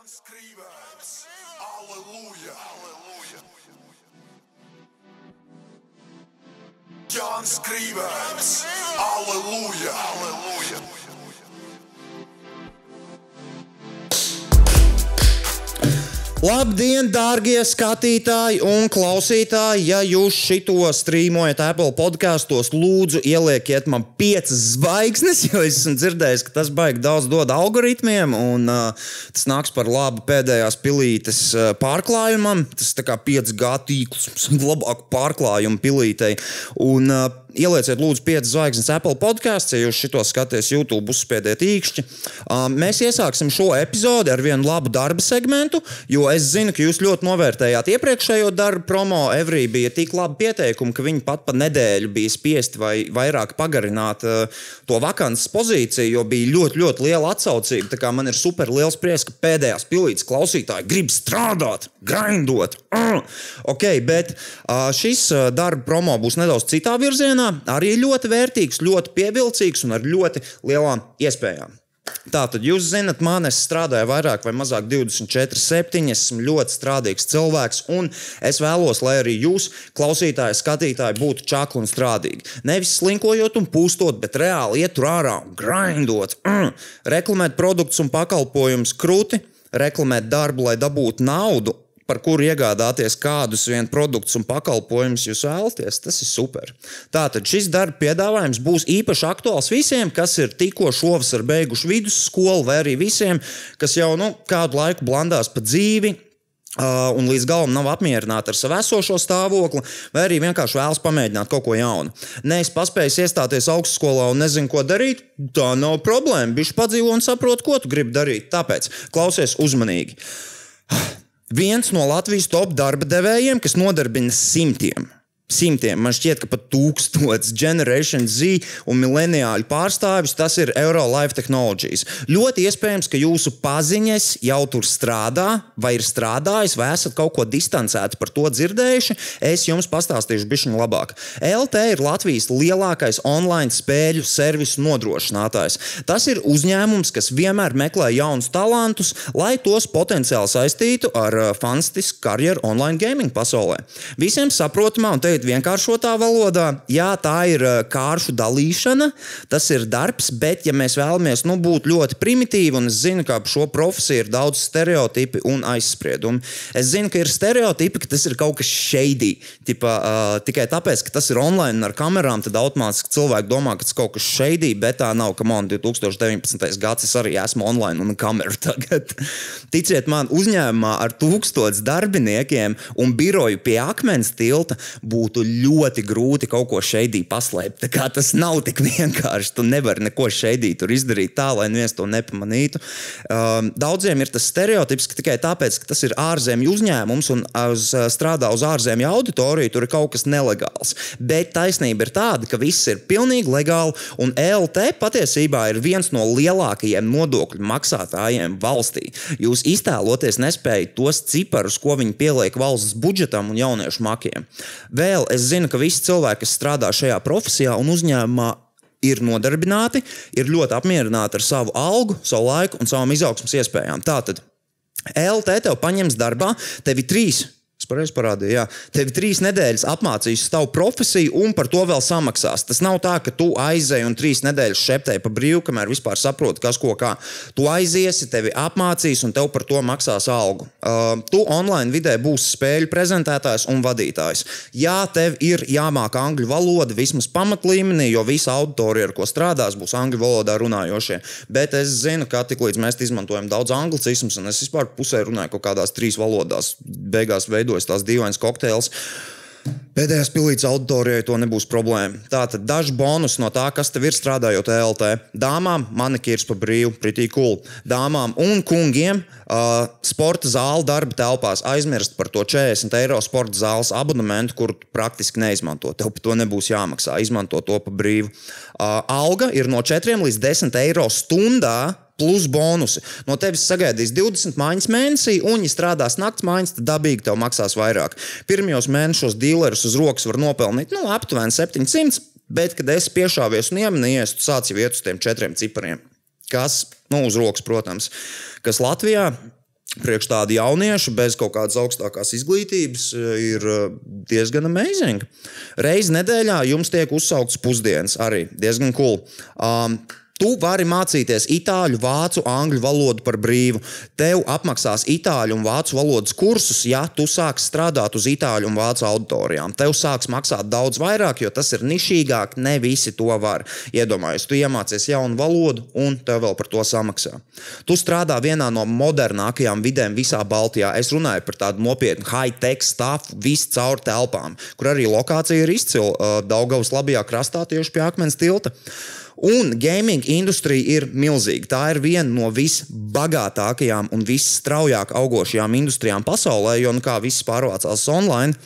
Jan Skriver. Alleluia. Alleluia. Jan Skriver. Alleluia. Alleluia. Labdien, darbie skatītāji un klausītāji! Ja jūs šito strīmojat Apple podkastos, lūdzu, ielieciet man piecas zvaigznes, jo es esmu dzirdējis, ka tas baigi daudz dod algoritmiem, un uh, tas nāks par labu pēdējās pilītes uh, pārklājumam. Tas ir kā 5G tīkls, labāk pārklājumu pilītei. Un, uh, Ielieciet, lūdzu, 5 zvaigznes Apple podkāstā, ja jūs šito skatāties YouTube, uzspiediet īkšķi. Um, mēs iesāksim šo epizodi ar vienu labu darba segmentu, jo es zinu, ka jūs ļoti novērtējāt iepriekšējo darbu promo. Evrī bija tik labi pieteikumi, ka viņi pat pa nedēļu bija spiesti vai vairāk pagarināt uh, to vakances pozīciju, jo bija ļoti, ļoti liela atsaucība. Tā kā man ir super liels prieks, ka pēdējās pilītes klausītāji grib strādāt, grindot. Uh! Ok, bet uh, šis uh, darba promo būs nedaudz citā virzienā arī ļoti vērtīgs, ļoti pievilcīgs un ar ļoti lielām iespējām. Tātad, jūs zinat, man es strādāju vairāk vai mazāk 24, 7. Esmu ļoti strādīgs cilvēks, un es vēlos, lai arī jūs, klausītāji, skatītāji, būtu čakli un strādīgi. Nevis slinkojot un pūstot, bet reāli iet ārā un grindot, mm. reklamēt produktus un pakalpojumus krūti, reklamēt darbu, lai dabūtu naudu par kuru iegādāties kādus vien produktus un pakalpojumus jūs vēlaties, tas ir super. Tātad šis darba piedāvājums būs īpaši aktuāls visiem, kas ir tikko šovasar beiguši vidusskolu, vai arī visiem, kas jau nu, kādu laiku blandās pa dzīvi. Un līdz galam nav apmierināti ar savu esošo stāvokli, vai arī vienkārši vēlas pamēģināt kaut ko jaunu. Nē, es paspēju iestāties augstskolā un nezinu, ko darīt. Tā nav problēma. Viņš padzīvo un saprot, ko tu gribi darīt. Tāpēc klausies uzmanīgi viens no Latvijas top darba devējiem, kas nodarbina simtiem. Simtiem, man šķiet, ka pat tūkstotis Generation Z un mileniāļu pārstāvis tas ir Eurolife Technologies. Ļoti iespējams, ka jūsu paziņas jau tur strādā, vai ir strādājis, vai esat kaut ko distancēti par to dzirdējuši. Es jums pastāstīšu bišķiņu labāk. LT ir Latvijas lielākais online spēļu servisu nodrošinātājs. Tas ir uzņēmums, kas vienmēr meklē jaunus talantus, lai tos potenciāli saistītu ar uh, fantastisku karjeru online gaming pasaulē. Visiem saprotamā un teikt, teikt vienkāršotā valodā, jā, tā ir eh, kāršu dalīšana, tas ir darbs, bet, ja mēs vēlamies nu, būt ļoti primitīvi, un es zinu, ka ap šo profesiju ir daudz stereotipi un aizspriedumi, es zinu, ka ir stereotipi, ka tas ir kaut kas shady. Tipa, uh, tikai tāpēc, ka tas ir online ar kamerām, tad automātiski cilvēki domā, ka tas kaut kas shady, bet tā nav. Kam on 2019. gads es arī esmu online un kameru tagad. Ticiet man, uzņēmumā ar tūkstotis darbiniekiem un biroju pie akmens tilta būtu būtu ļoti grūti kaut ko šeidī paslēpt. Tas nav tik vienkārši. Tu nevari neko šeidī tur izdarīt tā, lai neviens to nepamanītu. Um, daudziem ir tas stereotips, ka tikai tāpēc, ka tas ir ārzemju uzņēmums un uz, strādā uz ārzemju auditoriju, tur ir kaut kas nelegāls. Bet taisnība ir tāda, ka viss ir pilnīgi legāli, un ELT patiesībā ir viens no lielākajiem nodokļu maksātājiem valstī. Jūs iztēloties nespējat tos ciparus, ko viņi pieliek valsts budžetam un jauniešu makiem. Vēl vēl es zinu, ka visi cilvēki, kas strādā šajā profesijā un uzņēmumā, ir nodarbināti, ir ļoti apmierināti ar savu algu, savu laiku un savām izaugsmas iespējām. Tātad LT tev paņems darbā, tev ir trīs pareizi parādīju. Jā. Tev trīs nedēļas apmācīs savu profesiju un par to vēl samaksās. Tas nav tā, ka tu aizēji un trīs nedēļas šeptēji pa brīvu, kamēr vispār saproti, kas ko kā. Tu aiziesi, tevi apmācīs un tev par to maksās algu. Uh, tu online vidē būsi spēļu prezentētājs un vadītājs. Jā, tev ir jāmāk angļu valoda vismaz pamatlīmenī, jo visa auditorija, ar ko strādās, būs angļu valodā runājošie. Bet es zinu, ka tiklīdz mēs izmantojam daudz anglicismus, un es vispār pusē runāju kaut kādās trīs valodās, beigās veidoju gatavojas tās dīvainas kokteils. Pēdējās pilītes auditorijai to nebūs problēma. Tātad daži bonus no tā, kas tev ir strādājot ELT. Dāmām manikīrs pa brīvu, pretī cool. Dāmām un kungiem uh, sporta zāle darba telpās aizmirst par to 40 eiro sporta zāles abonementu, kuru praktiski neizmanto. Tev par to nebūs jāmaksā. Izmanto to pa brīvu. Uh, alga ir no 4 līdz 10 eiro stundā plus bonusi. No tevis sagaidīs 20 mājas mēnesī, un, ja strādās naktas mājas, tad dabīgi tev maksās vairāk. Pirmajos mēnešos dealerus uz rokas var nopelnīt nu, aptuveni 700, bet, kad esi piešāvies un iemanījies, tu sāc jau iet uz tiem četriem cipariem. Kas, nu, uz rokas, protams, kas Latvijā priekš tādu jauniešu bez kaut kādas augstākās izglītības eh, ir eh, diezgan amazing. Reizi nedēļā jums tiek uzsaukts pusdienas arī diezgan cool. Um, Tu vari mācīties itāļu, vācu, angļu valodu par brīvu. Tev apmaksās itāļu un vācu valodas kursus, ja tu sāksi strādāt uz itāļu un vācu auditorijām. Tev sāks maksāt daudz vairāk, jo tas ir nišīgāk. Ne visi to var. Iedomājies, tu iemācies jaunu valodu un tev vēl par to samaksā. Tu strādā vienā no modernākajām vidēm visā Baltijā. Es runāju par tādu nopietnu high-tech stuff, visu caur telpām, kur arī lokācija ir izcila uh, Daugavas labajā krastā tieši pie akmens tilta. Un gaming industrija ir milzīga. Tā ir viena no visbagātākajām un visstraujāk augošajām industrijām pasaulē, jo nu, kā viss pārvācās online.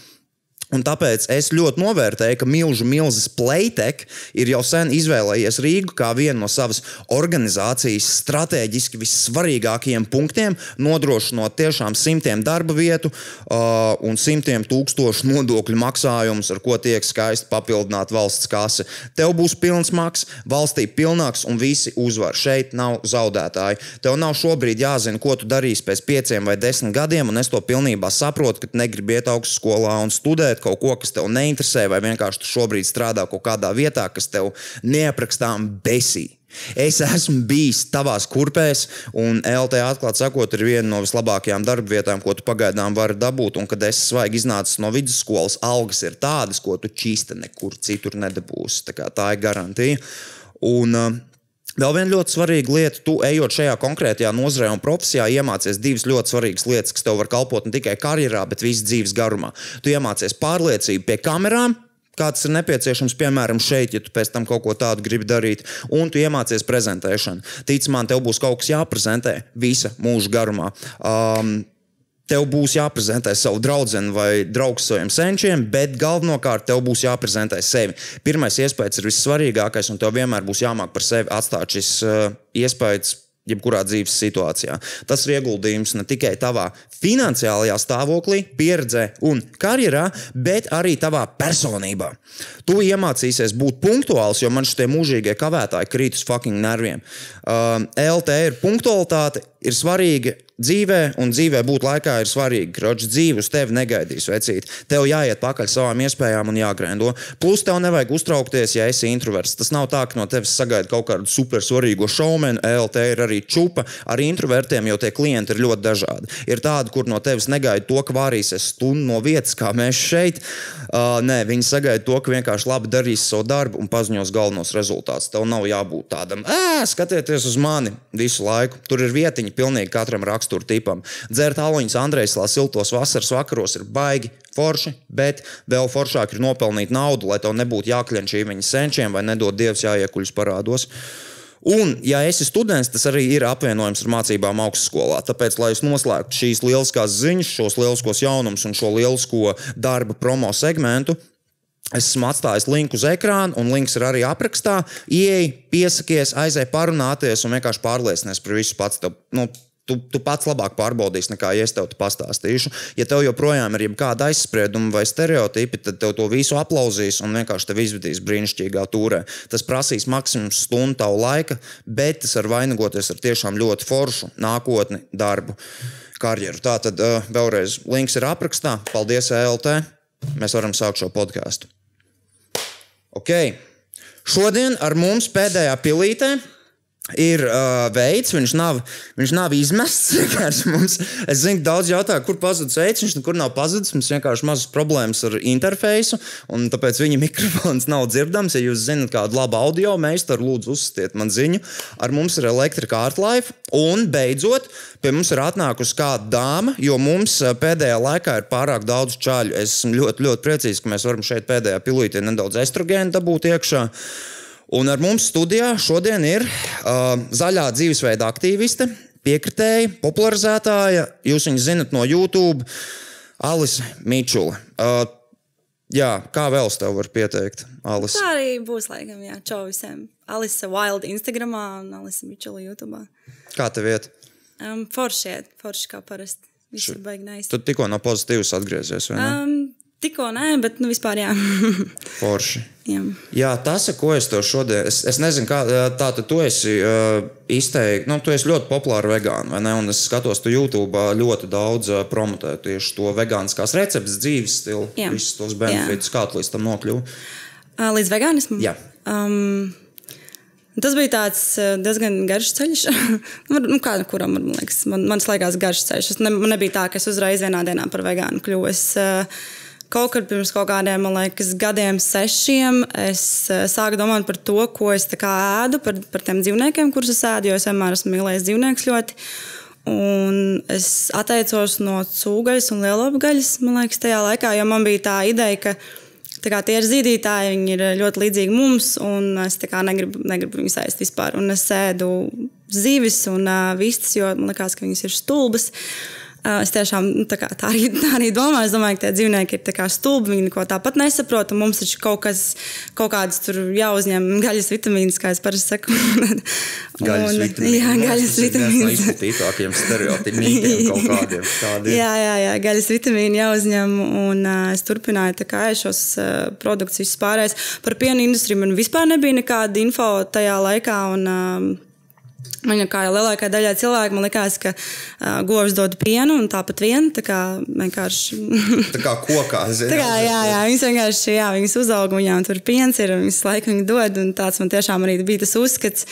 Un tāpēc es ļoti novērtēju, ka milzu milzis Playtech ir jau sen izvēlējies Rīgu kā vienu no savas organizācijas strateģiski vissvarīgākajiem punktiem, nodrošinot tiešām simtiem darba vietu uh, un simtiem tūkstošu nodokļu maksājumus, ar ko tiek skaisti papildināta valsts kase. Tev būs pilns maks, valstī pilnāks un visi uzvar. Šeit nav zaudētāji. Tev nav šobrīd jāzina, ko tu darīsi pēc pieciem vai desmit gadiem, un es to pilnībā saprotu, ka negribi iet augstskolā un studēt kaut ko, kas tev neinteresē, vai vienkārši tu šobrīd strādā kaut kādā vietā, kas tev neaprakstām besī. Es esmu bijis tavās kurpēs, un LT atklāti sakot, ir viena no vislabākajām darba vietām, ko tu pagaidām vari dabūt. Un, kad es svaigi iznācu no vidusskolas, algas ir tādas, ko tu čīsta nekur citur nedabūsi. Tā, tā ir garantija. Un, uh, Vēl viena ļoti svarīga lieta, tu ejot šajā konkrētajā nozarē un profesijā, iemācies divas ļoti svarīgas lietas, kas tev var kalpot ne tikai karjerā, bet visas dzīves garumā. Tu iemācies pārliecību pie kamerām, kāds ir nepieciešams, piemēram, šeit, ja tu pēc tam kaut ko tādu gribi darīt, un tu iemācies prezentēšanu. Tic man, tev būs kaut kas jāprezentē visa mūža garumā. Um, Tev būs jāprezentē savu draugu vai draugu saviem senčiem, bet galvenokārt tev būs jāprezentē sevi. Pirmais iespējas ir vissvarīgākais, un tev vienmēr būs jāmāk par sevi atstāt šis uh, iespējas jebkurā dzīves situācijā. Tas ir ieguldījums ne tikai tavā finansiālajā stāvoklī, pieredzē un karjerā, bet arī tavā personībā. Tu iemācīsies būt punktuāls, jo man šie mūžīgie kavētāji krīt uz fucking nerviem. Uh, LT ir punktualitāte, ir svarīga dzīvē, un dzīvē būt laikā ir svarīgi. Kroķis dzīve uz tevi negaidīs, vecīt. Tev jāiet pakaļ savām iespējām un jāgrendo. Plus, tev nevajag uztraukties, ja esi introverts. Tas nav tā, ka no tevis sagaida kaut kādu super svarīgu šaumenu. ELT ir arī čupa ar introvertiem, jo tie klienti ir ļoti dažādi. Ir tādi, kur no tevis negaida to, ka vārīsies stundu no vietas, kā mēs šeit. Uh, nē, viņi sagaida to, ka vienkārši labi darīs savu darbu un paziņos galvenos rezultātus. Tev nav jābūt tādam, ē, skatieties uz mani visu laiku. Tur ir vietiņa pilnīgi katram rakstura tipam. Dzert aloņus Andrejslā siltos vasaras vakaros ir baigi forši, bet vēl foršāk ir nopelnīt naudu, lai tev nebūtu jākļenčī viņa senčiem vai nedod dievs jāiekuļas parādos. Un, ja esi students, tas arī ir apvienojams ar mācībām augstskolā. Tāpēc, lai es noslēgtu šīs lieliskās ziņas, šos lieliskos jaunumus un šo lielisko darba promo segmentu, esmu atstājis linku uz ekrāna, un links ir arī aprakstā. Ieej, piesakies, aizej parunāties un vienkārši pārliecinies par visu pats. Tev, nu, Tu, tu pats labāk pārbaudīsi, nekā ja es tev pastāstīšu. Ja tev joprojām ir kāda aizsprieduma vai stereotipi, tad tev to visu aplausīs un vienkārši tevi izvedīs brīnišķīgā turē. Tas prasīs maksimums stundu tavu laika, bet tas var vainagoties ar tiešām ļoti foršu nākotni, darbu, karjeru. Tā tad uh, vēlreiz links ir aprakstā. Paldies, ELT! Mēs varam sākt šo podkāstu. Ok. Šodien ar mums pēdējā pilītē ir uh, veids, viņš nav, viņš nav izmests. Mums, es zinu, daudz jautā, kur pazudis veids, viņš nekur nav pazudis. Mums vienkārši mazas problēmas ar interfeisu, un tāpēc viņa mikrofons nav dzirdams. Ja jūs zinat kādu labu audio meistaru, lūdzu, uzsitiet man ziņu. Ar mums ir elektrika Artlife, un beidzot, pie mums ir atnākusi kāda dāma, jo mums pēdējā laikā ir pārāk daudz čaļu. Es esmu ļoti, ļoti priecīgs, ka mēs varam šeit pēdējā pilītē nedaudz estrogēnu dabūt iekšā. Un ar mums studijā šodien ir uh, zaļā dzīvesveida aktīviste, piekritēja, popularizētāja. Jūs viņu zinat no YouTube, Alise Mičula. Uh, jā, kā vēl es tev varu pieteikt? Alice? Tā arī būs, laikam, jā, čau visiem. Alise Wild Instagram un Alise Mičula YouTube. Kā tev iet? Um, forši iet, forši kā parasti. Viss ir baigi nice. Tu tikko no pozitīvas atgriezies? Um, tikko nē, bet nu, vispār jā. Forši. jā. Jā, tas, ar ko es to šodien, es, es nezinu, kā tā tad tu esi uh, izteikti, nu, tu esi ļoti populāra vegāna, vai ne? Un es skatos, tu YouTube ļoti daudz uh, promotē tieši to vegāniskās receptes, dzīves stilu, Jā. visus tos benefitus, kā tu līdz tam nokļuvi. Ā, Līdz vegānismam? Jā. Um, tas bija tāds diezgan garš ceļš. Nu, kā kuram man liekas, man, man liekas, garš ceļš. Es ne, nebija tā, ka es uzreiz vienā dienā par vegānu kļuvu. Es, ā, Kaut kad pirms kaut kādiem, man liekas, gadiem, sešiem, es ā, sāku domāt par to, ko es ēdu, par, par tiem dzīvniekiem, kurus es ēdu, jo es vienmēr esmu mīlējis dzīvniekus ļoti. Un es atteicos no cūgaļas un lielopgaļas, man liekas, tajā laikā, jo man bija tā ideja, ka tā kā, tie ir zīdītāji, viņi ir ļoti līdzīgi mums, un es kā negribu, negribu viņus ēst vispār. Un es ēdu zivis un uh, vistas, jo man liekas, ka viņas ir stulbas. Uh, Es tiešām nu, tā, kā, tā, arī, tā arī domāju. Es domāju, ka tie dzīvnieki ir stulbi. Viņi neko tāpat nesaprot. Mums taču kaut kas, kaut kādas tur jāuzņem gaļas vitamīnas, kā es parasti saku. Gaļas Un- vitamīni. Jā, gaļas tas ir vitamīnas. izplatītākajiem stereotipiem kaut kādiem tādiem. Jā, jā, jā, gaļas vitamīnu jāuzņem. Un, uh, es turpināju tā kā ēst šos uh, produktus vispārējais. Par piena industriju man vispār nebija nekāda info tajā laikā. Un, um, Man kā jau lielākajai daļai cilvēku, man liekas, ka uh, govs dod pienu un tāpat vien. Tā kā vienkārši. Tā kā kokā, zini. Tā kā, jā, jā, viņas vienkārši jā, viņas uzauga, viņām tur piens ir, un viņas laiku viņi dod, un tāds man tiešām arī bija tas uzskats.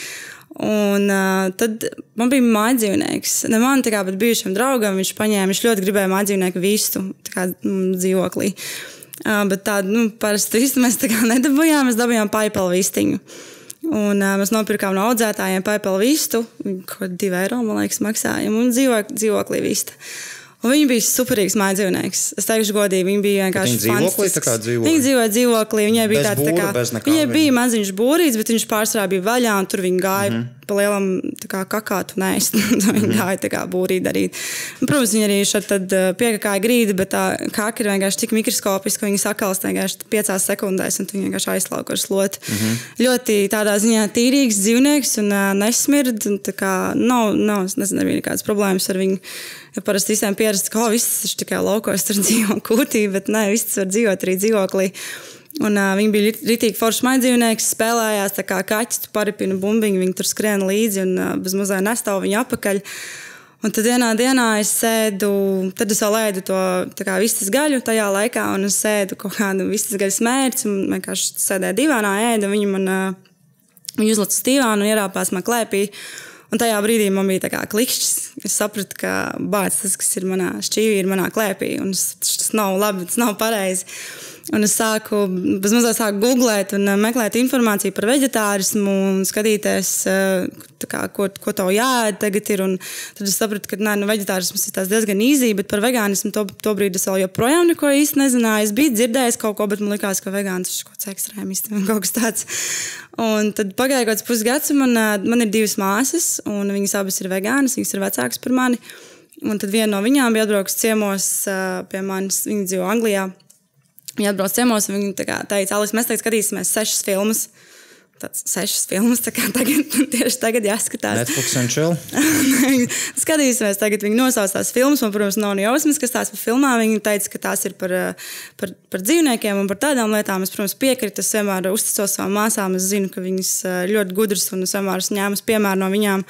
Un uh, tad man bija mājdzīvnieks. Ne man, kā, bet bijušam draugam viņš paņēma, viņš ļoti gribēja mājdzīvnieku vistu, tā kā mm, dzīvoklī. Uh, bet tādu, nu, parasti vistu mēs tā kā nedabūjām, mēs dabūjām paipelu vistiņu. Un, uh, mēs nopirkām no audzētājiem paipelu vistu, kādi divi eiro, man liekas, maksājām, un dzīvo, dzīvoklī vista. Un viņa bija superīgs mājdzīvnieks. Es teikšu, godīgi, viņa bija vienkārši. viņa dzīvoklī tā kā dzīvoja? Viņa dzīvoja dzīvoklī. Viņai bija tāds, tā kā, nekā viņai viņa- bija maziņš būrīts, bet viņš pārsvarā bija vaļā, un tur viņa gāja mm Mhm. -hmm. pa lielam tā kā kakātu nēst. viņa gāja tā kā būrī darīt. Un, protams, viņa arī šeit uh, piekakāja grīdi, bet tā kaka ir vienkārši tik mikroskopiska, ka viņa sakalst vienkārši piecās sekundēs, un tu viņu vienkārši aizlauka ar sloti. Mm Mhm. -hmm. Ļoti tādā ziņā tīrīgs dzīvnieks un uh, nesmird. Un, tā kā nav, nav, es nezinu, nebija nekādas problēmas ar viņu. Ja parasti visiem pierast, ka oh, viss ir tikai laukos, tur dzīvo kūtī, bet nē, viss var dzīvot arī dzīvoklī. Un, uh, viņi bija rītīgi forši maidzīvnieki, spēlējās tā kā kaķis, tu paripini bumbiņu, viņi tur skrien līdzi un uh, bez mazā nestāv viņa apakaļ. Un tad vienā dienā es sēdu, tad es vēl ēdu to kā vistas gaļu tajā laikā, un es sēdu kaut kādu vistas gaļas mērķi, un vienkārši sēdēju divānā, ēdu, un viņi man uh, Viņa uzlika uz dīvānu un ierāpās man klēpī. Un tajā brīdī man bija kā klikšķis. Es sapratu, ka bācis, tas, kas ir manā šķīvī, ir manā klēpī. Un tas, tas nav labi, tas nav pareizi. Un es sāku, mazliet sāku googlēt un uh, meklēt informāciju par vegetārismu un skatīties, uh, tā kā, ko, ko tev jāēd tagad ir. Un tad es sapratu, ka nē, nu, vegetārisms ir diezgan īzī, bet par vegānismu to, to brīdi es vēl joprojām neko īsti nezināju. Es biju dzirdējis kaut ko, bet man likās, ka vegāns ir kaut kāds ekstrēmists vai kaut kas tāds. Un tad pagāja kaut kāds pusgads, un man, ā, man ir divas māsas, un viņas abas ir vegānas, viņas ir vecākas par mani. Un tad viena no viņām bija atbraukusi ciemos pie manis, viņa dzīvo Anglijā. Viņa atbrauc ciemos, un viņa teica, Alis, mēs tagad skatīsimies sešas filmas. Tāds sešas filmas, tā kā tagad, tieši tagad jāskatās. Netflix un chill. Skatīsimies, tagad viņi nosauc tās filmas. Man, protams, nav jausmas, kas tās par filmām. Viņi teica, ka tās ir par, eh, par, par dzīvniekiem un par tādām lietām. Es, protams, piekrītu. Es vienmēr uzticos savām māsām. Es zinu, ka viņas eh, ļoti gudras un es vienmēr esmu ņēmis piemēru no viņām.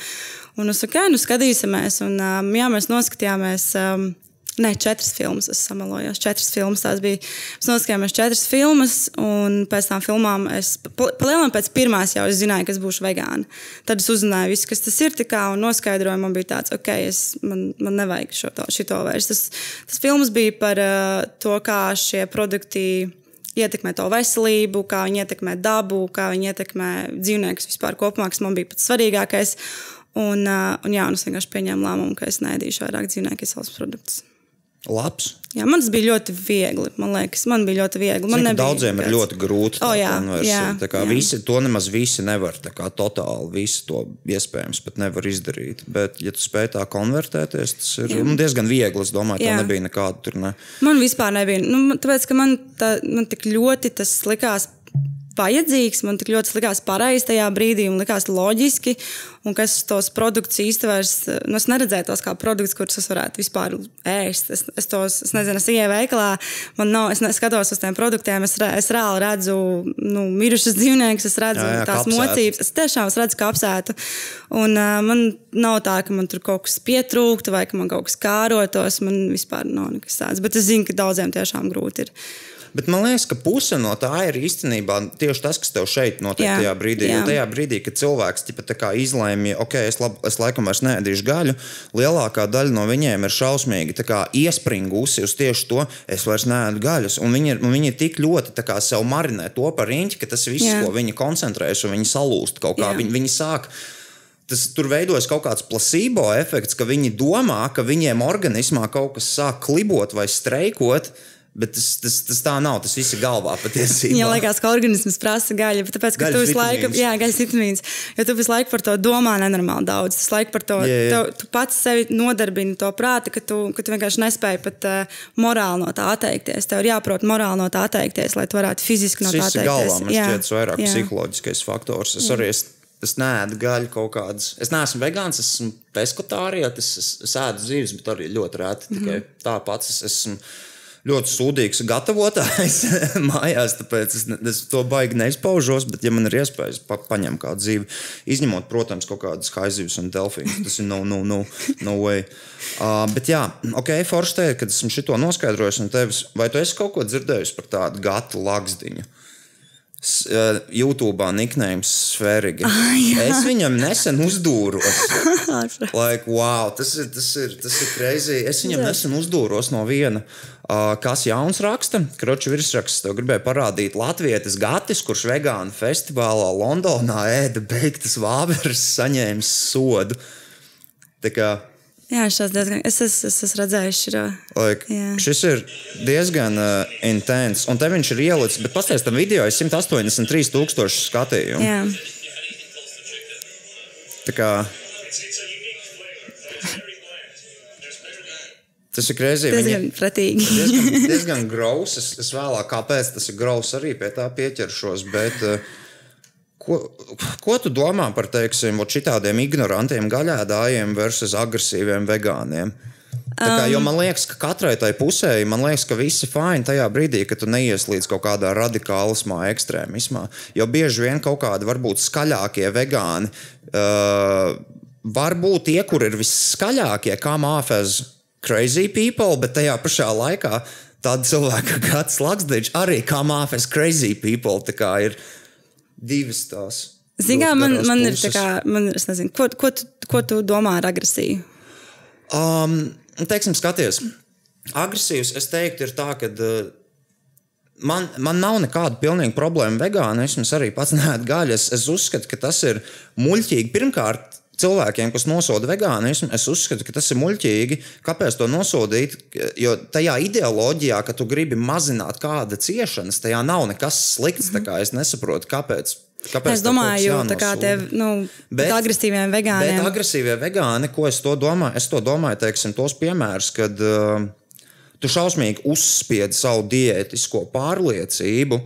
Un es saku, nu skatīsimies. Un, um, jā, mēs noskatījāmies. Um, Nē, četras filmas. Es samalojos. Četras filmas tās bija. Mēs noskatījāmies četras filmas, un pēc tam filmām es palielinām pēc pirmās jau es zināju, ka es būšu vegāna. Tad es uzzināju visu, kas tas ir, kā, un noskaidroju, man bija tāds, ok, es, man, man nevajag šo to, šito vairs. Tas, tas filmas bija par uh, to, kā šie produkti ietekmē to veselību, kā viņi ietekmē dabu, kā viņi ietekmē dzīvniekus vispār kopumā, kas man bija pats svarīgākais. Un, uh, un jā, un es vienkārši pieņēmu lēmumu, ka es neēdīšu vairāk dzīvnieku izcelsmes produktus. Labs. Jā, man tas bija ļoti viegli. Man liekas, man bija ļoti viegli. Man Zinu, daudziem ir kāds- ļoti grūti tā O, jā, konversija. jā, Tā kā jā. Visi, to nemaz visi nevar tā kā totāli visu to iespējams pat nevar izdarīt. Bet, ja tu spēj tā konvertēties, tas ir Jā. nu, diezgan viegli. Es domāju, Jā. tā nebija nekāda tur. Ne. Man vispār nebija. Nu, tāpēc, ka man, tā, man tik ļoti tas likās vajadzīgs. Man tik ļoti likās pareizi tajā brīdī un likās loģiski. Un kas tos produktus īstenībā nu, es neredzēju tos kā produktus, kurus es varētu vispār ēst. Es, es tos, es nezinu, es ieeju veikalā, man nav, es skatos uz tiem produktiem, es, es reāli redzu nu, mirušas dzīvniekus, es redzu Jā, jā, tās kapsētu. mocības. Es tiešām es redzu kapsētu. Un uh, man nav tā, ka man tur kaut kas pietrūktu vai ka man kaut kas kārotos. Man vispār nav nekas tāds. Bet es zinu, ka daudziem tiešām grūti ir. Bet man liekas, ka puse no tā ir īstenībā tieši tas, kas tev šeit notiek Jā, tajā brīdī. Jo jā. tajā brīdī, kad cilvēks kā izlēma, ok, es, lab, es laikam vairs neēdīšu gaļu, lielākā daļa no viņiem ir šausmīgi kā iespringusi uz tieši to, es vairs neēdu gaļas. Un viņi, ir, un viņi ir tik ļoti kā, sev marinē to par riņķi, ka tas viss, Jā. ko viņi koncentrējas, un viņi salūst kaut kā. Jā. Viņi, viņi sāk. Tas tur veidojas kaut kāds placebo efekts, ka viņi domā, ka viņiem organismā kaut kas sāk klibot vai streikot. Bet tas, tas, tas tā nav. Tas viss ir galvā patiesībā. Viņam liekas, ka organisms prasa gaļu, tāpēc, ka Gaļas tu visu laiku, jā, gaļas vitamīns, jo tu visu laiku par to domā nenormāli daudz. Tas laiku par to, Jā, jā. tev, tu pats sevi nodarbini to prāti, ka tu, ka tu vienkārši nespēji pat uh, morāli no tā atteikties. Tev ir jāprot morāli no tā atteikties, lai tu varētu fiziski no Tas tā ir atteikties. galvā. Man šķiet, tas vairāk jā. psiholoģiskais faktors. Es arī es, es neēdu gaļu kaut kādas. Es neesmu vegāns, es esmu peskotārietis, es, es ēdu zīves, bet arī ļoti reti. Tikai Mhm. tā pats es esmu. Ļoti sūdīgs gatavotājs mājās, tāpēc es, es to baigi neizpaužos. Bet, ja man ir iespējas pa, paņemt kādu dzīvi, izņemot, protams, kaut kādas haizīves un delfīnus, tas ir no, no, no, no way. Uh, bet, jā, ok, teikt, kad esmu šito noskaidrojis, un tevis, vai tu esi kaut ko dzirdējis par tādu gatu lakstiņu? Uh, YouTube niknējums Sfērīgi. es viņam nesen uzdūros. like, wow, tas ir, tas ir, tas ir crazy. Es viņam nesen uzdūros no viena, uh, kas jauns raksta. Kroča virsraksts tev gribēja parādīt Latvijas gatis, kurš vegānu festivālā Londonā ēda beigtas vāveres, saņēmis sodu. Tā kā Jā, šis diezgan. Es esmu es, es redzējis, ir. Like, Jā. šis ir diezgan uh, intens. Un te viņš ir ielicis, bet paskatieties, tam video ir 183,000 skatījumu. Jā, Tā kā tas ir greizi. diezgan pretīgi. diezgan, diezgan grauds. Es, es vēlāk, kāpēc tas ir grauds, arī pie tā pieķeršos. Bet, uh, Ko, ko tu domā par teiksim, šitādiem ignorantiem gaļādājiem versus agresīviem vegāniem? Tā kā, jo man liekas, ka katrai tai pusē, man liekas, ka viss ir fini tajā brīdī, kad tu neies līdz kaut kādā radikālismā, ekstrēmismā. Jo bieži vien kaut kādi varbūt skaļākie vegāni, uh, varbūt tie, kur ir visskaļākie, kā māfēs crazy people, bet tajā pašā laikā tāda cilvēka kā Slagsdiņš arī kā māfēs crazy people. Tā kā ir divas tās. Zinām, man, man ir puses. tā kā, man, es nezinu, ko, ko, tu, ko tu domā ar agresiju? Um, teiksim, skaties, agresīvs, es teiktu, ir tā, ka uh, man, man nav nekāda pilnīga problēma vegānisms, arī pats neēdu gaļu. Es, es uzskatu, ka tas ir muļķīgi. Pirmkārt, cilvēkiem, kas nosoda vegānismu, es uzskatu, ka tas ir muļķīgi. Kāpēc to nosodīt? Jo tajā ideoloģijā, ka tu gribi mazināt kāda ciešanas, tajā nav nekas slikts. Tā kā Es nesaprotu, kāpēc. kāpēc Es domāju, tā kā tie nu, Bet- agresīviem vegāniem. Bet agresīvie vegāni, ko es to domāju, es to domāju, teiksim, tos piemērus, kad uh, tu šausmīgi uzspiedi savu diētisko pārliecību.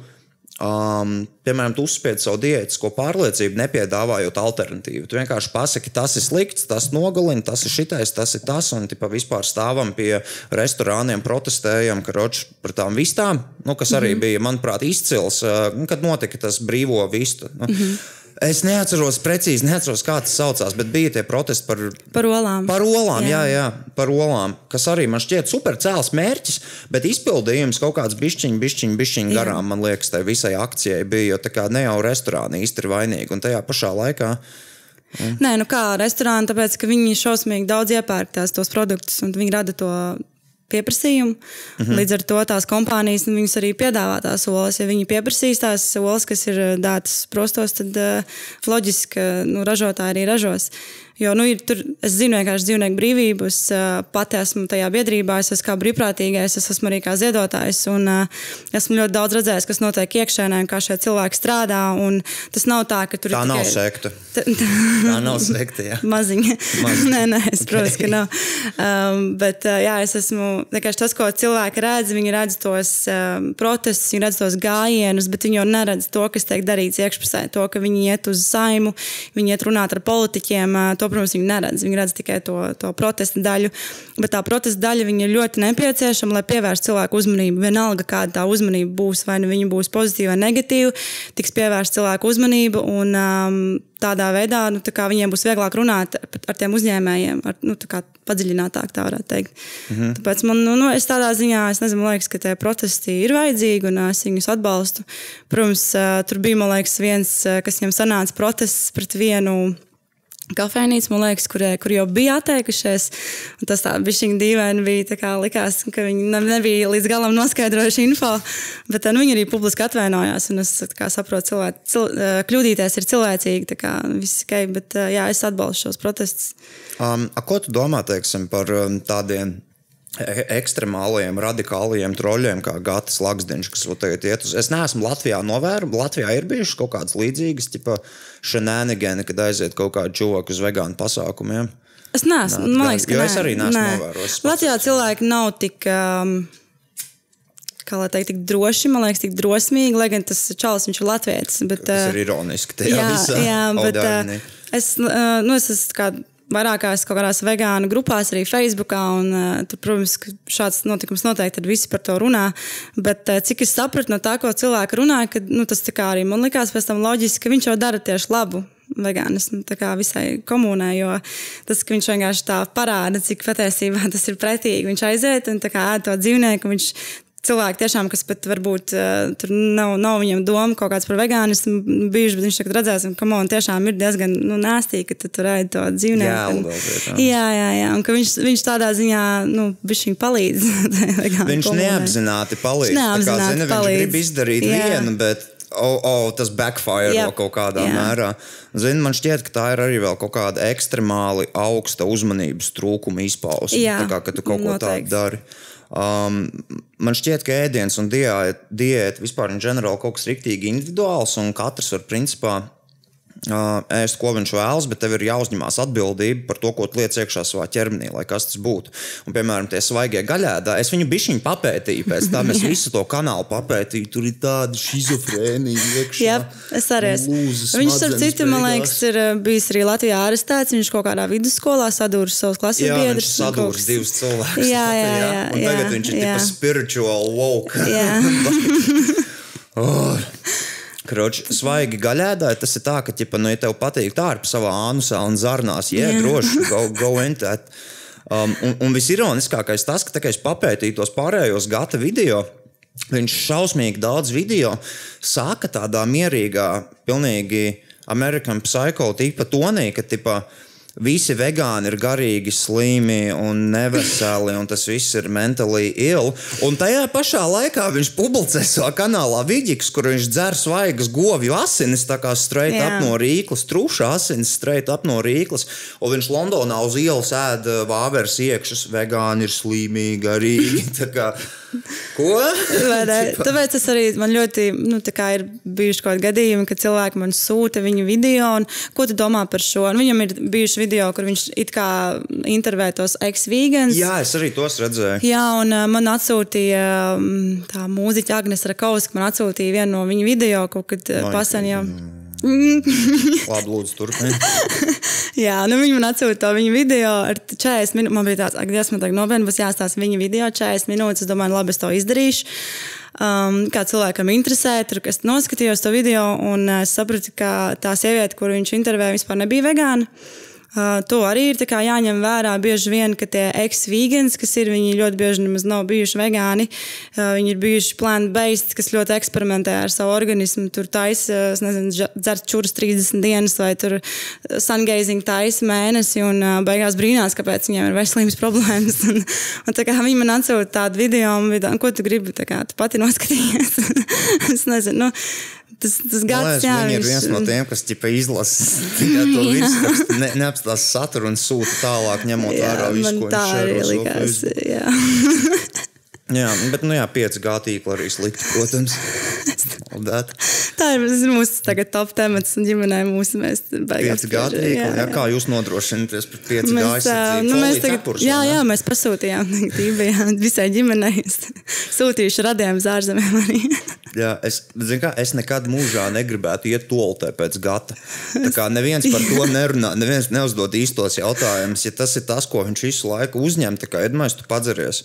Um, piemēram, tu uzspiedi savu diētisko pārliecību, nepiedāvājot alternatīvu. Tu vienkārši pasaki, tas ir slikts, tas nogalina, tas ir šitais, tas ir tas. Un tipa, vispār stāvam pie restorāniem, protestējam karoči, par tām vistām, nu, kas arī mm -hmm. bija, manuprāt, izcils, uh, kad notika tas brīvo vistu. Nu, mm -hmm. Es neatceros precīzi, neatceros, kā tas saucās, bet bija tie protesti par Par olām. Par olām, jā, Jā. jā, par olām. Kas arī man šķiet super cēls mērķis, bet izpildījums kaut kāds bišķiņš, bišķiņš, bišķiņš Jā. garām, man liekas, tai visai akcijai bija. Jo ne jau restorāni īsti ir vainīgi. Un tajā pašā laikā Nē, nu kā restorāni, tāpēc ka viņi šausmīgi daudz iepērk tās tos produktus un viņi rada to pieprasījumu. Mm -hmm. Līdz ar to tās kompānijas nu, arī piedāvā tās olas. Ja viņi pieprasīs tās olas, kas ir dētas prostos, tad uh, loģiski, nu, ražotāji arī ražos. Jo, nu, ir, tur, es zinu vienkārši dzīvnieku brīvību. Es uh, pati esmu tajā biedrībā, es esmu kā brīvprātīgais, es esmu arī kā ziedotājs. Un, uh, esmu ļoti daudz redzējis, kas notiek iekšēnē kā šie cilvēki strādā. Tas nav tā, ka tur Tā ir nav tikai- sekta. Ta- Tā nav sekta. Jā. Maziņa. Maziņa. nē, nē, es protams, ka nav. Um, bet uh, jā, es esmu tas, ko cilvēki redz. Viņi redz tos um, protestus, viņi redz tos gājienus, bet viņi jau neredz to, kas tiek darīts iekšpusē. To, ka viņi iet uz saimu, viņi iet runāt ar politiķiem. Uh, to, protams, viņi neredz. Viņi redz tikai to, to protesta daļu. Bet tā protesta daļa ir ļoti nepieciešama, lai pievērstu cilvēku uzmanību. Vienalga, kāda tā uzmanība būs, vai nu viņa būs pozitīva vai negatīva, tiks pievērsta cilvēku uzmanība. Un, um, tādā veidā nu, tā viņiem būs vieglāk runāt ar, tiem uzņēmējiem, ar, nu, padziļinātāk, tā varētu teikt. Mm -hmm. Tāpēc man, nu, nu, es tādā ziņā, es nezinu, liekas, ka tie protesti ir vajadzīgi un es viņus atbalstu. Protams, uh, tur bija, man liekas, viens, uh, kas viņam sanāca protests pret vienu kafejnīca, man liekas, kur, kur jau bija atteikušies. Tas tā bija viņa dīvaini. Bija, kā likās, ka viņi ne- nebija līdz galam noskaidrojuši info, bet nu, viņi arī publiski atvainojās. Es saprotu, cilvē, cil, kļūdīties ir cilvēcīgi. kā Viss ok, bet jā, es atbalstu šos protestus. Um, a, ko tu domā teiksim, par um, tādiem e- ekstremāliem, radikāliem troļļiem, kā Gatis Laksdiņš, kas tagad iet uz? Es neesmu Latvijā novērojis. Latvijā ir bijušas kaut kādas līdzīgas, tipa šenēnigēni, kad aiziet kaut kādu cilvēku uz vegānu pasākumiem. Es neesmu. Man liekas, ka jo nē, es arī neesmu nē. novērojis. Latvijā cilvēki nav tik. Um, Kā lai teikt, tik droši, man liekas, tik drosmīgi, lai gan tas čalis viņš ir latvietis. Bet, Tas uh, ir ironiski. tajā jā, visā jā, bet uh, es, uh, nu, es esmu vairākās kaut kādās vegānu grupās, arī Facebookā. Un, uh, tur, protams, šāds notikums noteikti tad visi par to runā. Bet uh, cik es sapratu no tā, ko cilvēki runā, ka nu, tas arī man likās pēc tam loģiski, ka viņš jau dara tieši labu. Vegānismu tā kā visai komunai, jo tas, ka viņš vienkārši tā parāda, cik patiesībā tas ir pretīgi. Viņš aiziet un ēd to dzīvnieku, viņš cilvēki tiešām, kas pat varbūt uh, tur nav, nav viņam doma kaut kāds par vegānismu bijuši, bet viņš tagad redzēs, ka man tiešām ir diezgan nu, nēstīgi, ka tu tur ēd to dzīvnieku. Jēlu Un- jā, jā, jā, un ka viņš, viņš tādā ziņā, nu, viņš viņu palīdz. Viņš komunai. neapzināti palīdz. Viņš Tā kā, neapzināti zini, Viņš palīdz. grib izdarīt Jā. vienu, bet oh, oh, tas backfire Jā. vēl kaut kādā Jā. mērā. Zini, man šķiet, ka tā ir arī kaut kāda ekstremāli augsta uzmanības trūkuma izpausme. Jā, Tā kā ka tu kaut ko tādu noteikti. dari. Um, man šķiet, ka ēdiens un diēta, diēta vispār ir ģenerāli kaut kas rīktīgi individuāls, un katrs var principā ēst, ko viņš vēlas, bet tev ir jāuzņemās atbildība par to, ko tu liec iekšā savā ķermenī, lai kas tas būtu. Un, piemēram, tie svaigie gaļēdā, es viņu bišķiņu papētīju, pēc tam es visu to kanālu papētīju, tur ir tāda šizofrēnija iekšā. Jā, es arī esmu. Viņš, starp citu, man liekas, ir bijis arī Latvijā arestēts. Viņš kaut kādā vidusskolā sadūrus savus klases Jā, biedrus. viņš un kaut divus cilvēkus. Jā, jā, Latvijā, jā, Un jā, tagad viņš ir jā. tikai spiritual woke. Jā. Kroč, svaigi gaļēdāji, tas ir tā, ka, ķipa, nu, ja tev patīk tā ar savā ānusā un zarnās, jā, Jā. droši, go, go into that. Um, un, un visironiskākais tas, ka, tā, kā es papētīju tos pārējos gata video, viņš šausmīgi daudz video saka tādā mierīgā, pilnīgi American Psycho tipa tonī, ka, tipa, Visi vegāni ir garīgi slimi un neveseli, un tas viss ir mentāli ill. Un tajā pašā laikā viņš publicē savā kanālā vidīks, kur viņš dzer svaigas govju asinis, tā kā straight Jā. up no rīklas, trūšā asinis straight up no rīklas. Un viņš Londonā uz ielas ēd uh, vāveres iekšas, vegāni ir slimīgi, garīgi. Ko? Tāpēc es arī man ļoti, nu, tā kā ir bijuši kaut kādi gadījumi, kad cilvēki man sūta viņu video, un ko tu domā par šo? Un viņam ir bijuši video, kur viņš it kā intervē tos ex-vegans. Jā, es arī tos redzēju. Jā, un uh, man atsūtīja um, tā mūziķa Agnēs Rakauska, man atsūtīja vienu no viņa video kaut kad uh, Vai, pasen jau. Labi, lūdzu, turpiniet. Jā, nu viņi man atsūta to viņa video ar 40 minūtēm. Man bija tāds, ak, Dievs, man tagad nopietni būs jāstāsta viņa video 40 minūtes. Es domāju, labi, es to izdarīšu. Um, kā cilvēkam interesē, tur es noskatījos to video un uh, es sapratu, ka tā sieviete, kuru viņš intervēja, vispār nebija vegāna. Uh, to arī ir jāņem vērā. Bieži vien, ka tie ex-vegans, kas ir, viņi ļoti bieži nemaz nav bijuši vegāni. Uh, viņi ir bijuši plant-based, kas ļoti eksperimentē ar savu organismu. Tur taisa, es nezinu, dzer čūras 30 dienas vai tur sungazing taisa mēnesi un uh, beigās brīnās, kāpēc viņiem ir veselības problēmas. un, un tā kā viņi man atsūta tādu video, un tā, ko tu gribi, tā kā tu pati noskatījies. es nezinu. Nu, Tas, tas Man gads, liekas, jā, viņi ir viņš- viens no tiem, kas ķipa izlasa to virsrakstu, ne, neapstāsta tās satura un sūta tālāk, ņemot Jā, vērā visu, ko viņš likās. Facebook. Jā. Jā, bet, nu jā, 5G tīkla arī slikti, protams. Tā ir mūsu tagad top temats un ģimenē mūsu mēs beigām 5G tīkla, jā, kā jūs nodrošināties pret 5G Mēs, aizsardzību? nu, mēs tagad, cepures, jā, jā, mēs pasūtījām tība, visai ģimenei. Sūtījuši radiem uz ārzemēm arī. Jā, es, kā, es nekad mūžā negribētu iet toltē pēc gata. Tā kā neviens par to nerunā, neviens neuzdod īstos jautājumus. Ja tas ir tas, ko viņš visu laiku uzņem, tad, kad iedomājies, tu padzeries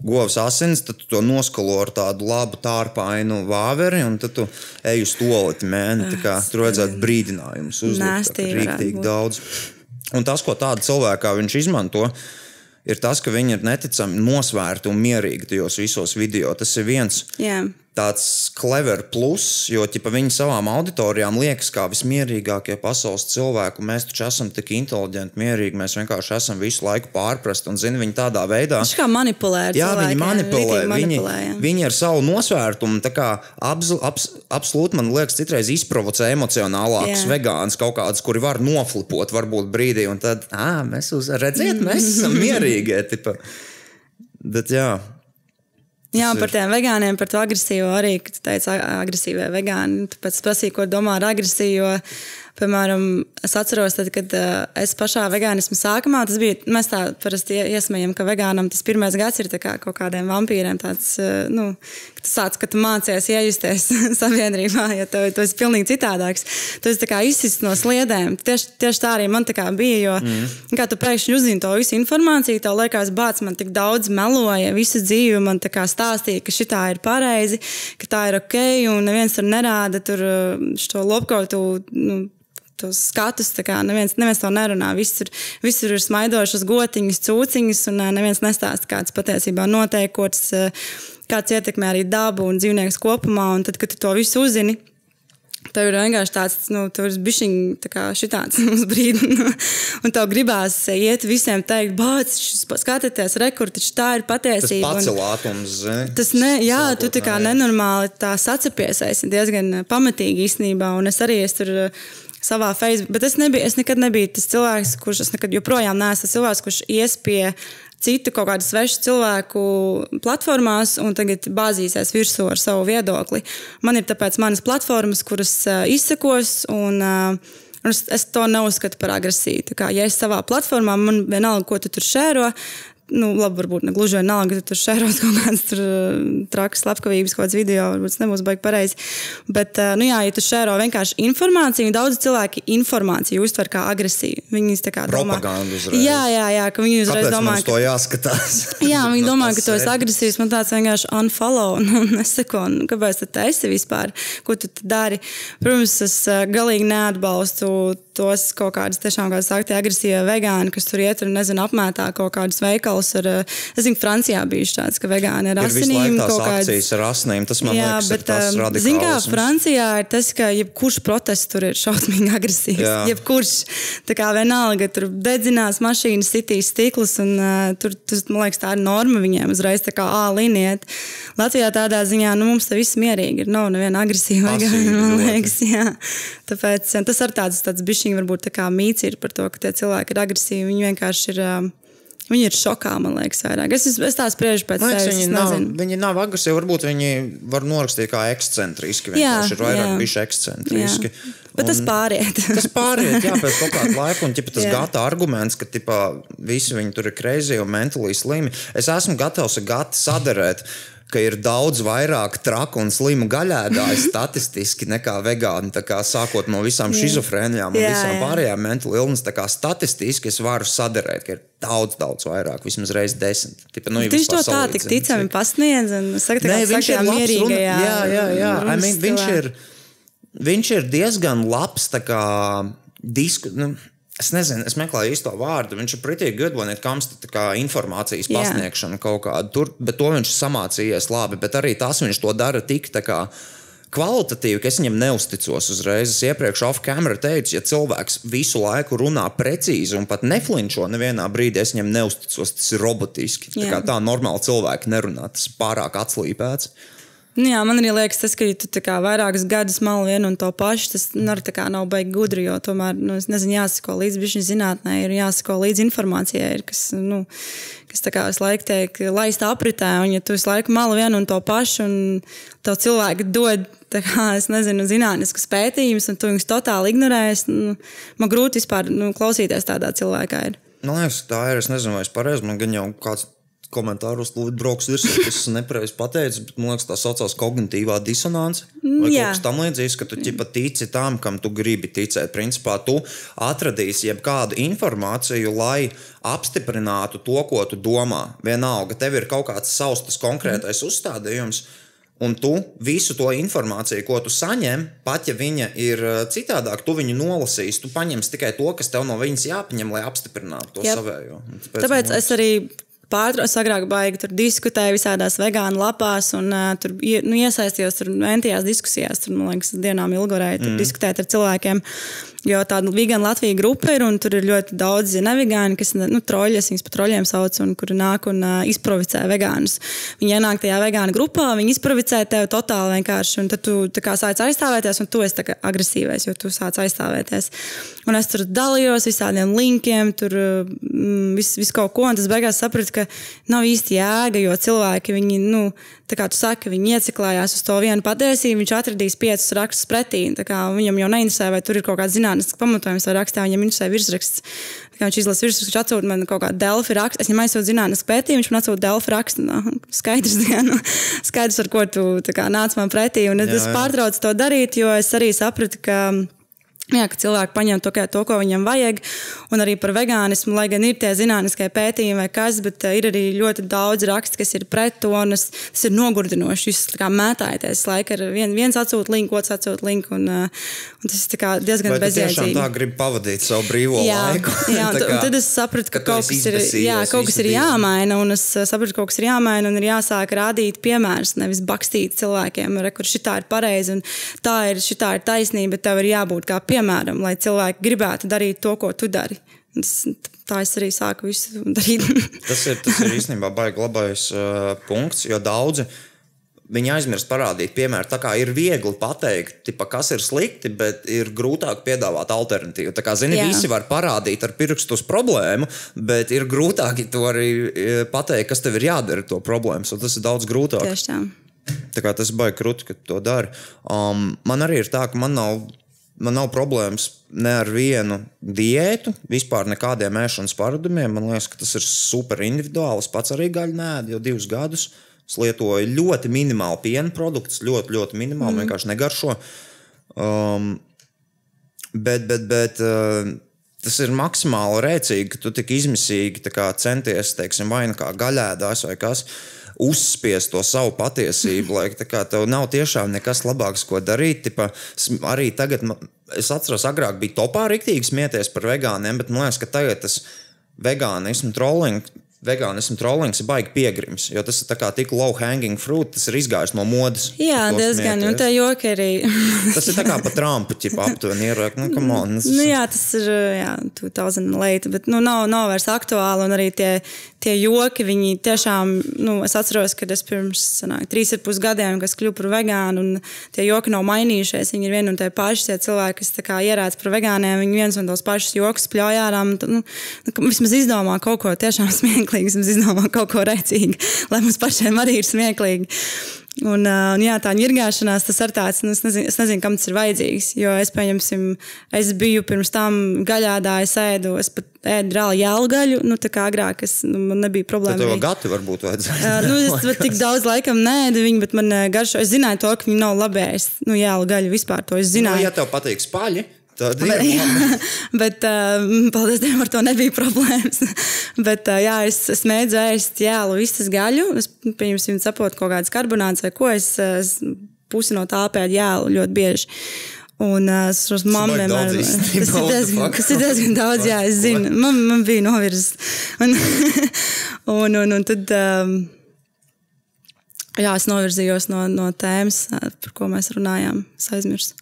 govs asins, tad to noskalo ar tādu labu tārpainu vāveri, un tad tu ej uz toleti mēni. Tā kā Tur vajadzētu brīdinājumus uzlikt. tā varētu Rīktīgi daudz. Un tas, ko tādu cilvēku kā viņš izmanto, ir tas, ka viņi ir neticami nosvērti un mierīgi tajos visos video. Tas ir viens Jā. Tāds clever plus, jo ķipa, viņi savām auditorijām liekas kā vismierīgākie pasaules cilvēki. Mēs taču esam tik inteliģenti, mierīgi. Mēs vienkārši esam visu laiku pārprasti un zinām viņu tādā veidā. Viņš kā manipulē ar Jā, viņi cilvēkiem, manipulē. Viņi, manipulē, viņi ar savu nosvērtumu abs, abs, absolūti, man liekas, citreiz izprovocē emocionālākus vegānus, kaut kādus, kuri var noflipot varbūt brīdī, un tad, ah, mēs uz, redziet, mēs esam mierīgie. Tipa. Bet jā, Jā, par tiem vegāniem, par to agresīvo arī, kad tu teici, agresīvie vegāni. Tāpēc prasīju, ko domā ar agresiju. Piemēram, es atceros, tad, kad uh, es pašā vegānismu sākumā, tas bija, mēs tā parasti ie- iesmējam, ka vegānam tas pirmais gads ir kā kaut kādiem vampīriem. Tāds, uh, nu, ka tas sāc, ka tu mācies iejusties sabiedrībā, ja tu, tu esi pilnīgi citādāks. Tu esi tā kā izsists no sliedēm. Tieši, tieši tā arī man tā kā bija, jo mm. kā tu pēkšņi uzzini to visu informāciju, tev liekas, bāc, man tik daudz meloja, visu dzīvi man tā kā stāstīja, ka šitā ir pareizi, ka tā ir ok, un neviens tur nerāda tur uh, šo lopkautu. Nu, tos skatus. Neviens, neviens to nerunā. Visur, visur ir smaidošas gotiņas, cūciņas, un neviens nestāsta, kāds patiesībā notiek, kāds, ietekmē arī dabu un dzīvniekus kopumā. Un tad, kad tu to visu uzzini, Tev ir vienkārši tāds, nu, tev ir bišķiņ, tā kā šitāds uz brīdi. un tev gribās iet visiem teikt, bāc, skatieties, rekur, taču tā ir tas patiesība. Un- pacelātums, zini. Tas ne, jā, tu tā kā Sākotnēji. nenormāli tā sacepies, esi diezgan pamatīgi īstenībā, un es arī es tur savā Facebook, bet es, nebiju, es nekad nebiju tas cilvēks, kurš, es nekad joprojām neesmu cilvēks, kurš ies pie citu kaut kādu svešu cilvēku platformās un tagad bāzīsies virsū ar savu viedokli. Man ir tāpēc manas platformas, kuras uh, izsekos un uh, Un es, es to neuzskatu par agresiju. Tā Kā, ja es savā platformā, man vienalga, ko tu tur šēro, nu, labi, varbūt ne gluži vienalga, ka tu tur šērot kaut kādas uh, trakas, slepkavības, kaut kādas video, varbūt tas nebūs baigi pareizi. Bet, uh, nu, jā, ja tu šēro vienkārši informāciju, daudz cilvēki informāciju uztver kā agresiju. Viņi tā kā domā. Jā, jā, jā, ka viņi uzreiz Kāpēc domā, ka to jāskatās? Jā, viņi No domā, ka tu esi agresīvs. Man tāds vienkārši unfollow, nu, neseko. Nu, kāpēc tu esi vispār? Ko tu dari? Protams, es uh, galīgi neatbalstu tos kaut kādus tiešām, kā saka, agresīvie vegāni, kas tur iet un, nezinu, apmētā kaut kādus veikalus. Ar, uh, es zinu, Francijā bija tāds, ka vegāni ar asinīm kaut kādas. ar asinīm. Tas man Jā, liekas, bet, ir tas um, radikāls. zini, kā Francijā ir tas, ka jebkurš protests tur ir šausmīgi agresīvs. Jā. Jebkurš, tā kā vienalga, tur dedzinās mašīnas, sitīs stiklus, un uh, tur, tas, man liekas, tā ir norma viņiem uzreiz tā kā āliniet. Latvijā tādā ziņā, nu, mums te viss mierīgi ir, nav neviena agresīva vegāna, man liekas, jā. Tāpēc uh, tas ar tāds, tāds bišķiņ varbūt tā kā mīts ir par to, ka tie cilvēki ir agresīvi, viņi vienkārši ir... Uh, Viņi ir šokā, man liekas, vairāk. Es, es tā spriežu pēc liekas, sevis. viņi, nav, viņi nav agresīvi. Varbūt viņi var norakstīt kā ekscentriski. Jā, Vienkārši ir vairāk bijuši ekscentriski. Jā. Bet tas pāriet. Tas pāriet, jā, pēc kaut kāda laika, un ķipa, tas gata arguments, ka ķipa, visi viņi tur ir kreizi un mentāli slimi. Es esmu gatavs ar gatu sadarēt. Ka ir daudz vairāk traku un slimu gaļēdāju statistiski nekā vegāni. Kā sākot no visām šizofrēnijām un Jā, visām jā. pārējām tā kā statistiski es varu sadarēt, ka ir daudz, daudz vairāk, vismaz reizes desmit. Tipa, nu, ja Viņš to tā tik ticami pasniedz. Un saka, kā viņš ir mierīgajā. runa- Jā, jā, jā. I mean, viņš, ir, viņš ir diezgan labs. kā, Disku, nu, es nezinu, es meklēju īsto vārdu. Viņš ir pretīgi good when it comes to tā kā, informācijas Jā. pasniegšanu kaut kādu. Tur, bet to viņš samācījies labi. Bet arī tas viņš to dara tik tā kā. Kvalitatīvi, ka es viņam neusticos uzreiz. Es iepriekš off-camera teicu, ja cilvēks visu laiku runā precīzi un pat neflinčo nevienā brīdī, es viņam neusticos. Tas ir robotiski. Tā, Jā. kā tā normāli cilvēki nerunā, tas ir pārāk atslīpēts. Nu, jā, man arī liekas, tas, ka ja tu vairākus gadus malu vienu un to pašu, tas nu, nav baigi gudri. Jo tomēr, nu, nezinu, jāsako līdzi viņa zinātnē, ir jāsako līdzi informācijai, ir, kas, nu, kas tā kā visu laiku tiek laista apritē. Un, ja tu visu laiku malu vienu un to pašu, un tev cilvēki dod, kā, es nezinu, zinātniskus pētījumus, un tu viņus totāli ignorēsi, nu, man grūti vispār nu, klausīties tādā cilvēkā. Ir. Man liekas, tā ir. Es nezinu, vai es pareizi. Man gan jau kāds komentāros brauks virsū, ka es nepareizi pateicu, bet man liekas, tā saucās kognitīvā disonance. Vai kaut kas tam līdzīgs, ka tu ķipa tici tam, kam tu gribi ticēt. Principā tu atradīsi jebkādu informāciju, lai apstiprinātu to, ko tu domā. Vienalga, tev ir kaut kāds savs tas konkrētais uzstādījums. Un tu visu to informāciju, ko tu saņem, pat ja viņa ir eh, citādāk, tu viņu nolasīsi. Tu paņemsi tikai to, kas tev no viņas jāpaņem, lai apstiprinātu to Jep. savējo. Un Tāpēc man es arī pārtraucu, agrāk baigi tur diskutēju visādās vegānu lapās, un uh, tur nu, iesaistījos tur entijās diskusijās. Tur, man liekas, dienām ilgorēju mm. diskutēt ar cilvēkiem. Jo tāda Vigana Latvijas grupa ir, un tur ir ļoti daudz nevegāni, kas nu, troļļi, es viņus par troļļiem saucu, un kuri nāk un uh, izprovocē vegānus. Viņi ienāk tajā vegānu grupā, viņi izprovocē tevi totāli vienkārši, un tad tu kā sāc aizstāvēties, un tu esi agresīvais, jo tu sāc aizstāvēties. Un es tur dalījos visādiem linkiem, tur mm, visu vis kaut ko, un tas beigās sapratu, ka nav īsti jēga, jo cilvēki, viņi, nu, tā kā tu saki, viņi ieciklējās uz to vienu patiesību, viņš atradīs piecus rakstus pretī. Viņam jau neinteresē, vai tur ir kaut kāds zinātnisks pamatojums vai rakstā, viņam interesē virsraksts. Kā viņš izlasa virsrakstu, viņš atsūta man kaut kādu delfi rakstu. Es viņam aizsūtu zinātnisku pētījumu, viņš man atsūta delfi rakstu. No, skaidrs, dienu, skaidrs, ar ko tu kā, nāc man pretī. Un es, Jā, es jā. pārtraucu to darīt, jo es arī sapratu, ka. Jā, ka cilvēki paņem to, kā- to, ko viņam vajag, un arī par vegānismu, lai gan ir tie zinātniskie pētījumi vai kas, bet eh, ir arī ļoti daudz rakstu, kas ir pret to, un es, tas ir nogurdinoši. Jūs kā mētājaties, laika ar vien, viens atsūta linku, otrs atsūta linku, un, eh, un tas ir diezgan bezjēdzīgi. tā gribi pavadīt savu brīvo Jā, laiku? jā un, un tad es sapratu, ka, ka kaut kas, ir, jā, kaut kas ir jāmaina, un es uh, sapratu, ka kaut kas ir jāmaina, un ir jāsāk rādīt piemērus, nevis bakstīt cilvēkiem, re, kur šī ir pareizi un tā ir, šitā ir taisnība, bet tev ir jābūt kā piemēram, lai cilvēki gribētu darīt to, ko tu dari. Tas, tā es arī sāku visu darīt. Tas ir, tas ir īstenībā baigi labais uh, punkts, jo daudzi viņi aizmirst parādīt, piemēram, tā kā ir viegli pateikt, tipa, kas ir slikti, bet ir grūtāk piedāvāt alternatīvu. Tā kā zini, Jā. visi var parādīt ar pirkstu uz problēmu, bet ir grūtāk to arī eh, pateikt, kas tev ir jādara ar to problēmu. So tas ir daudz grūtāk. Tieši tā. Tā kā tas baigi krūti, ka to dari. Um, man arī ir tā, ka man nav, man nav problēmas ne ar vienu diētu, vispār nekādiem ēšanas paradumiem. Man liekas, ka tas ir super individuāli. Es pats arī gaļu nēdu jau divus gadus. Es lietoju ļoti minimālu piena produktus, ļoti, ļoti minimāli, mm. vienkārši negaršo. Um, bet, bet, bet uh, tas ir maksimāli rēcīgi, ka tu tik izmisīgi kā centies, teiksim, vai nu kā gaļēdās vai kas. Uzspiest to savu patiesību, lai kā tev nav tiešām nekas labāks, ko darīt. Tipa, arī tagad, es atceros, agrāk bija topā rīktīgi smieties par vegāniem, bet man liekas, ka tagad tas vegānismu trolling. Vegānismu trollings ir baigi piegrims, jo tas ir tik low hanging fruit, tas ir izgājis no modes. Jā, diezgan. Un smieties. tā joki arī. Tas ir tā kā pa Trumpu ķipa aptuveni ierāk. Nu, come on. Tas, Nu, jā, tas ir jā, 2000 leita, bet nu, nav, nav vairs aktuāli. Un arī tie, tie joki, viņi tiešām, nu, es atceros, kad es pirms sanāk, trīs ar pus gadiem, kas kļuvu par vegānu, un tie joki nav mainījušies. Viņi ir vieni un tie paši. Tie cilvēki, kas tā kā ierāds par vegāniem, viņi viens un tos pašus joks pļauj ārā. Nu, nu, vismaz izdomā kaut ko tiešām smieklīgu, vismaz izdomā kaut ko rēcīgu, lai mums pašiem arī ir smieklīgi. Un, uh, un jā, tā ņirgāšanās, tas ir tāds, nu, es nezinu, es nezinu, kam tas ir vajadzīgs. Jo es, pieņemsim, es biju pirms tam gaļādā, es ēdu, es pat ēdu reāli jēlgaļu, nu, tā kā agrāk, es, nu, man nebija problēma. tev gati varbūt vajadzēja. Uh, nu, es pat tik daudz laikam nēdu viņu, bet man uh, garšo. Es zināju to, ka viņi nav ēst. Nu, jēlu gaļu vispār to es Nu, zināju. ja tev patīk spaļi, ir Bet, labi. bet uh, paldies Dievam, ar to nebija problēmas. bet, uh, jā, es, es mēdzu ēst jēlu, vistas gaļu. Es, pieņemsim, saprotu kaut kādas karbonāts vai ko. Es, uh, es pusi no tā pēdu jēlu ļoti bieži. Un uh, es mammu baigi vienmēr. daudz Tas ir diezgan, tas ir diezgan daudz, jā, es zinu. Man, man bija novirzis. Un, un, un, un tad. Um, Jā, es novirzījos no, no tēmas, par ko mēs runājām. Es aizmirsu.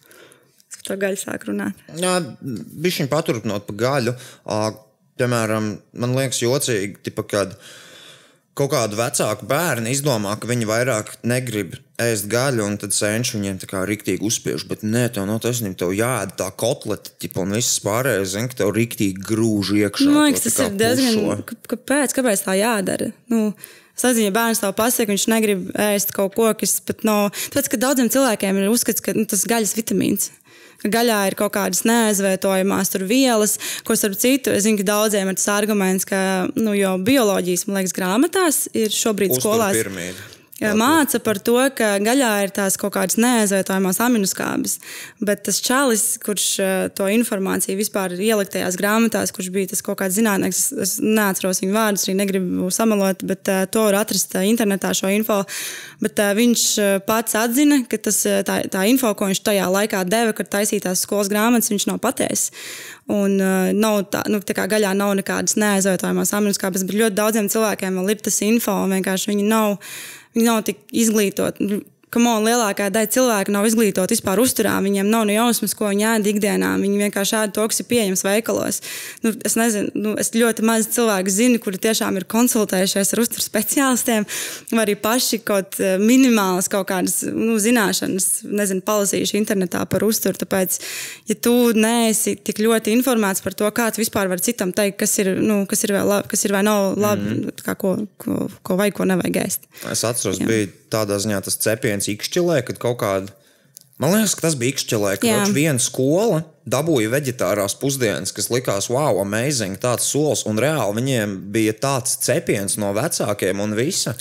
To gaļu sāku runāt. Jā, bija viņa paturpinot pa gaļu. Piemēram, man liekas, jocīgi, tipa, kad kaut kādu vecāku bērnu izdomā, ka viņi vairāk negrib ēst gaļu, un tad sēņš viņiem tā kā rīktīgi uzspiež. Bet nē, tev nav taisnība. Tev jāēd tā kotleta, ķipa, un viss pārējais, zini, ka tev rīktīgi grūž iekšā. Man liekas, tas ir diezgan. Kāpēc, kāpēc tā jādara? Nu, Es nezinu, ja bērns tev pasaka, viņš negrib ēst kaut ko, kas pat nav. Tāpēc, ka daudziem cilvēkiem ir uzskats, ka nu, tas gaļas vitamīns. Gaļā ir kaut kādas neaizvietojamās vielas, ko starp citu, es zinu, ka daudziem ir tas arguments, ka nu, jau bioloģijas, liekas, grāmatās ir šobrīd skolās. Uzturpyramīda. Māca par to, ka gaļā ir tās kaut kādas neaizvietojamās aminoskābes. Bet tas čalis, kurš eh, to informāciju vispār ir ielikt tajās grāmatās, kurš bija tas kaut kāds zinātnēks, es, neatceros viņu vārdus, arī negribu samalot, bet uh, to var atrast uh, internetā šo info. Bet viņš pats atzina, ka tas, tā, tā info, ko viņš tajā laikā deva, kad taisītās skolas grāmatas, viņš nav pateicis. Un nav tā, nu, tā kā gaļā nav nekādas neaizvietojamās aminoskābes, bet ļoti daudziem cilvēkiem vēl ir tas info, un vienkārši viņi nav, viņi nav tik izglītoti. Kamon, lielākā daļa cilvēku nav izglītota vispār uzturā. Viņiem nav ne jausmas, ko viņi ēd ikdienā. Viņi vienkārši ēd to, kas ir pieejams veikalos. Nu, es nezinu, nu, es ļoti maz cilvēku zinu, kuri tiešām ir konsultējušies ar uzturu speciālistiem, vai arī paši kaut eh, minimālas kaut kādas nu, zināšanas, nezinu, palasījuši internetā par uzturu. Tāpēc, ja tu neesi tik ļoti informēts par to, kāds vispār var citam teikt, kas ir, nu, kas ir, vēl labi, kas ir vai nav labi, mm -hmm. kā, ko, ko, ko vajag, ko nevajag ēst. Es atceros, Jā. bija tādā ziņā tas cepiens Ikšķilē, kad kaut kāda. Man liekas, ka tas bija Ikšķilē, ka viņš viena skola dabūja vegetārās pusdienas, kas likās, wow, amazing, tāds solis. Un reāli viņiem bija tāds cepiens no vecākiem un visa.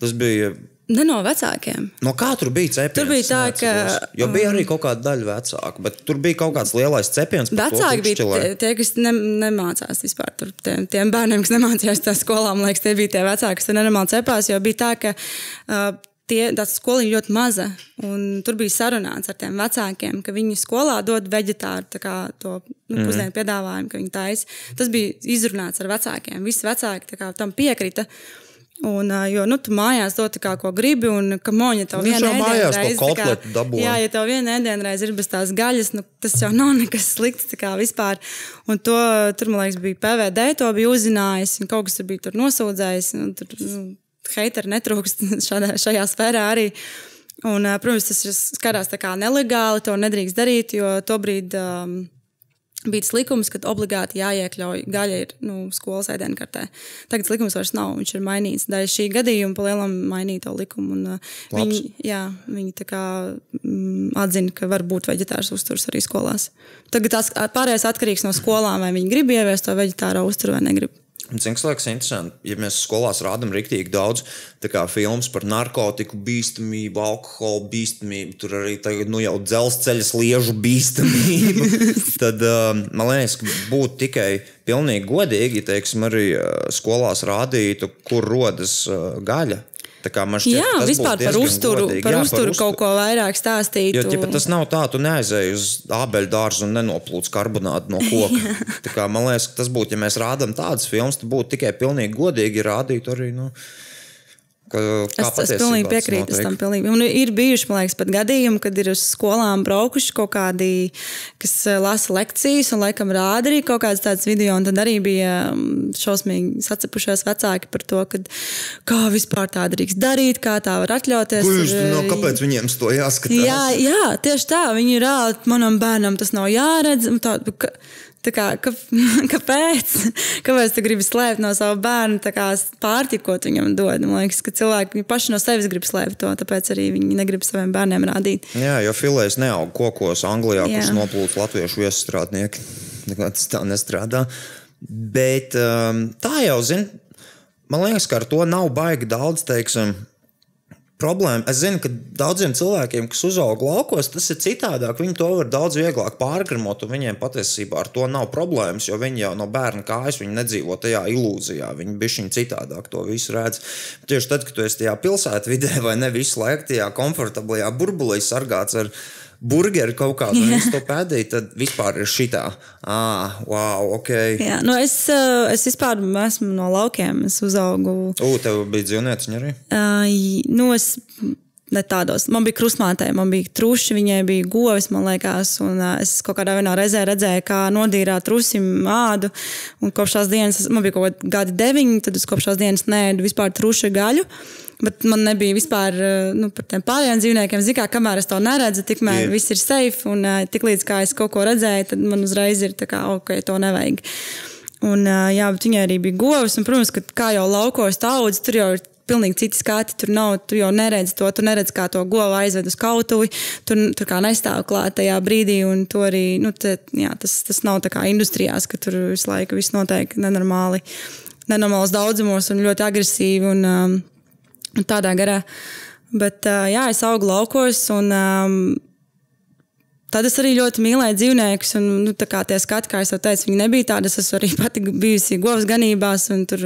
Tas bija. Ne no vecākiem. No kā tur bija cepiens? Tur bija tā, neatceros. ka, Jo bija arī kaut kāda daļa vecāka, bet tur bija kaut kāds lielais cepiens. Vecāki bija tie, tie kas ne, nemācās vispār. Tur, tiem, tiem bērniem, kas nemācījās tajā skolā, man liekas, tie bija tie vecāki, kas nenormāli cepās. Jo bija tā, ka uh, tie, tā skola ir ļoti maza. Tur bija sarunāts ar tiem vecākiem, ka viņi skolā dod vegetāru tā kā to nu, pusdienu piedāvājumu, ka viņi taisa. Tas bija izrunāts ar vecākiem. Visi vecāki tā kā tam piekrita. Un, jo, nu, tu mājās to tā kā ko gribi, un ka moņa tev to ēdienreize, tā kā- dabūja. Jā, ja tev viena ēdienreize ir bez tās gaļas, nu, tas jau nav nekas slikts kā vispār. Un to tur, man liekas, bija PVD, to bija uzzinājis, un kaut kas tur bija tur nosūdzējis. un Tur, nu, Heiteri netrūkst šādā, šajā sfērā arī. Un, protams, tas ir skatās tā kā nelegāli, to nedrīkst darīt, jo tobrīd um, bija likums, ka obligāti jāiekļauj gaļa ir nu, skolas ēdienkartē. Tagad likums vairs nav, viņš ir mainīts. Daļai šī gadījuma palielam mainīja to likumu. Un, uh, viņi, jā, viņi tā kā mm, atzina, ka var būt veģetārs uzturs arī skolās. Tagad tas pārējais atkarīgs no skolām, vai viņi grib ieviest to veģetāro uzturu vai negrib. Cik liekas, interesanti, ja mēs skolās rādām rīktīgi daudz filmas par narkotiku bīstamību, alkohola bīstamību, tur arī tagad, nu, jau dzelzceļa sliežu bīstamību. Tad um, man liekas, ka būtu tikai pilnīgi godīgi, ja teiksim, arī uh, skolās rādītu, kur rodas uh, gaļa. Šķiet, Jā, vispār par uzturu, godīgi. par Jā, uzturu uzturu. kaut ko vairāk stāstīt. Jo ķipa, tas nav tā, tu neaizēji uz ābeļu dārzu un nenoplūc karbonātu no koka. Kā, man liekas, ka tas būtu, ja mēs rādām tādas filmas, tad būtu tikai pilnīgi godīgi rādīt arī. Nu, ka, Es, es pilnīgi piekrītu es tam. Pilnīgi. Un ir bijuši, man liekas, pat gadījumi, kad ir uz skolām braukuši kaut kādi, kas eh, lasa lekcijas un laikam rāda arī kaut kādas tādas video. Tad arī bija mm, šausmīgi sacepušies vecāki par to, kad, kā vispār tā drīkst darīt, kā tā var atļauties. Kurš, Ir, no, eh, kāpēc viņiem to jāskatās? Jā, jā, tieši tā. Viņi reāli, manam bērnam tas nav jāredz. Tā, ka, kā, ka, kāpēc? Kāpēc tu gribi slēpt no sava bērna kā pārtiku, ko viņam dod? Man liekas, ka cilvēki paši no sevis grib slēpt to, tāpēc arī viņi negrib saviem bērniem rādīt. Jā, jo filēs neaug kokos Anglijā, Jā. kurš noplūc latviešu kā Tas tā nestrādā. Bet um, tā jau zina, man liekas, ka ar to nav baigi daudz, teiksim, problēma. Es zinu, ka daudziem cilvēkiem, kas uzaug laukos, tas ir citādāk. Viņi to var daudz vieglāk pārgramot, un viņiem patiesībā ar to nav problēmas, jo viņi jau no bērna kājas nedzīvo tajā ilūzijā. Viņi bija šķiņķi citādāk to visu redz. Tieši tad, kad tu esi tajā pilsētvidē vai ne visu laiku tajā komfortablajā burbulī sargāts ar burgeri kaut kādu un visu to pēdīt, tad vispār ir šitā. Ah, wow, ok. Jā, nu es, es vispār esmu no laukiem. Es uzaugu U, tev bija dzīvnieciņi arī? Uh, nu, es ne tādos. Man bija krustmātē, man bija truši, viņai bija govis, man liekas. Un, uh, es kaut kādā reizē redzēju, kā nodīrā trusim ādu. Un kopš tās dienas, man bija kaut kādi gadi deviņi, tad es kopš tās dienas nēdu vispār truši gaļu. Bet man nebija vispār nu, par tiem pārējiem dzīvniekiem. Zinu, kamēr es to neredzu, tikmēr Jā. viss ir safe. Un uh, tiklīdz kā es kaut ko redzēju, tad man uzreiz ir tā, kā, ok, to nevajag. Un, uh, jā, bet viņai arī bija govs. Un, protams, ka kā jau laukos daudz, tur jau ir pilnīgi citi skati. Tur nav, tu jau neredzi to, tu neredzi, kā to govu aizved uz kautuvi. Tur, tur kā nestāv klāt tajā brīdī, un to arī nu, te, jā, tas, tas nav tā kā industrijās, ka tur visu laiku viss notiek nenormāli, nenormāls daudzumos un ļoti agresīvi un, um, un tādā garā. Bet jā, es augu laukos un. Um, Tad es arī ļoti mīlēju dzīvniekus, un nu, tie skati, kā jau teicu, viņi nebija tādi. Es arī pati bijusi govs ganībās, un tur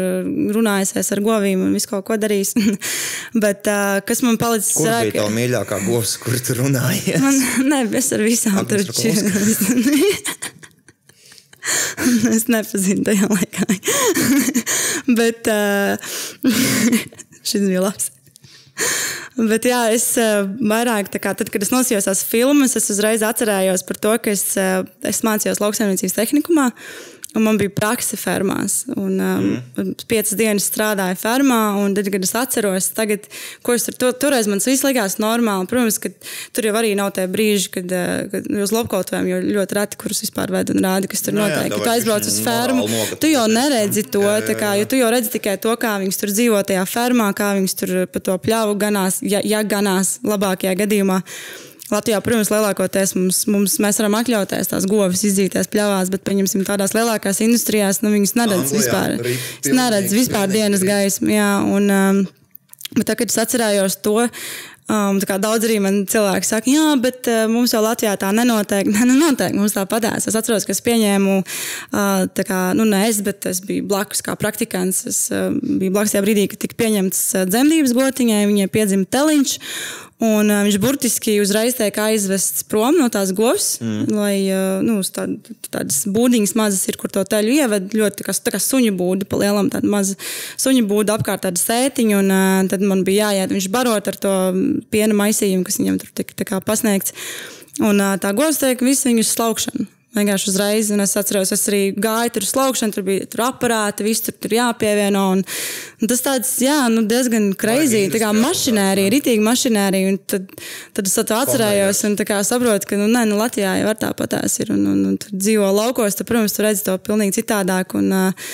runājusies ar govīm un visu kaut ko darījis. Bet uh, kas man palicis Kur bija tā mīļākā govs, kur tu runāji? Man, ne, es ar visām tur čīru. es nepazinu tajā laikā. Bet uh, šis bija labs. Bet jā, es uh, vairāk, kā, tad, kad es nosījos tās filmas, es uzreiz atcerējos par to, ka es, uh, es mācījos lauksaimniecības tehnikumā. Un man bija praksa fermās. Un, um, mm. Piecas dienas strādāju fermā, un tad, kad es atceros, tagad, ko es tur to, toreiz man viss likās normāli. Protams, ka tur jau arī nav tie brīži, kad, uh, kad uz lopkautuvēm jau ļoti reti, kurus vispār ved un rāda, kas tur Nu jā, notiek. Kad tu aizbrauc uz fermu, tu jau neredzi to, Jā, jā, tā kā, jā. jo tu jau redzi tikai to, kā viņas tur dzīvo tajā fermā, kā viņas tur pa to pļāvu ganās, ja, ja ganās labākajā gadījumā. Latvijā, protams, lielākoties mums, mums mēs varam atļauties tās govis izdzīties pļāvās, bet, pieņemsim, tādās lielākās industrijās, nu, viņas neredz Anglijā vispār. rīt pilnīgi, vispār pilnīgi dienas gaismu, jā, un, um, bet tā, kad es atcerējos to, um, daudz arī man cilvēki saka, jā, bet uh, mums jau Latvijā tā nenotiek. Nē, nu notiek, mums tā patās. Es atceros, ka es pieņēmu, uh, kā, nu ne es, bet es biju blakus kā praktikants. Es uh, biju blakus tajā brīdī, kad tika pieņemts uh, dzemdības gotiņai, viņai piedzima teliņš. Un, uh, viņš burtiski uzreiz tiek aizvests prom no tās govs, mm. lai uh, nu, tād, tādas būdiņas mazas ir, kur to teļu ieved. Ļoti tā kā, tā kā suņu būda, pa lielam tāda maza suņu būda apkārt tāda sētiņa. Un, uh, tad man bija jāiet, viņš barot ar to piena maisījumu, kas viņam tur tika pasniegts. Un uh, tā govs tiek visu viņu slaukšanu. Vienkārši uzreiz, un es atceros, es arī gāju tur uz slaukšanu, tur bija tur aparāti, viss tur, tur jāpievieno. Un, un tas tāds, jā, nu, diezgan crazy, tā kā mašinērija, ritīgi mašinērija. Un tad, tad es to atcerējos un tā kā saprotu, ka, nu, nē, nu, Latvijā jau var tāpatās ir. Un, un, un tur dzīvo laukos, tad, protams, tu redzi to pilnīgi citādāk. Un, uh,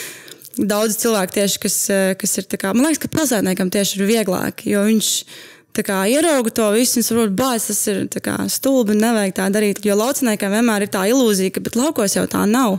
Daudz cilvēku tieši, kas, kas ir tā kā, man liekas, ka pilsētniekam tieši ir vieglāk, jo viņš tā kā ierauga to visu, un saprot, bācis, tas ir kā stulbi, nevajag tā darīt. Jo lauciniekam vienmēr ir tā ilūzija, ka laukos jau tā nav.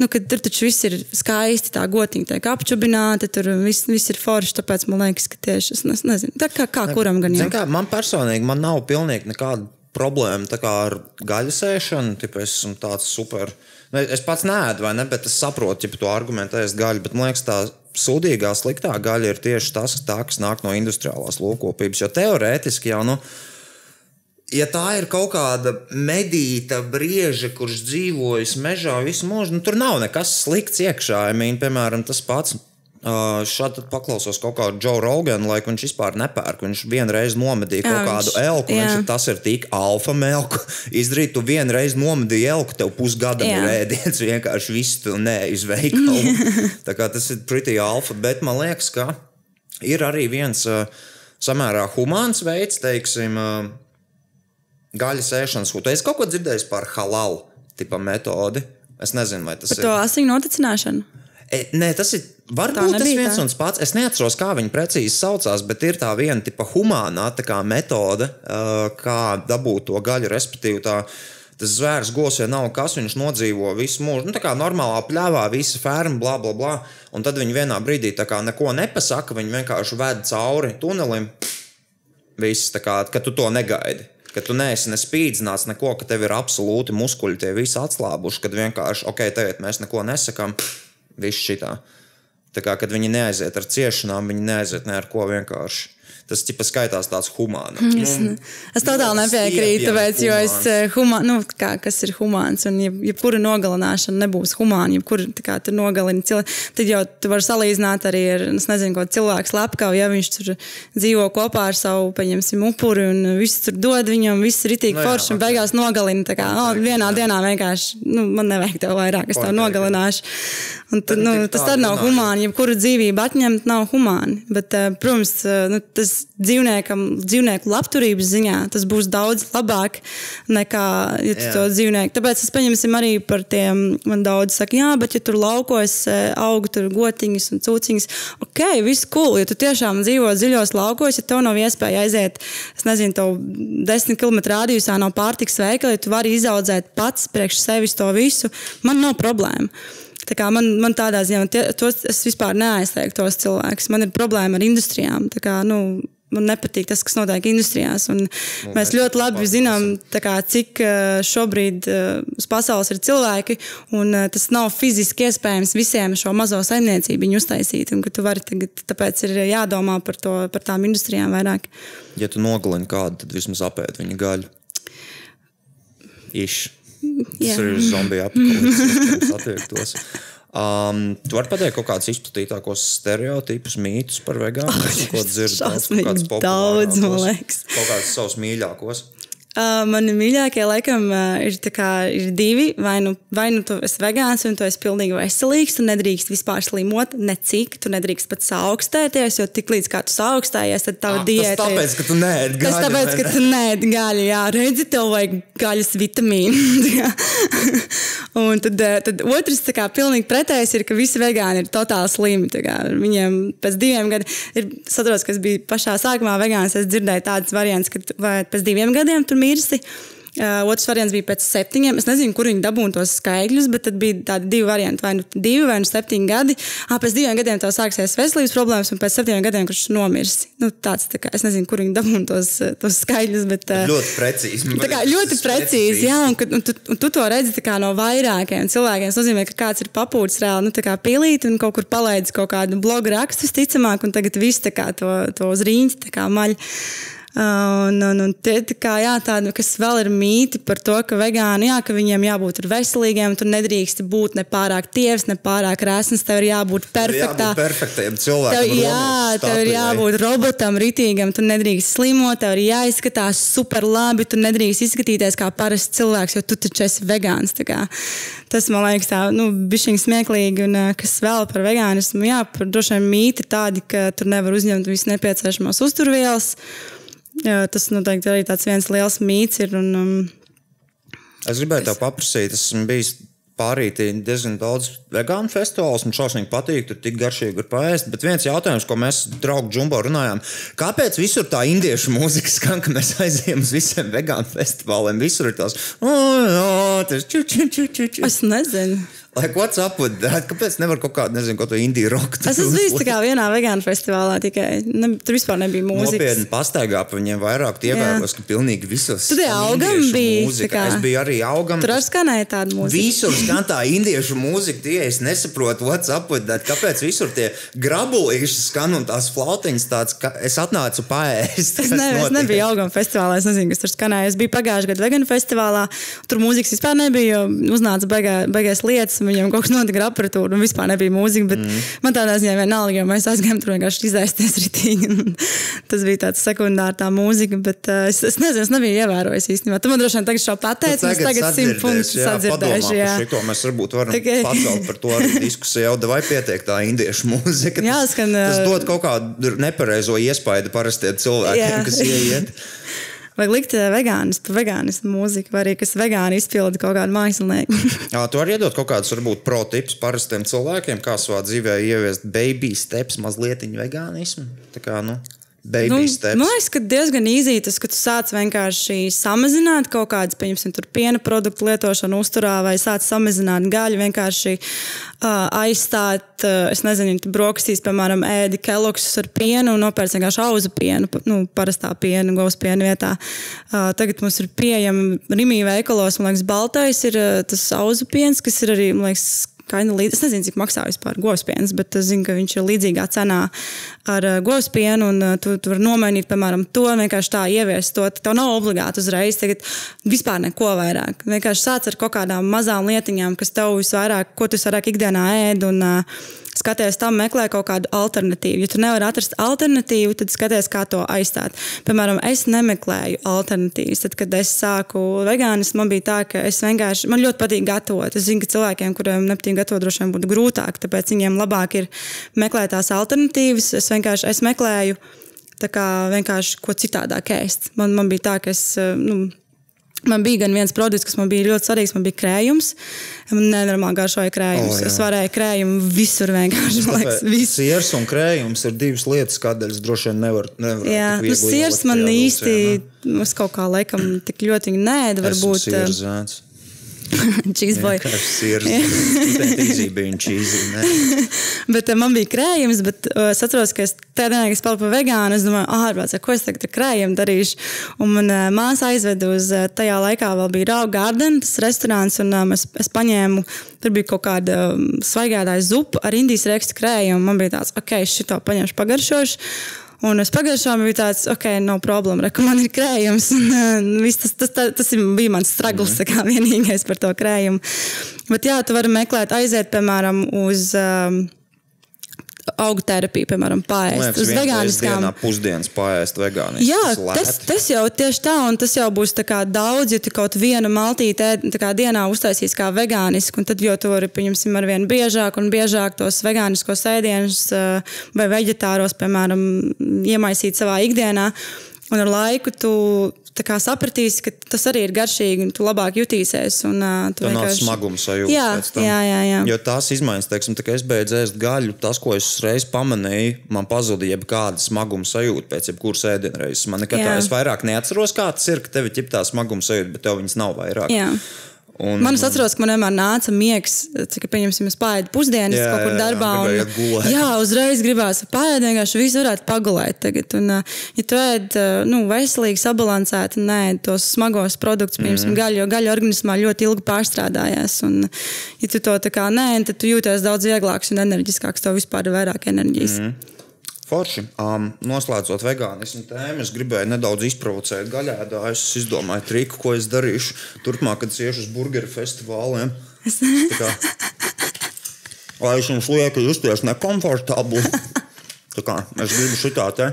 Nu, tur taču viss ir skaisti, tā gotiņa tiek apčubināta, tur viss, viss ir forši, tāpēc man liekas, ka tieši es nezinu, tā kā, kā kuram gan jau. Kā, man personīgi man nav pilnīgi nekāda problēma ar gaļas ēšanu. Es esmu tāds super. Nu, Es pats neēdu, vai ne, bet es saprotu, ja to argumentu ēst gaļu. Bet man liekas, tā sūdīgā, sliktā gaļa ir tieši tas, tā, kas nāk no industriālās lopkopības. Jo teorētiski jau. Nu, Ja tā ir kaut kāda medīta brieža, kurš dzīvojas mežā visu mūžu, nu, tur nav nekas slikts iekšā. I mean, piemēram, tas pats šādi paklausos kaut kādu Joe Roganu, lai viņš vispār nepērk. Viņš vienreiz nomedīja kaut Jā, kādu viņš- elku. jā. Viņš, tas ir tik alfa melku. Izdarīt, tu vienreiz nomedīji elku, tev ir ēdiens. Vienkārši viss tu neiz veikalu. Tā kā tas ir pretty alfa. Bet man liekas, ka ir arī viens uh, samērā humāns veids, teiksim, uh, gaļas ēšanas. Tu esi kaut ko dzirdējis par halal tipa metodi? Es nezinu, vai tas Par ir. to asiņu noticināšanu. E, nē, tas ir. Varbūt tas viens tā? un tas pats. Es neatceros, kā viņi precīzi saucās, bet ir tā viena tipa humānā kā metode, uh, kā dabūt to gaļu. Respektīvi, tā, tas zvērs gos vai nav kas, viņš nodzīvo visu mūžu. Nu, tā kā normālā pļāvā, visa ferma, bla, bla, bla. Un tad viņi vienā brīdī tā kā neko nepasaka, viņi vienkārši ved cauri tunelim. Viss, kā, ka tu to negaidi. Ka tu neesi ne spīdzināts, neko, ka tev ir absolūti muskuļi, tie visi atslābuši, kad vienkārši, ok, tagad mēs neko nesakām, viss šitā. Tā kā, kad viņi neaiziet ar ciešanām, viņi neaiziet ne ar ko vienkārši. Tas tipa skaitās tāds humāns. Es, ne, es totāli nepiekrītu, tāpēc, jo es eh, humā, nu, kā, kas ir humāns un jeb, jebkura nogalināšana nebūs humāna, jebkura tā kā tu nogalini cilvēku, tad jau tu vari salīdzināt arī ar, es nezinu, ko cilvēks lepkau, ja viņš tur dzīvo kopā ar savu, paņemsim, upuri un viss tur dod viņam, viss ir itīgi Nu jā, forši un ok. beigās nogalina. Tā kā, oh, vienā dienā vienkārši, nu, man nevajag tev vairāk, es tev nogalināšu. Un, tad, Bet nu, tik tas tad nav humāni, jebkuru dzīvību atņemt nav humāni. Bet, eh, protams, eh, nu, tas dzīvniekam, dzīvnieku labturības ziņā tas būs daudz labāk nekā ja tu Jā. to dzīvnieku. Tāpēc es pieņemsim arī par tiem, man daudz saka, jā, bet ja tur laukos eh, aug tur gotiņas un cūciņas, ok, viss cool. Ja tu tiešām dzīvo dziļos laukos, ja tev nav iespēja aiziet, es nezinu, tev desmit km rādījusā nav pārtiks veikala, ja tu vari izaudzēt pats priekš sevis to visu, man nav problēma. Tā kā man, man tādā ziņā, un tie, tos, es vispār neaizteiktu tos cilvēkus. Man ir problēma ar industrijām. Kā, nu, man nepatīk tas, kas notiek industrijās. Un mēs mēs ļoti labi zinām, kā, cik eh, šobrīd eh, uz pasaules ir cilvēki, un eh, tas nav fiziski iespējams visiem šo mazo saimniecību uztaisīt. Un, tu vari tagad, tāpēc ir jādomā par, to, par tām industrijām vairāk. Ja tu nogalini kādu, tad vismaz apēd viņa gaļu. Iš. Tas ir zombiju apgabals. Um, tu vari pateikt kaut kādus izplatītākos stereotipus, mītus par vegānu, ko dzirdat? šausmīgi daudz, man liekas. Kaut kādus savus mīļākos. Uh, mani mīļākie, laikam, uh, ir, tā kā, ir divi. Vai nu, vai nu tu esi vegāns un tu esi pilnīgi veselīgs, tu nedrīkst vispār slimot, necik, tu nedrīkst pat saaugstēties, jo tik līdz kā tu saaugstējies, tad tava Ah, tas diēta ir. tāpēc, ka tu neēd Tas gaļu, tāpēc, vai ka tu neēdi gaļu, jā, redzi, tev vajag gaļas vitamīnu. Un tad, eh, tad otrs, tā kā pilnīgi pretējs, ir, ka visi vegāni ir totāli slimi. kā Viņiem pēc diviem gadiem, ir saprotu, kas bija pašā sākumā vegāns, es dzirdēju tādas variants, ka vai pēc diviem gadiem tu mirsti. Uh, otrs variants bija pēc septiņiem. Es nezinu, kur viņi dabūja tos skaitļus, bet tad bija tādi divi varianti. Vai nu divi, vai nu septiņi gadi. Ah, pēc diviem gadiem tev sāksies veselības problēmas, un pēc septiņiem gadiem, kurš nomirsi. Nu, tāds, tā kā, es nezinu, kur viņi dabūja tos, eh, tos skaitļus. Bet, uh, Ļoti precīzi. Kā ļoti precīzi, jā, un, un, tu, un tu to redzi no vairākiem cilvēkiem. Tas nozīmē, ka kāds ir papūtis reāli nu, pilīt un kaut kur palaidis kaut kādu blogu rakstu, visticamāk, un tagad viss to, to uz rīņķi maļ. Uh, Un, un, un tie, kā, jā, tādi, kas vēl ir mīti par to, ka vegāni, jā, ka viņiem jābūt veselīgiem, tur nedrīkst būt ne pārāk tievs, ne pārāk rēsns, tev ir jābūt perfektā. Jābūt perfektiem cilvēkiem. Tev, jā, tev ir jābūt robotam, rītīgam. Tu nedrīkst slimot, tev ir jāizskatās super labi. Tu nedrīkst izskatīties kā parasts cilvēks, jo tu taču esi vegāns. Tas man liekas, tā, nu, bišķiņ smieklīgi. Un ā, kas vēl par vegānismu? Jā, par droši vien mīti tādi, ka tur nevar uzņemt visu nepieciešamās uzturvielas. Jā, tas noteikti arī tāds viens liels mīts ir. Un, um, Es gribēju tev paprasīt, es esmu bijis pārītī diezgan daudz vegānu festivālus. Man šausmīgi patīk, tur tik garšīgi ir paēst. Bet viens jautājums, ko mēs draugu džumbo runājām, kāpēc visur tā indiešu mūzika skan, ka mēs aizējām uz visiem vegānu festivāliem? Visur ir tās, oh, tas ču, ču, ču, ču, ču. es nezinu. Like, what's up with that? Kāpēc nevar kaut kādu, nezinu, ko to indiju roku? Es esmu bijis tikai vienā vegānu festivālā, tikai ne, tur vispār nebija mūzikas. Nopietni pastaigā pa viņiem vairāk, tu ievēros, ka pilnīgi visos. Tu tie skan augam biji, mūzika. Es biju arī augam. Tur arī skanēja tāda mūzika. Visur skan tā indiešu mūzika, tie es nesaprotu, what's up with that. Kāpēc visur tie grabulīši skan un tās flautiņas tāds, ka es atnācu paēst. Es, ne, es nebiju auguma festivālā, es nezinu, kas tur skanēja. Es biju pagājušajā gadā vegānu festivālā. Tur mūzikas vispār nebija, jo uznāca beigā, beigās lietas, un viņiem kaut kas notika ar aparatūru, un vispār nebija mūzika. Bet mm. man tādā ziņā vienalga, jo mēs aizgājām tur vienkārši izēsties ritīgi. Tas bija tāds sekundārs tā mūzika, bet uh, es, es nezinu, es nebiju ievērojis īstenībā. Tu man droši vien tagad šo pateici, un es tagad simt punktus sadzirdēšu. Jā. Šito mēs varbūt varam okay. pacelt par to diskusiju. Jau vai pietiek tā indiešu mūzika? Jā, tas, skan, tas ā, dod kaut kādu nepareizo iespaidu parastiem cilvēkiem, Jā. kas ieiet. Vai likt eh, vegānis, pa vegānismu mūziku, vai arī kas vegāni izpilda kaut kādu mākslinieku. Jā, tu vari iedot kaut kādus, varbūt, pro-tipus parastiem cilvēkiem, kā savā dzīvē ieviest baby steps, mazliet vegānismu. Tā kā, nu, Nu, man liekas, ka diezgan īsi tas, ka tu sāc vienkārši samazināt kaut kādas, tur piena produktu lietošanu uzturā, vai sāc samazināt gaļu, vienkārši uh, aizstāt, uh, es nezinu, brokastīs, piemēram, ēdi keloksus ar pienu un nopērc vienkārši auzu pienu, nu, parastā piena, govs piena vietā. Uh, tagad mums ir pieejama Rimī veikalos, man liekas, baltais ir uh, tas auzu piens, kas ir arī, man liekas, kaina līdzi. Es nezinu, cik maksā vispār govspiens, bet es zinu, ka viņš ir līdzīgā cenā ar uh, govspienu. Un uh, tu, tu vari nomainīt, piemēram, to vienkārši tā ieviest. To. Tev nav obligāti uzreiz tagad vispār neko vairāk. Vienkārši sāc ar kaut kādām mazām lietiņām, kas tev visvairāk, ko tu vairāk ikdienā ēd. Un, uh, skaties tam, meklē kaut kādu alternatīvu. Ja tu nevari atrast alternatīvu, tad skaties, kā to aizstāt. Piemēram, es nemeklēju alternatīvas. Tad, kad es sāku vegānismu, man bija tā, ka es vienkārši, man ļoti patīk gatavot. Es zinu, ka cilvēkiem, kuriem nepatīk gatavot, droši vien būtu grūtāk, tāpēc viņiem labāk ir meklēt tās alternatīvas. Es vienkārši es meklēju. Kā vienkārši ko citādāk ēst. Man, man bija tā, ka es nu, Man bija gan viens produkts, kas man bija ļoti svarīgs, man bija krējums. Man nenormāli garšoja krējums. O, jā. es varēju krējumu visur vienkārši. Man liekas, visu. Siers un krējums ir divas lietas, kādēļ es droši vien nevaru. Nevar Jā, nu, sirs man īsti, es kaut kā laikam tik ļoti nēdu, varbūt. eh, Siers zēns. Cheeseboy. Bet uh, man bija krējums, bet uh, es atceros, ka es tajā dienā, kad es paliku vegānu, es domāju, ārprāts, ko es tagad ar krējumu darīšu. Un man uh, māsa aizveda uz tajā laikā vēl bija Rauga Garden, tas restorāns, un um, es, es paņēmu, tur bija kaut kāda um, svaigādāja zupa ar indijas rekstu krējumu. Man bija tāds, ok, šito paņemšu pagaršošu. Un es pagājušā bija tāds, ok, no problēma, ka man ir krējums. Un, uh, tas, tas, tas, tas bija mans struggles, mm. kā vienīgais par to krējumu. Bet jā, tu vari meklēt, aiziet, piemēram, uz um, augu terapiju, piemēram, pāriest uz vegāniskām. dienā pusdienas pāriest vegāni. Jā, tas, tas jau tieši tā, un tas jau būs tā kā daudz, ja tu kaut vienu maltīti dienā uztaisīs kā vegānisku, un tad jau tu vari, pieņemsim, ar vien biežāk un biežāk tos vegāniskos ēdienus eh, vai veģetāros, piemēram, iemaisīt savā ikdienā. Un ar laiku tu tā kā sapratīsi, ka tas arī ir garšīgi, un tu labāk jutīsies. Un, uh, tu Tā nav vienkārši- smaguma sajūta. Jā, jā, jā, jā. Jo tās izmaiņas, teiksim, tā es beidzu ēst gaļu, tas, ko es reiz pamanīju, man pazuda jebkāda smaguma sajūta pēc jebkuras ēdienreizes. Man nekad tā, Jā. es vairāk neatceros, kā tas ir, ka tev ir ķip tā smaguma sajūta, bet tev viņas nav vairāk. Jā. Un, Man es atceros, ka man vienmēr nāca miegs, cik, pieņemsim, es pārēju pusdienas Jā, kaut kur jā, jā, darbā. gribēji un- jā, uzreiz gribās pārēt, vienkārši visu varētu pagulēt tagad. Un, ja tu ēd nu, veselīgi, sabalansēti, nē, tos smagos produktus, piemēram, mm. gaļu, jo gaļa organismā ļoti ilgi pārstrādājās. Un, ja tu to tā kā nē, tad tu jūties daudz vieglāks un enerģiskāks, tev vispār ir vairāk enerģijas. Mm. Forši. Um, noslēdzot vegānismu tēmu, es gribēju nedaudz izprovocēt gaļēdājus. Es izdomāju triku, ko es darīšu turpmāk, kad es iešu uz burgeru festivāliem. Tā kā, Lai es jums lieku justies nekomfortabli. Tā kā es gribu šitā te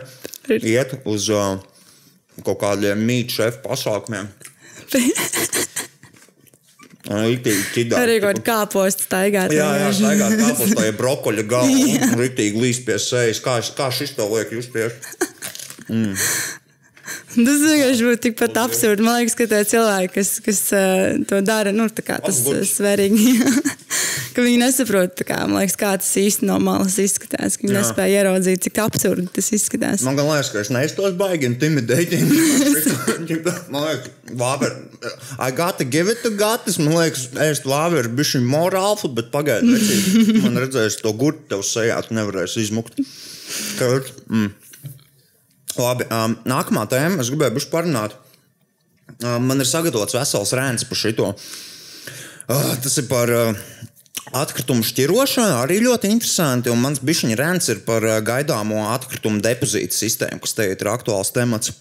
iet uz uh, kaut kādiem mītnes šefu pasākumiem. Arī kaut kā kāpostu staigāt. Jā, jā, staigāt kāpus tajā brokoļa galā un rītīgi līst pie sejas. Kā, kā šis tev liek justies? Tas vienkārši būtu tikpat absurdi. Man liekas, ka tie cilvēki, kas, kas to dara, nu, tā kā tas ir Apgudrs. svarīgi. ka viņi nesaprot, kā, liekas, kā tas īsti no malas izskatās. ka Viņi Jā. nespēja ieraudzīt, cik absurdi tas izskatās. Man liekas, ka es neiztos baigi intimidating. Man liekas, Vāver, I gotta give it to Gatis. Man liekas, ēst vāveru bišķiņ morāli, bet pagaidi, vecīt. Man redzēs to gurtu tev sejā, tu nevarēsi izmukt. Tad, mm. Labi, um, nākamā tēma, es gribēju bišķi parunāt. Um, man ir sagatavots vesels rēns par šito. Uh, tas ir par uh, atkritumu šķirošanu. Arī ļoti interesanti. Mans bišķiņa rēns ir par gaidāmo atkritumu depozītu sistēmu, kas te ir aktuāls temats.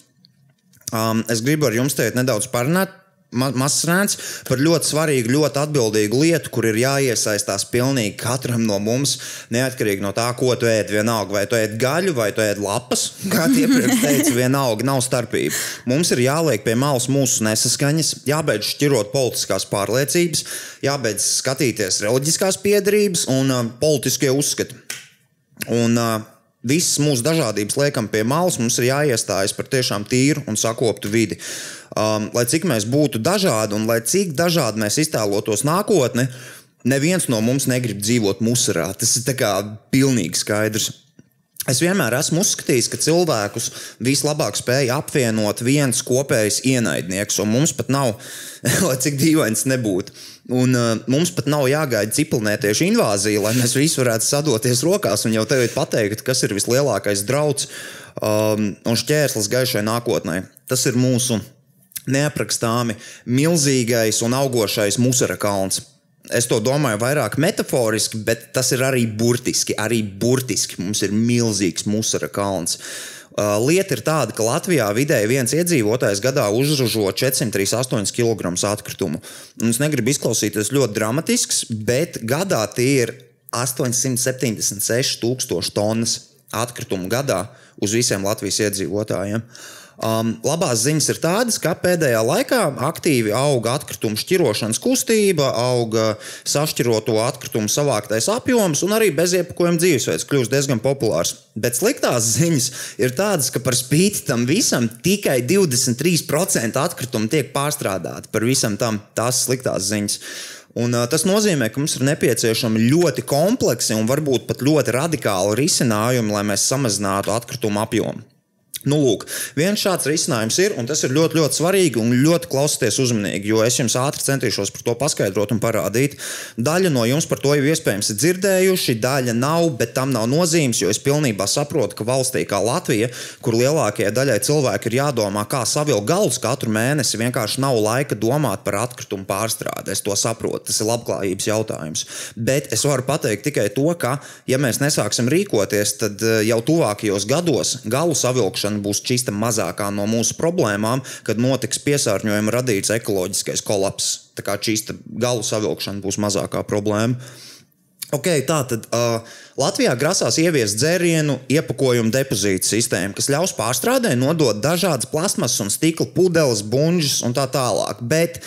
Um, es gribu ar jums teikt nedaudz parunāt. Ma mazs rēns par ļoti svarīgu, ļoti atbildīgu lietu, kur ir jāiesaistās pilnīgi katram no mums, neatkarīgi no tā, ko tu ēd. Vienalga, vai tu ēd gaļu, vai tu ēd lapas, kā iepriekš teica, vienalga nav starpība. Mums ir jāliek pie malas mūsu nesaskaņas, jābeidz šķirot politiskās pārliecības, jābeidz skatīties reliģiskās piedarības un uh, politiskie uzskati. Un uh, visas mūsu dažādības liekam pie malas, mums ir jāiestājas par tiešām tīru un sakoptu vidi. Um, lai cik mēs būtu dažādi un lai cik dažādi mēs iztēlotos nākotni, neviens no mums negrib dzīvot musarā. Tas ir pilnīgi skaidrs. Es vienmēr esmu uzskatījis, ka cilvēkus vislabāk spēja apvienot viens kopējs ienaidnieks, un mums pat nav, lai cik dīvains nebūtu. Un, uh, mums pat nav jāgaida ciprunētiešu invāzija, lai mēs visi varētu sadoties rokās un jau tagad pateikt, kas ir vislielākais drauds um, un šķērslis gaišai nākotnē. Tas ir mūsu neaprakstāmi milzīgais un augošais musara kalns. es to domāju vairāk metaforiski, bet tas ir arī burtiski. Arī burtiski mums ir milzīgs musara kalns. Uh, lieta ir tāda, ka Latvijā vidēji viens iedzīvotājs gadā uzražo 438 kg atkritumu. Un es negribu izklausīties ļoti dramatisks, bet gadā tie ir 876 tūkstoši tonnas atkritumu gadā uz visiem Latvijas iedzīvotājiem. Um, labās ziņas ir tādas, ka pēdējā laikā aktīvi auga atkritumu šķirošanas kustība, auga sašķiroto atkritumu savāktais apjoms un arī beziepakojuma dzīvesveids kļūst diezgan populārs. Bet sliktās ziņas ir tādas, ka par spīti tam visam tikai 23% atkritumu tiek pārstrādāti. Par visam tam tās sliktās ziņas. Un, uh, tas nozīmē, ka mums ir nepieciešami ļoti kompleksi un varbūt pat ļoti radikāli risinājumi, lai mēs samazinātu atkritumu apjomu. Nu, lūk, viens šāds risinājums ir, un tas ir ļoti, ļoti svarīgi un ļoti klausieties uzmanīgi, jo es jums ātri centīšos par to paskaidrot un parādīt. Daļa no jums par to jau iespējams ir dzirdējuši, daļa nav, bet tam nav nozīmes, jo es pilnībā saprotu, ka valstī kā Latvija, kur lielākajai daļai cilvēku ir jādomā, kā savilkt galus katru mēnesi, vienkārši nav laika domāt par atkritumu pārstrādi. Es to saprotu, tas ir labklājības jautājums. Bet es varu pateikt tikai to, ka, ja mēs nesāksim rīkoties, tad eh, jau tuvākajos gados galu savilkšana būs čista mazākā no mūsu problēmām, kad notiks piesārņojuma radīts ekoloģiskais kolaps. Tā kā čista galu savilkšana būs mazākā problēma. Okay, tā tad uh, Latvijā grasās ieviest dzērienu iepakojumu depozītu sistēmu, kas ļaus pārstrādē nodot dažādas plasmasas un stikla pudeles, buļbuļsaktas un tā tālāk. Bet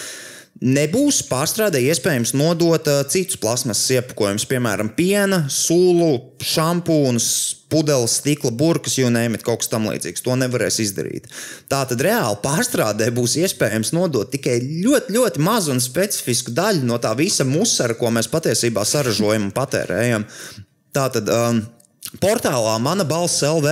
nebūs pārstrādē iespējams nodot citus plasmasas iepakojumus, piemēram, piena, sulu, šampūnus, pudeles, stikla burkas, jau nēmit kaut kas tamlīdzīgs. To nevarēs izdarīt. Tā tad reāli pārstrādē būs iespējams nodot tikai ļoti, ļoti mazu un specifisku daļu no tā visa musara, ko mēs patiesībā saražojam un patērējam. Tā tad. Um, Portālā Mana balss LV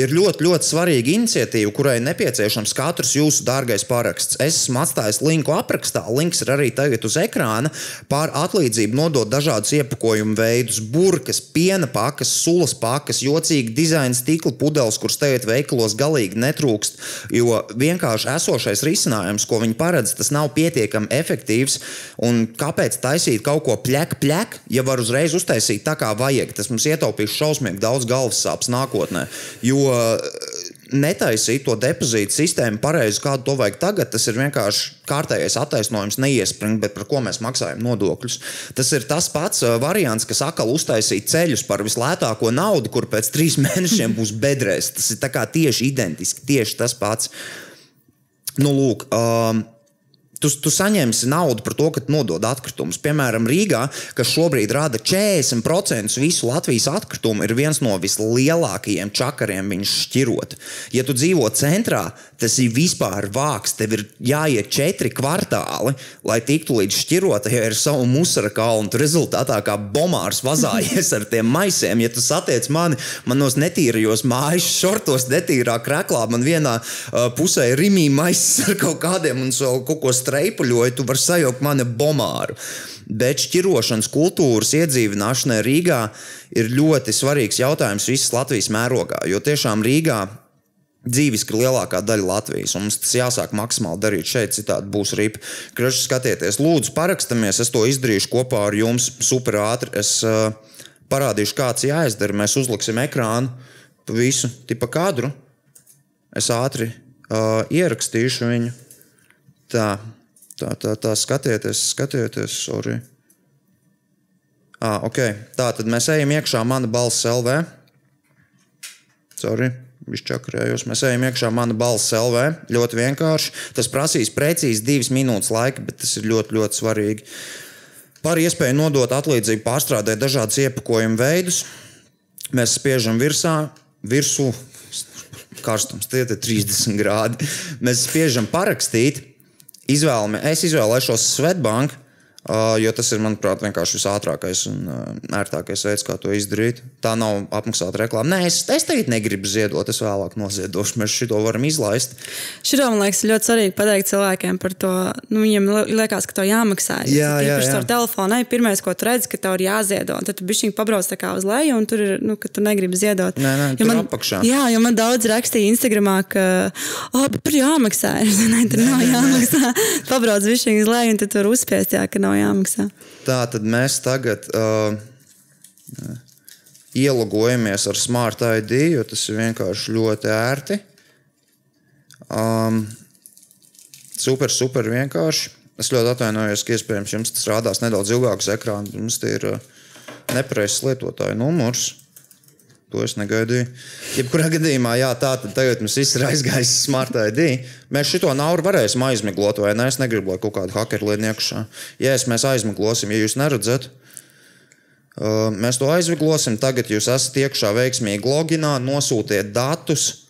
ir ļoti, ļoti svarīga iniciatīva, kurai nepieciešams katrs jūsu dārgais paraksts. Es esmu atstājis linku aprakstā, links ir arī tagad uz ekrāna. Par atlīdzību nodot dažādus iepakojumu veidus, burkas, piena pakas, sulas pakas, jocīgi dizaina stikla pudeles, kuras tagad veikalos galīgi netrūkst. Jo vienkārši esošais risinājums, ko viņi paredz, tas nav pietiekami efektīvs. Un kāpēc taisīt kaut ko pļek, pļek, ja var uzreiz uztaisīt tā, kā vajag? Tas mums ietaupīs šausmīgi daudz galvas sāpes nākotnē. Jo netaisīt to depozītu sistēmu pareizi, kādu to vajag tagad, tas ir vienkārši kārtējais attaisnojums, neiespringt, bet par ko mēs maksājam nodokļus. Tas ir tas pats uh, variants, kas atkal uztaisīt ceļus par vislētāko naudu, kur pēc trīs mēnešiem būs bedrēs. Tas ir tieši identiski, tieši tas pats. Nu, lūk, um, Tu, tu saņemsi naudu par to, ka nodod atkritumus. Piemēram, Rīgā, kas šobrīd rada 40% visu Latvijas atkritumu, ir viens no vislielākajiem čakariem viņus šķirot. Ja tu dzīvo centrā, tas ir vispār vāks. Tev ir jāiet četri kvartāli, lai tiktu līdz šķirotajai ar savu musara kalnu. Tu rezultātā kā bomārs vazājies ar tiem maisiem. Ja tu satiec mani manos netīrajos mājas šortos, netīrā krāklā, man vienā uh, pusē ir rīmī maisis ar kaut kādiem un kaut ko streipuļoju, tu vari sajaukt mani bomāru. Bet šķirošanas kultūras iedzīvināšanai Rīgā ir ļoti svarīgs jautājums visas Latvijas mērogā. Jo tiešām Rīgā dzīviski ir lielākā daļa Latvijas. Mums tas jāsāk maksimāli darīt šeit, citādi būs ripa. Krašs, skatieties, lūdzu, parakstamies. Es to izdarīšu kopā ar jums super ātri. Es uh, parādīšu, kāds jāizdara. Mēs uzliksim ekrānu visu tipa kadru. Es ātri uh, ierakstīšu viņu. Tā, tā, tā, tā skatieties, skatieties, sorry. Ah, okay. Tā tad mēs ejam iekšā mana balss LV. Sorry izčakarējos. Mēs ejam iekšā, mana balss LV. Ļoti vienkārši. Tas prasīs precīzi divas minūtes laika, bet tas ir ļoti, ļoti svarīgi. Par iespēju nodot atlīdzību pārstrādāt dažādus iepakojumu veidus. Mēs spiežam virsā, virsū, karstums, tie ir 30 grādi. Mēs spiežam parakstīt, izvēlamies, es izvēlēšos Svetbanku jo tas ir, manuprāt, vienkārši visātrākais un ērtākais veids, kā to izdarīt. Tā nav apmaksāta reklāma. Nē, es, es tagad negribu ziedot, es vēlāk noziedošu. Mēs šo varam izlaist. Šito man liekas ļoti svarīgi pateikt cilvēkiem par to. Nu, viņiem liekas, ka to jāmaksā. Jā, jā, jā. Ar telefonu ir pirmais, ko tu redzi, ka tev ir jāziedo. Tad tu bišķiņ pabrauc tā kā uz leju, un tur ir, nu, ka tu negribi ziedot. Nē, nē, jo man, apakšā. Jā, jo man daudz rakstīja Instagramā, ka, oh, tur jāmaksā. Nē, tur nav jāmaksā. Pabrauc bišķiņ uz leju, un tad tur uzspiest, jā, ka nav jāmaksā. Tā tad mēs tagad uh, ielogojamies ar Smart ID, jo tas ir vienkārši ļoti ērti. Um, super, super vienkārši. Es ļoti atvainojos, ka iespējams jums tas rādās nedaudz ilgāks ekrāns. Mums tie ir uh, nepareizs lietotāju numurs. To es negaidīju. Jebkurā gadījumā, jā, tā tad tagad mums viss ir aizgājis Smart ID. Mēs šo nauru varēsim aizmiglot, vai ne? Es negribu, lai kaut kāda hackera lieta iekšā. Ja es mēs aizmiglosim, ja jūs neredzat, uh, mēs to aizmiglosim. Tagad jūs esat iekšā veiksmīgi loginā, nosūtiet datus.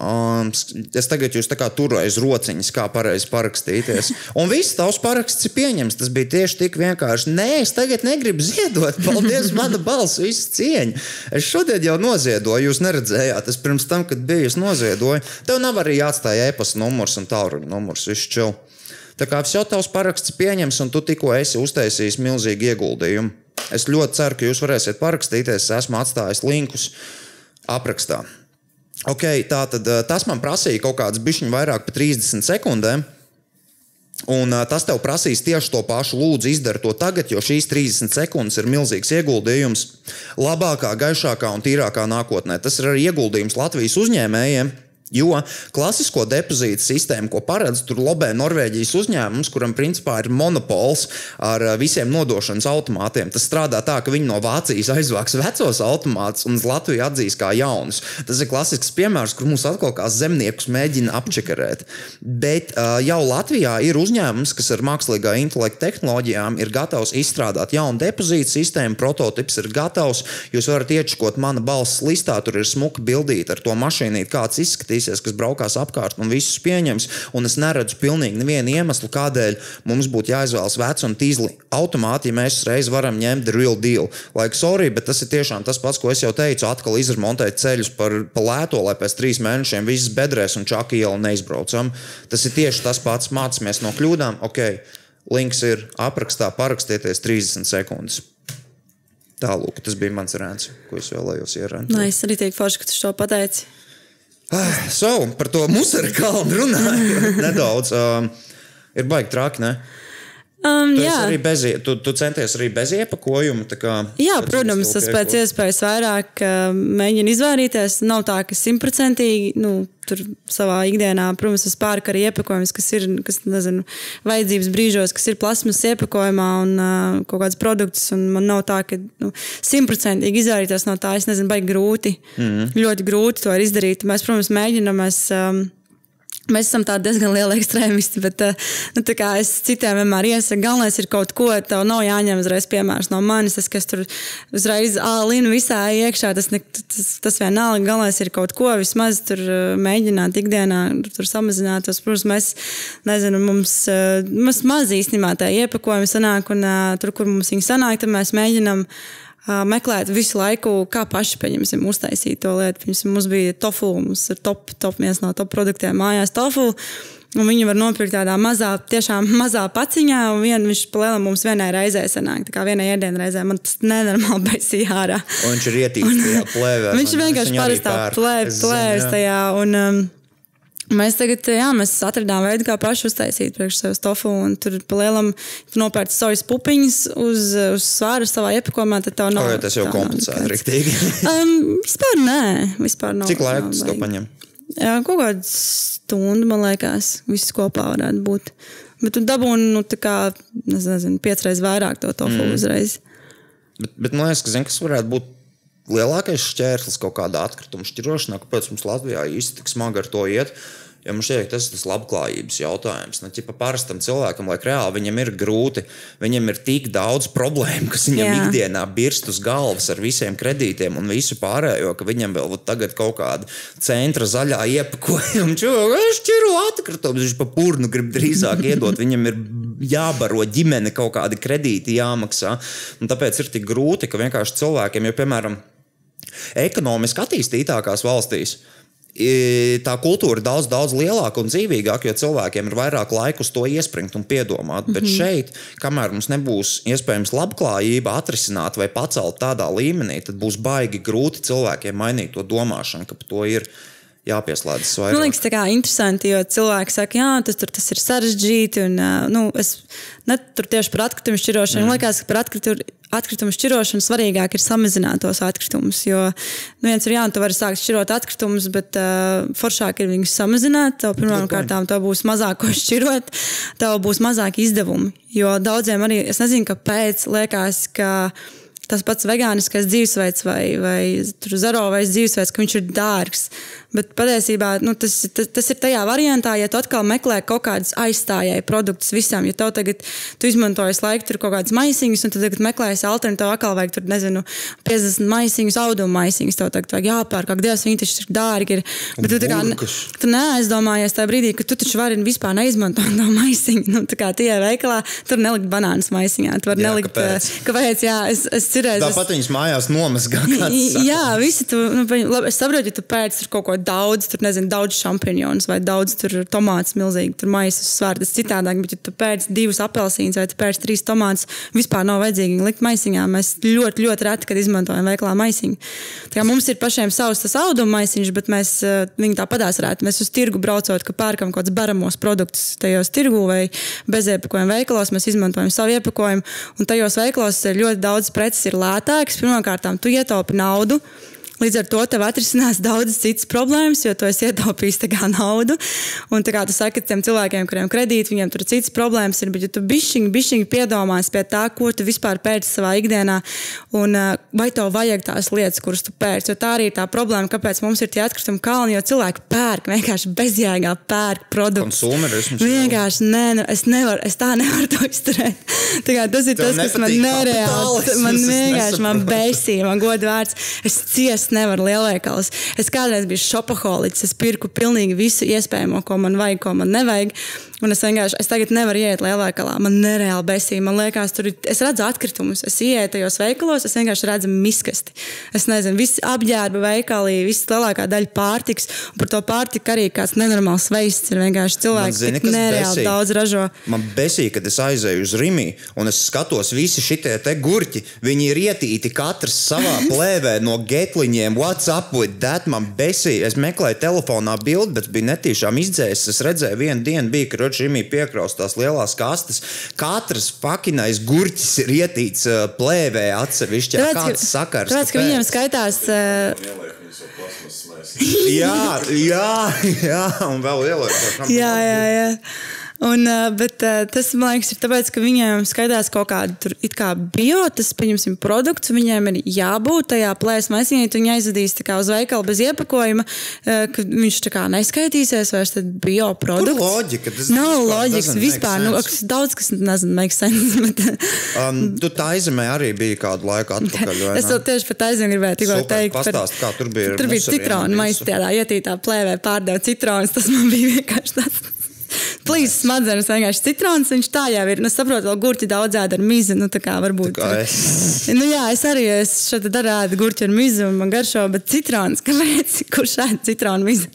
Um, es tagad jūs turu aiz rociņas, kā pareizi parakstīties. Un viss tavs paraksts ir pieņemts. Tas bija tieši tik vienkārši. Nē, es tagad negribu ziedot. Paldies, mana balss, viss cieņa. Es šodien jau noziedoju, jūs neredzējāt. Es pirms tam, kad biju, es noziedoju. Tev nav arī jāatstāj e-pasta numurs un tālruņa numurs. Viss čau. Tā kā jau tavs paraksts pieņems, un tu tikko esi uztaisījis milzīgu ieguldījumu. Es ļoti ceru, ka jūs varēsiet parakstīties. Es esmu atstājis linkus aprakstā. Ok, tā tad eh, tas man prasīja kaut kādas bišķiņas vairāk par 30 sekundēm. Un uh, tas tev prasīs tieši to pašu. Lūdzu, izdari to tagad, jo šīs 30 sekundes ir milzīgs ieguldījums labākā, gaišākā un tīrākā nākotnē. Tas ir arī ieguldījums Latvijas uzņēmējiem. Jo klasisko depozītu sistēmu, ko paredz tur lobē Norvēģijas uzņēmums, kuram principā ir monopols ar visiem nodošanas automātiem, tas strādā tā, ka viņi no Vācijas aizvāks vecos automātus un uz Latviju atzīs kā jaunus. Tas ir klasisks piemērs, kur mums atkal kā zemniekus mēģina apčakarēt. Bet uh, jau Latvijā ir uzņēmums, kas ar mākslīgā intelekta tehnoloģijām ir gatavs izstrādāt jaunu depozītu sistēmu, prototyps ir gatavs. Jūs varat iečakot mana balss listā, tur ir smuka bildīta ar to mašīnīti, kāds izskatīs skatīsies, kas braukās apkārt un visus pieņems. Un es neredzu pilnīgi nevienu iemeslu, kādēļ mums būtu jāizvēlas vecs un tīzli automāti, ja mēs reiz varam ņemt the real deal. Like, sorry, bet tas ir tiešām tas pats, ko es jau teicu. Atkal izremontēt ceļus par, par lēto, lai pēc trīs mēnešiem viss bedrēs un čaki iela neizbraucam. Tas ir tieši tas pats. Mācāmies no kļūdām. Okay. Links ir aprakstā, parakstieties 30 sekundes. Tālūk, tas bija mans rēns, ko es vēlējos ieraudzīt. Nē, es arī teiktu, forši, ka tu to pateici. So, par to musēra kalnu runājot nedaudz. Um, ir baigi traki, ne? Um, Tu, jā. bez, tu, tu centies arī bez iepakojuma. Kā, Jā, protams, es pēc iespējas vairāk uh, mēģinu izvairīties. Nav tā, ka simtprocentīgi nu, tur savā ikdienā, protams, es pērku arī iepakojumus, kas ir kas, nezinu, vajadzības brīžos, kas ir plasmas iepakojumā un uh, kaut kāds produkts. un Man nav tā, ka nu, simtprocentīgi izvairīties no tā. Es nezinu, baigi grūti. Mm -hmm. Ļoti grūti to izdarīt. Mēs, protams, mēģinām. Mēs, um, Mēs esam diezgan lieli ekstrēmisti, bet uh, nu, es citiem vienmēr iesaku, galvenais ir kaut ko, tev nav jāņem uzreiz piemērs no manis. Tas, kas tur uzreiz ālina visā iekšā, tas, ne, tas, tas vienalga. Galvenais ir kaut ko vismaz tur uh, mēģināt ikdienā tur samazināt. Tos, protams, mēs, nezinu, mums, uh, mums maz īstenībā tā iepakojumi sanāk, un tur, kur mums viņi sanāk, tad mēs mēģinām meklēt visu laiku, kā paši pieņemsim, uztaisīt to lietu. Piemēram, mums bija tofu, mums ir top, top viens no top produktiem mājās tofu. Un viņi var nopirkt tādā mazā, tiešām mazā paciņā, un vien, viņš palielinās mums vienai reizē sanāk. Tā kā vienai ēdienu reizē man tas nenormāli baisīja ārā. Un viņš ir ietīts tajā plēvē. Viņš vienkārši parastā plēvis tajā. Un, um, Mēs tagad jā, mēs atradām veidu, kā paši uztaisīt priekš sevis tofu. un Tur palielam, tu nopērci sojas pupiņas uz, uz svāru savā iepakojumā, tad tev nav. Tas jau tā komplicēti, riktīgi. Um, vispār nē, vispār nav. Cik laika nav tas to paņem? Jā, kaut kāda stunda, man liekas, viss kopā varētu būt. Bet tu dabūni, nu, tā kā, nezinu, piecreiz vairāk to tofu mm. uzreiz. Bet, bet man liekas, ka zin, kas varētu būt lielākais šķērslis kaut kādā atkrituma šķirošanā, kāpēc mums Latvijā īsti tik smagi ar to iet. Ja man šķiet, tas ir tas labklājības jautājums. Nu, ķipa, parastam cilvēkam, lai reāli viņam ir grūti, viņam ir tik daudz problēmu, kas viņam Jā. Ikdienā birst uz galvas ar visiem kredītiem un visu pārējo, ka viņam vēl tagad kaut kāda centra zaļā iepakojuma. Šķiro atkritumus, viņš pa purnu grib drīzāk iedot. Viņam ir jābaro ģimene, kaut kādi kredīti jāmaksā. Un tāpēc ir tik grūti, ka vienkārši cilvēkiem, jo, piemēram, ekonomiski attīstītākās valstīs. i- Tā kultūra ir daudz, daudz lielāka un dzīvīgāka, jo cilvēkiem ir vairāk laika uz to iespringt un piedomāt. Mm -hmm. Bet šeit, kamēr mums nebūs iespējams labklājība atrisināt vai pacelt tādā līmenī, tad būs baigi grūti cilvēkiem mainīt to domāšanu, ka to ir jāpieslēdzas Man vairāk. liekas, tā kā interesanti, jo cilvēki saka, jā, tas, tur, tas ir sarežģīti. Un, nu, es ne tur tieši par atkritumu šķirošanu. Man liekas, ka par atkritumu, atkritumu šķirošanu svarīgāk ir samazināt tos atkritumus. Jo nu, viens ir, jā, tu vari sākt šķirot atkritumus, bet uh, foršāk ir viņus samazināt. Tev pirmkārt, tev būs mazāk ko šķirot, tev būs mazāk izdevumi. Jo daudziem arī, es nezinu, kāpēc liekas, ka tas pats vegāniskais dzīvesveids vai, vai zero vai dzīvesveids, ka viņš ir dārgs. Bet patiesībā nu, tas, tas, tas ir tajā variantā, ja tu atkal meklē kaut kādus aizstājēju produktus visam. Ja tev tagad tu izmantojies laiku, tur kaut kādas maisiņas, un tu tagad meklēsi alternatīvu, atkal vajag tur, nezinu, 50 maisiņus, audumu maisiņus. Tev tagad vajag jāpērk, ak, Dievs, viņi taču ir dārgi. Ir. Bet tu, tā kā, tu neaizdomājies tajā brīdī, ka tu taču vari vispār neizmantot to maisiņu. Nu, tā kā tie veikalā, tur nelikt banānas maisiņā. Tu vari nelikt, kāpēc? eh, kāpēc, jā, es, es cerēju. Tāpat viņas mājās nomazgā. Jā, visi tu, nu, labi, es saprotu, ja tu pēc tur kaut ko daudz, tur nezinu, daudz šampūņus vai daudz tur tomātus, milzīgi tur maisas svārdas citādāk, bet ja tu pēc divus apelsīnus vai tu pēc trīs tomātus, vispār nav vajadzīgi likt maisiņā. Mēs ļoti, ļoti reti, kad izmantojam veiklā maisiņu. Tā kā mums ir pašiem savs tas auduma maisiņš, bet mēs eh, viņu tāpatās varētu. Mēs uz tirgu braucot, ka pērkam kaut kādus baramos produktus tajos tirgu vai beziepakojumu veikalos, mēs izmantojam savu iepakojumu. Un tajos veikalos ir ļoti daudz preces ir lētākas. Pirmkārt, tu ietaupi naudu. Līdz ar to tev atrisinās daudzas citas problēmas, jo tu esi ietaupījis naudu. Un tā kā tu saki tiem cilvēkiem, kuriem ir kredīti, viņiem tur citas problēmas ir. Bet, ja tu bišķiņi, bišķiņi piedomās pie tā, ko tu vispār pēc savā ikdienā, un uh, vai tev vajag tās lietas, kuras tu pēc, jo tā arī ir tā problēma, kāpēc mums ir tie atkritumi kalni, jo cilvēki pērk vienkārši bezjēgā pērk produktus. Konsumerisms. Vienkārši nē, nu, es, nevaru, es tā nevaru to izturēt. Tā kā tas ir Tev tas, kas man nereāli, man vienkārši man besīja, man godu vārds. Es ciest nevaru lielveikalos. Es kādreiz biju šopaholiķis, es pirku pilnīgi visu iespējamo, ko man vajag, ko man nevajag. Un es vienkārši, es tagad nevaru iet lielveikalā. Man nereāli besīja. Man liekas, tur ir, es redzu atkritumus. Es ieeju tajos veikalos, es vienkārši redzu miskasti. Es nezinu, visi apģērba veikali, viss lielākā daļa pārtiks. Un par to pārtiku arī kāds nenormāls veids ir vienkārši cilvēks, zini, kas nereāli besīja? daudz ražo. Man besīk, kad es aizēju uz Rīgā un es skatos, visi šie te gurķi. Viņi ir ietīti katrs savā plēvē no getliņiem. What's up with that? Man besīk. Es meklēju telefonā bildi, bet bija netīšām izdzēsis. Es redzēju, vienu dienu bija, ka Rīgā piekraust tās lielās kastes. Katrs pakinais gurķis ir ietīts uh, plēvē atsevišķi. Kāds sakars? tāpēc, ka viņiem skaitās. Uh. Jā, jā, jā, un vēl ieliekot. Jā, jā, jā. Un, bet tas, man liekas, ir tāpēc, ka viņiem skaitās kaut kāda tur it kā bio, tas, pieņemsim, produkts, viņiem ir jābūt tajā plēsmā. Maisiņā, ja tu viņu aizvedīsi tā kā uz veikalu bez iepakojuma, ka viņš tā kā neskaitīsies vairs tad bio produkts. loģika? Tas Nav vispār loģikas vispār. Nu, daudz kas nezinu, make sense. Bet, Um, tu tā aizemē arī bija kādu laiku atpakaļ. vai Es vēl tieši par taisnību gribēju tikko teikt. pastāsti, kā tur bija Tur bija citronu visu. tādā ietītā plēvē, pārdeva citronus. Tas man bija vienkārši tāds. Plīs smadzenes vienkārši citrons, viņš tā jau ir. Nu, saprotu, vēl gurķi daudz ēda ar mizu. Nu, tā kā varbūt. kā es. Nu, jā, es arī es šeit daru ēdu gurķi ar mizu un man garšo, bet citrons, kāpēc? Kurš ēd citronu mizu?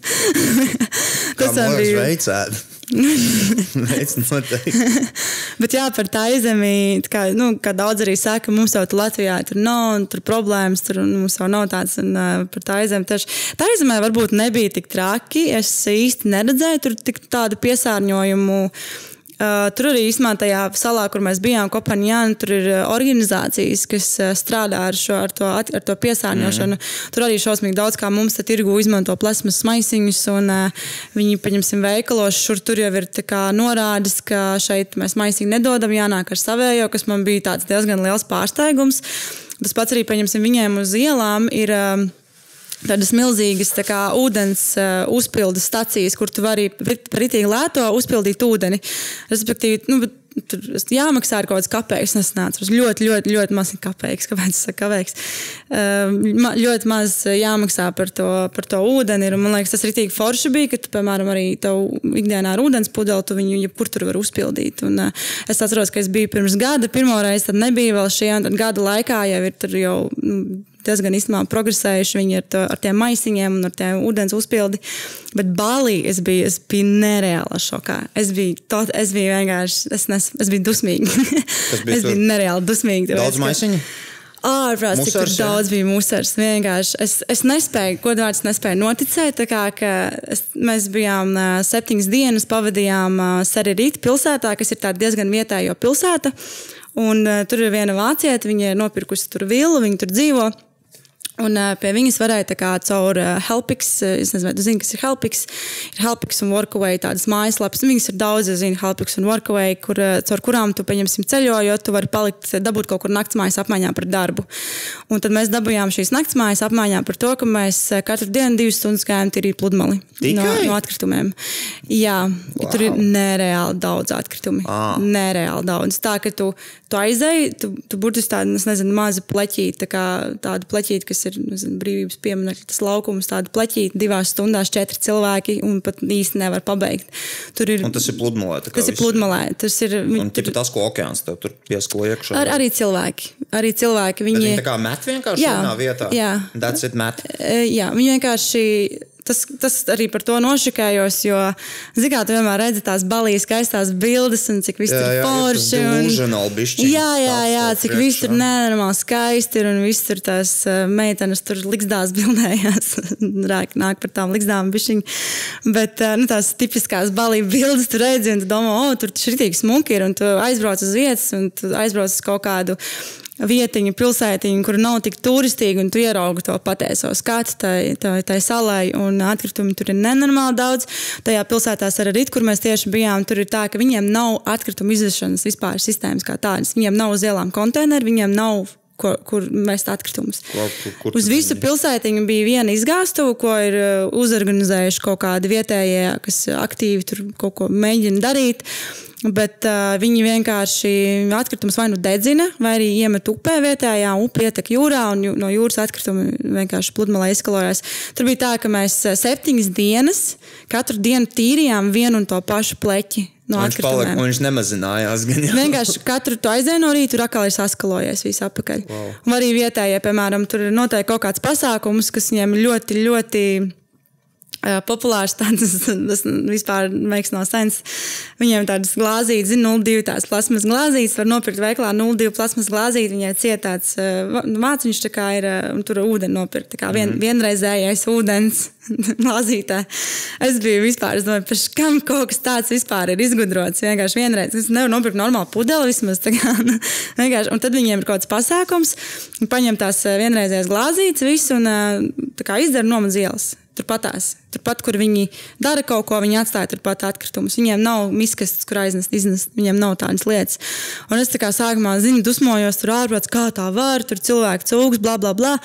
Kā man liekas, veicēt. Veids noteikti. Bet jā, par tā izemi, kā, nu, kā daudz arī saka, mums jau tur Latvijā tur nav un tur problēmas, tur un mums jau nav tāds. Un, uh, par tā izemi tieši. Tā izemē varbūt nebija tik traki. Es īsti neredzēju tur tik tādu piesārņojumu. Uh, tur arī īstenībā tajā salā, kur mēs bijām, Kopenhāgenā, tur ir uh, organizācijas, kas uh, strādā ar, šo, ar, to, ar to piesārņošanu. Mm. Tur arī šausmīgi daudz, kā mums tirgu izmanto plasmas maisiņus, un uh, viņi, paņemsim, veikalos, šur tur jau ir norādes, ka šeit mēs maisiņu nedodam, jānāk ar savējo, kas man bija diezgan liels pārsteigums. Tas pats arī, paņemsim, viņiem uz ielām ir. Um, Tādas milzīgas tā kā, ūdens uh, uzpildes stacijas, kur tu vari itī lēto uzpildīt ūdeni. Respektīvi, nu, Tur jāmaksā ar kaut kādas kapeikas. Es nācu ļoti, ļoti, ļoti maz kapeikas. Kāpēc tas ir kapeiks? Um, ma, ļoti maz jāmaksā par to, par to ūdeni. Ir, man liekas, tas ir tik forši bija, ka, tu, piemēram, arī tev ikdienā ar ūdens pudeli tu viņu jebkur tur var uzpildīt. Un, uh, es atceros, ka es biju pirms gada, pirmo reizi, tad nebija vēl šie, un tad gada laikā jau ir tur jau. Mm, diezgan īstenībā progresējuši viņi ar, to, ar tiem maisiņiem un ar tiem ūdens uzpildi. Bet Bālī es biju, es biju nereāli šokā. Es biju, tot, es biju vienkārši, es, nes, es biju dusmīga. es biju nereāli dusmīga. Daudz maisiņu? ārprāts, cik Musars, daudz bija musars. Vienkārši es, es nespēju, godvārds nespēju noticēt. Kā es, mēs bijām ā, septiņas dienas, pavadījām Sarirīta pilsētā, kas ir diezgan vietējo pilsēta. Un, uh, tur ir viena vācieta, viņa ir nopirkusi tur vilu, viņa tur dzīvo. Un uh, pie viņas varēja kā caur uh, Helpix, uh, es nezinu, vai tu zini, kas ir Helpix. Ir Helpix un Workaway tādas mājaslapas. Nu, Viņas ir daudz, es zinu, Helpix un Workaway, kur, uh, caur kurām tu, pieņemsim, ceļojot, tu vari palikt, dabūt kaut kur naktsmājas apmaiņā par darbu. Un tad mēs dabūjām šīs naktsmājas apmaiņā par to, ka mēs katru dienu divas stundas gājām tīrīt pludmali no, Tikai? no atkritumiem. Jā, wow. tur ir nereāli daudz atkritumu. Ah. Nereāli daudz. Tā, ka tu, tu aizēji, tu, tu burtiski tādu, es nezinu, mazu pleķīti, tā kā tādu pleķīti, kas ir nezinu, brīvības pieminekļa, tas laukums, tādu pleķīti, divās stundās četri cilvēki un pat īsti nevar pabeigt. Tur ir, Un tas ir pludmalē. tas ir pludmalē. Tas ir, Un tikai tas, ko okeāns tev tur pieskalo iekšā. ar, arī cilvēki. Arī cilvēki viņi, Viņi tā kā met vienkārši Jā, vienā vietā. jā. That's it, met. E, Jā, viņi vienkārši. Tas, tas arī par to nošakājos, jo, mērā, tu vienmēr redzi tās balijas, skaistās bildes, un cik viss Jā, tur jā, forši. un- delusional bišķiņ Jā, jā, jā, cik viss tur nenormāli skaisti ir, un viss tur tās meitenes tur liksdās bildējās. Rāk, nāk par tām liksdām bišķiņ. Bet nu, tās tipiskās balīja bildes tu redzi, un tu domā, o, tur šitīgi smuki ir, un tu aizbrauc uz vietas, un tu aizbrauc uz kaut kādu vietiņu, pilsētiņu, kur nav tik turistīga, un tu ieraugi to patieso skatu tai, tai, tai salai, un atkritumi tur ir nenormāli daudz. Tajā pilsētā arī, kur mēs tieši bijām, tur ir tā, ka viņiem nav atkritumu izvešanas vispār sistēmas kā tādas. Viņiem nav uz ielām konteineru, viņiem nav. Kur, kur mest atkritumus. Kur- kur Uz visu pilsētiņu bija viena izgāstuve, ko ir uh, uzorganizējuši kaut kādi vietējie, kas aktīvi tur kaut ko mēģina darīt. Bet uh, viņi vienkārši atkritumus vai nu dedzina, vai arī iemet upē vietējā, upe ietek jūrā, un no jūras atkritumi vienkārši pludmalē izkalojās. Tur bija tā, ka mēs septiņas dienas katru dienu tīrījām vienu un to pašu pleķi no Viņš, palika, viņš nemazinājās. Gan. Vienkārši katru to aizēju no rīta, tur atkal ir saskalojies viss apakaļ. Wow. Un arī vietējie, piemēram, tur ir noteikti kaut kāds pasākums, kas viņiem ļoti, ļoti ā, populārs. Tāds, tas vispār makes no sense. Viņiem tādas glāzītes, zina, 02 tās plasmas glāzītes. Var nopirkt veiklā 02 plasmas glāzīti. Viņai cietāts māciņš, tā kā ir, un tur ūdeni nopirkt. Tā kā vien, Mhm. vienreizējais ūdens glāzītē. Es biju vispār, es domāju, paš, kam kaut kas tāds vispār ir izgudrots. Vienkārši vienreiz, es nevaru nopirkt normālu pudeli vismaz. tā Kā, nu, vienkārši. un tad viņiem ir kaut kāds pasākums, paņem tās vienreizējās glāzītes, visu un tā kā izdara nomaz ielas. Turpatās. Turpat, kur viņi dara kaut ko, viņi atstāja turpat atkritumus. Viņiem nav miskastes, kur aiznest, iznest. Viņiem nav tādas lietas. Un es tā kā sākumā zinu, dusmojos tur ārprāts, kā tā var, tur cilvēku cūks, bla, bla, bla.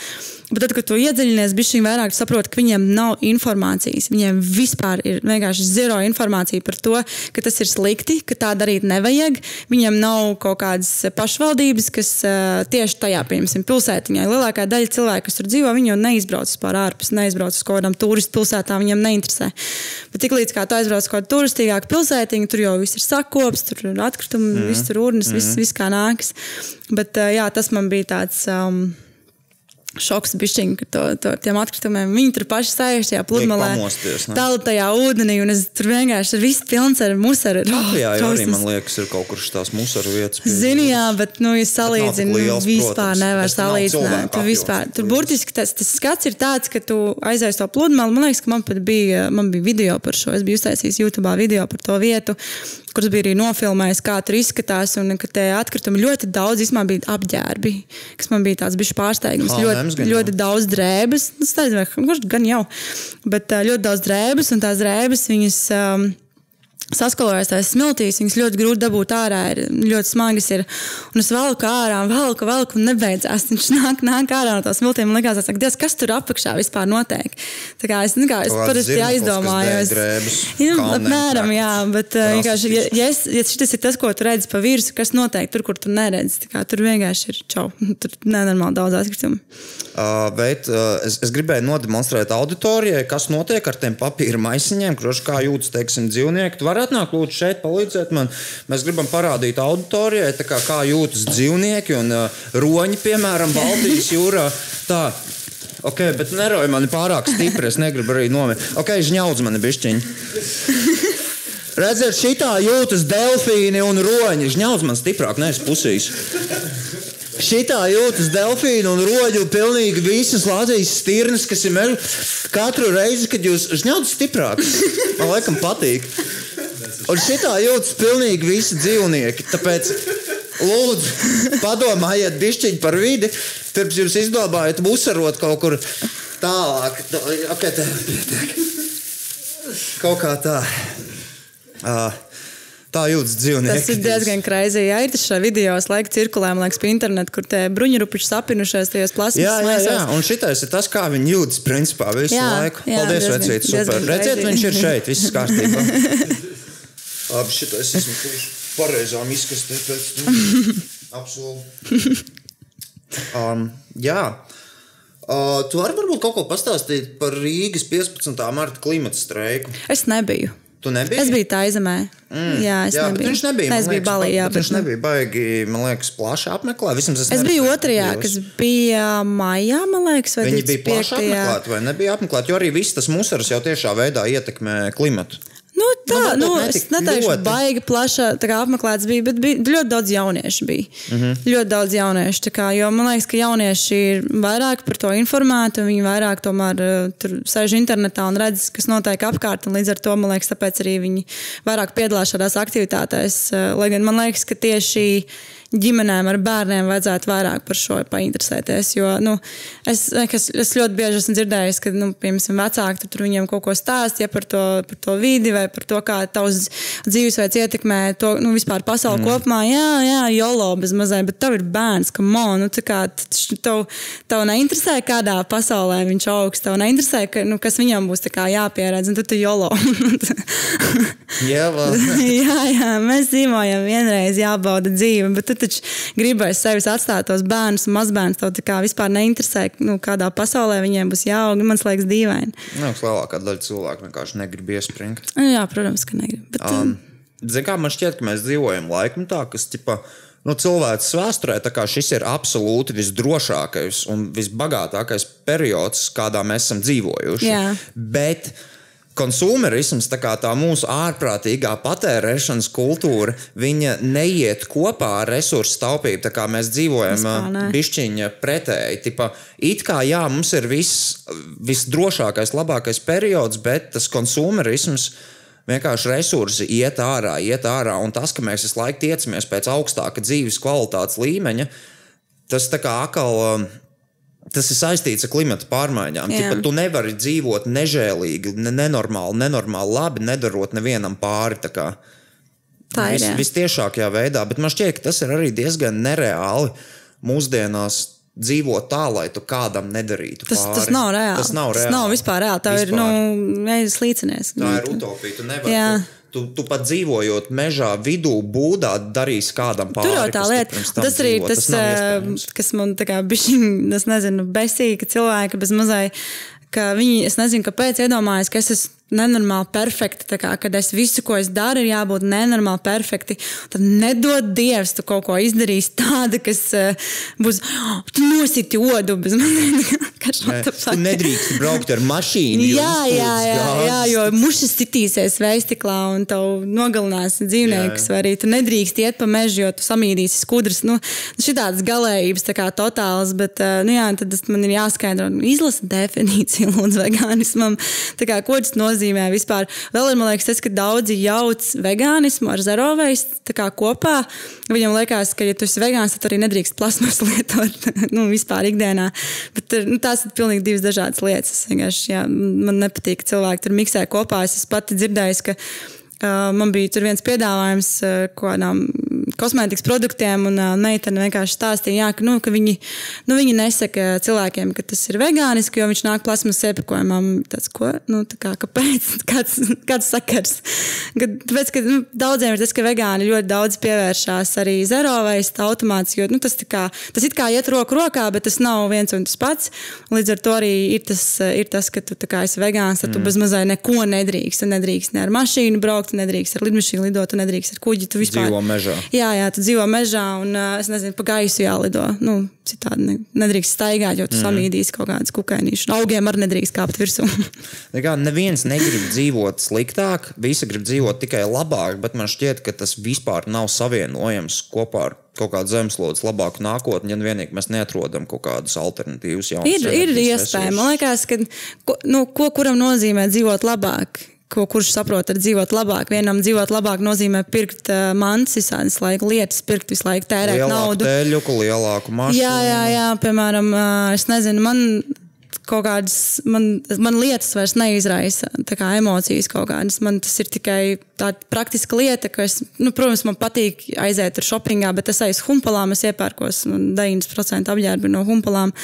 Bet tad, kad tu iedziļinies, šī vairāk, saproti, ka viņiem nav informācijas. Viņiem vispār ir vienkārši zero informācija par to, ka tas ir slikti, ka tā darīt nevajag. Viņiem nav kaut kādas pašvaldības, kas uh, tieši tajā, piemēram, pilsētiņā. Lielākā daļa cilvēku, kas tur dzīvo, viņi jau neizbrauc vispār ārpus, neizbrauc uz kaut kādām turistu pilsētām, viņiem neinteresē. Bet tiklīdz kā tu aizbrauc uz kaut kādu turistīgāku pilsētiņu, tur jau viss ir sakops, tur ir atkritumi, mm. viss tur urnas, viss, viss kā nākas. Bet uh, jā, tas man bija tāds. Um, Šoks bišķiņ, to, to, tiem atkritumiem viņi tur paši sēž tajā pludmalē. Tālu tajā ūdenī, un es tur vienkārši ir viss pilns ar musaru. Jā, jau arī man liekas, ir kaut kur tās musaru vietas. Zini, jā, bet, nu, ja salīdzinu, liels, vispār protams. nevar salīdzināt. Tu vispār, tur burtiski tas, tas skats ir tāds, ka tu aizies to pludmali. Man liekas, ka man pat bija, man bija video par šo. Es biju uztaisījis YouTube video par to vietu, kuras bija arī nofilmējis, kā tur izskatās. Un ka tie atkritumi ļoti daudz, īstenībā bija apģērbi, kas man bija tāds bišķi pārsteigums. H&M's Ļoti, gan ļoti daudz drēbes. Nu, kurš gan jau, bet ļoti daudz drēbes, un tās drēbes viņas. Um, Saskalojas tās smiltīs, viņas ļoti grūti dabūt ārā, ir ļoti smagas. Ir. Un es velku ārā, velku, velku, un nebeidzās. Viņš nāk, nāk ārā no tās smiltīm. Man liekas, tas, Dievs, kas tur apakšā vispār notiek. Tā kā es, nu, kā, es parasti drēbes, Jā, kalniem apmēram, jā, bet uh, vienkārši, ja, ja, es, ja šis ir tas, ko tu redzi pa virsmu, kas notiek tur, kur tu neredzi, kā tur vienkārši ir čau. Tur nenormāli daudz atkritumu. Uh, bet uh, es, es gribēju nodemonstrēt auditorijai, kas notiek ar tiem papīra maisiņiem, kurš kā jūtas, teiksim, dzīvnieki. Tu vari atnākt, lūdzu, šeit palīdzēt man. Mēs gribam parādīt auditorijai, kā, kā jūtas dzīvnieki un uh, roņi, piemēram, Baltijas jūrā. Tā. Ok, bet nerauj mani pārāk stipri. Es negribu arī nomirt. Ok, žņaudz mani bišķiņi. Redziet, šitā jūtas delfīni un roņi. Žņaudz man stiprāk, nevis pusīs. Šitā jūtas delfīna un roģu pilnīgi visas Latvijas stirnas, kas ir meža. Katru reizi, kad jūs žņaudat stiprāk, man laikam patīk. Un šitā jūtas pilnīgi visi dzīvnieki. Tāpēc lūdzu, padomājiet bišķiņi par vidi, pirms jūs izdomājat musarot kaut kur tālāk. Okay, tā, pietiek. kaut kā tā. Uh, tā jūtas dzīvnieki. Tas ir diezgan krāšņi. Jā, ir tas šajā video, laika cirkulē, man liekas, pa internetu, kur tie bruņurupuši sapinušies tajos plasmas Jā, jā, jā, un šitais ir tas, kā viņi jūtas principā visu Jā, laiku. jā, Paldies, vecīt, super. diezgan Redziet, viņš ir šeit, viss kārtībā. Labi, šitais esmu tieši pareizām izkastē pēc tam. Apsolu. Um, jā. Uh, tu vari varbūt kaut ko pastāstīt par Rīgas 15. marta klimata streiku. Es nebiju. Tu nebiji? Es biju tā izemē. Mm. Jā, es jā, nebiju. viņš nebija. Nē, es biju liekas, balī, jā, bet bet viņš nebija baigi, man liekas, plaši apmeklēt. Vismaz es, Es biju otrajā, kas bija maijā, man liekas, vai Viņi bija plaši 25. apmeklēti vai nebija apmeklēti, jo arī viss tas musars jau tiešā veidā ietekmē klimatu. Nu, tā, varbūt nu, ne es neteikšu, ka baigi plaša tā kā apmeklēts bija, bet bija ļoti daudz jauniešu. Bija. Mm. -hmm. Ļoti daudz jauniešu. Kā, jo man liekas, ka jaunieši ir vairāk par to informēti, un viņi vairāk tomēr uh, tur sēž internetā un redz, kas notiek apkārt. un Līdz ar to, man liekas, tāpēc arī viņi vairāk piedalās šādās aktivitātēs. uh, Lai gan man liekas, ka tieši ģimenēm ar bērniem vajadzētu vairāk par šo painteresēties. Jo nu, es, es, es ļoti bieži esmu dzirdējis, ka nu, piemēram vecāki tur, tur viņiem kaut ko stāsta ja, par, to, par to vidi vai par to, kā tavs dzīvesveids ietekmē to nu, vispār pasauli mm. kopumā. Jā, jā, jolo bez mazai, bet tev ir bērns, kam on, nu, tā kā tev, tev neinteresē, kādā pasaulē viņš augs, tev neinteresē, ka, nu, kas viņam būs jāpieredz, un tu tu jolo. Jā, jā, jā, mēs dzīvojam vienreiz, jābauda dzīve, bet tu taču gribi aiz sevis atstāt tos bērnus mazbērnus. Tā kā vispār neinteresē, nu, kādā pasaulē viņiem būs jāaug. Man liekas, dīvaini. Nu, lielākā daļa cilvēku vienkārši negrib iespringt. Nu, Jā, protams, ka negribu. Bet, um, Ziniet, kā man šķiet, ka mēs dzīvojam laikmetā, kas tipa, nu, cilvēks vēsturē šis ir absolūti visdrošākais un visbagātākais periods, kādā mēs esam dzīvojuši. Jā. Bet konsumerisms, tā kā tā mūsu ārprātīgā patērēšanas kultūra, viņa neiet kopā ar resursu taupību. Tā kā mēs dzīvojam pišķiņa pretēji. Tipa, it kā jā, mums ir viss, visdrošākais, labākais periods, bet tas konsumerisms. Vienkārši resursi iet ārā, iet ārā, un tas, ka mēs visu laiku tiecamies pēc augstāka dzīves kvalitātes līmeņa, tas tā kā atkal. um, Tas ir saistīts ar klimata pārmaiņām. Tipa, tu nevari dzīvot nežēlīgi, ne, nenormāli, nenormāli labi, nedarot nevienam pāri. tā tā ir. Vis, jā. vistiešākajā veidā, bet man šķiet, ka tas ir arī diezgan nereāli mūsdienās dzīvot tā, lai tu kādam nedarītu. Tas, pāri. tas nav reāli. Tas nav reāli. Tas nav vispār reāli. Tā ir Vispār. nu, mēģinājums līdzinies. Tā ir utopija. Tu nevari. Tu, tu, pat dzīvojot mežā, vidū, būdā, darīsi kādam pāri. Tur jau tā lieta, tas arī dzīvo. tas, nav eh, kas man tā kā bišķiņ, es nezinu, besīja, ka cilvēki bez mazai, ka viņi, es nezinu, kāpēc iedomājas, ka es esmu nenormāli perfekti, tā kā, kad es visu, ko es daru, ir jābūt nenormāli perfekti. Tad nedod Dievs, tu kaut ko izdarīsi tādu, kas uh, būs, oh, tu nositi odu bez manis. Tu nedrīkst braukt ar mašīnu. Jā, jā, jā, jā, jo mušas sitīsies veistiklā un tev nogalinās dzīvniekus. Vai arī tu nedrīkst iet pa mežu, jo tu samīdīsi skudras. Nu, šitādas galējības, tā kā totāls, bet uh, nu, jā, tad man ir jāskaidro. Nu, Izlasa definīciju lūdzu vegānismam. Tā kā, ko tas nozīmē vispār? Vēl ir, man liekas, tas, ka daudzi jauc vegānismu ar zero kā kopā. Viņam liekas, ka, ja tu esi vegāns, tad arī nedrīkst plasmas lietot nu, vispār ikdienā. Bet nu, tās ir pilnīgi divas dažādas lietas. Es vienkārši, jā, man nepatīk, ka cilvēki tur miksē kopā. Es esmu pati dzirdējusi, ka uh, man bija viens piedāvājums uh, kādām kosmētikas produktiem, un meitene vienkārši stāstīja, jā, ka, nu, ka viņi, nu, viņi nesaka cilvēkiem, ka tas ir vegāniski, jo viņš nāk plasmas iepakojumā. Tas, ko? Nu, tā kā, kāpēc? Kāds, kāds sakars? Kad, tāpēc, ka nu, daudziem ir tas, ka vegāni ļoti daudz pievēršās arī zero waste automāts, jo nu, tas, kā, tas it kā iet roku rokā, bet tas nav viens un tas pats. Līdz ar to arī ir tas, ir tas ka tu tā kā esi vegāns, tad tu bez mazai neko nedrīkst. Tu nedrīkst ne ar mašīnu braukt, tu nedrīkst ar lidmašīnu lidot, tu nedrīkst ar kuģi. Tu vispār Dzīvo mežā. Jā, jā, tu dzīvo mežā un, ā, es nezinu, pa gaisu jālido. Nu, citādi ne, nedrīkst staigāt, jo tu mm. samīdīsi kaut kādas kukainīšas. Augiem arī nedrīkst kāpt virsū. Kā neviens negrib dzīvot sliktāk, visi grib dzīvot tikai labāk, bet man šķiet, ka tas vispār nav savienojams kopā ar kaut kādu zemeslodes labāku nākotni, ja vienīgi mēs neatrodam kaut kādus alternatīvus jaunus. Ir, ir iespēja. Man liekas, ka ko, nu, ko kuram nozīmē dzīvot labāk. Ko, kurš saprot, ar dzīvot labāk? Vienam dzīvot labāk nozīmē pirkt uh, mantas, visādas laika lietas, pirkt visu laiku, tērēt Lielāku naudu. teļuku, lielāku mašīnu. Jā, jā, jā, piemēram, ā, es nezinu, man kaut kādas, man, man lietas vairs neizraisa kā emocijas kaut kādas. Man tas ir tikai tāda praktiska lieta, ka es, nu, protams, man patīk aiziet ar shoppingā, bet es uz humpalām, es iepērkos, un 90% apģērbi ir no humpalām.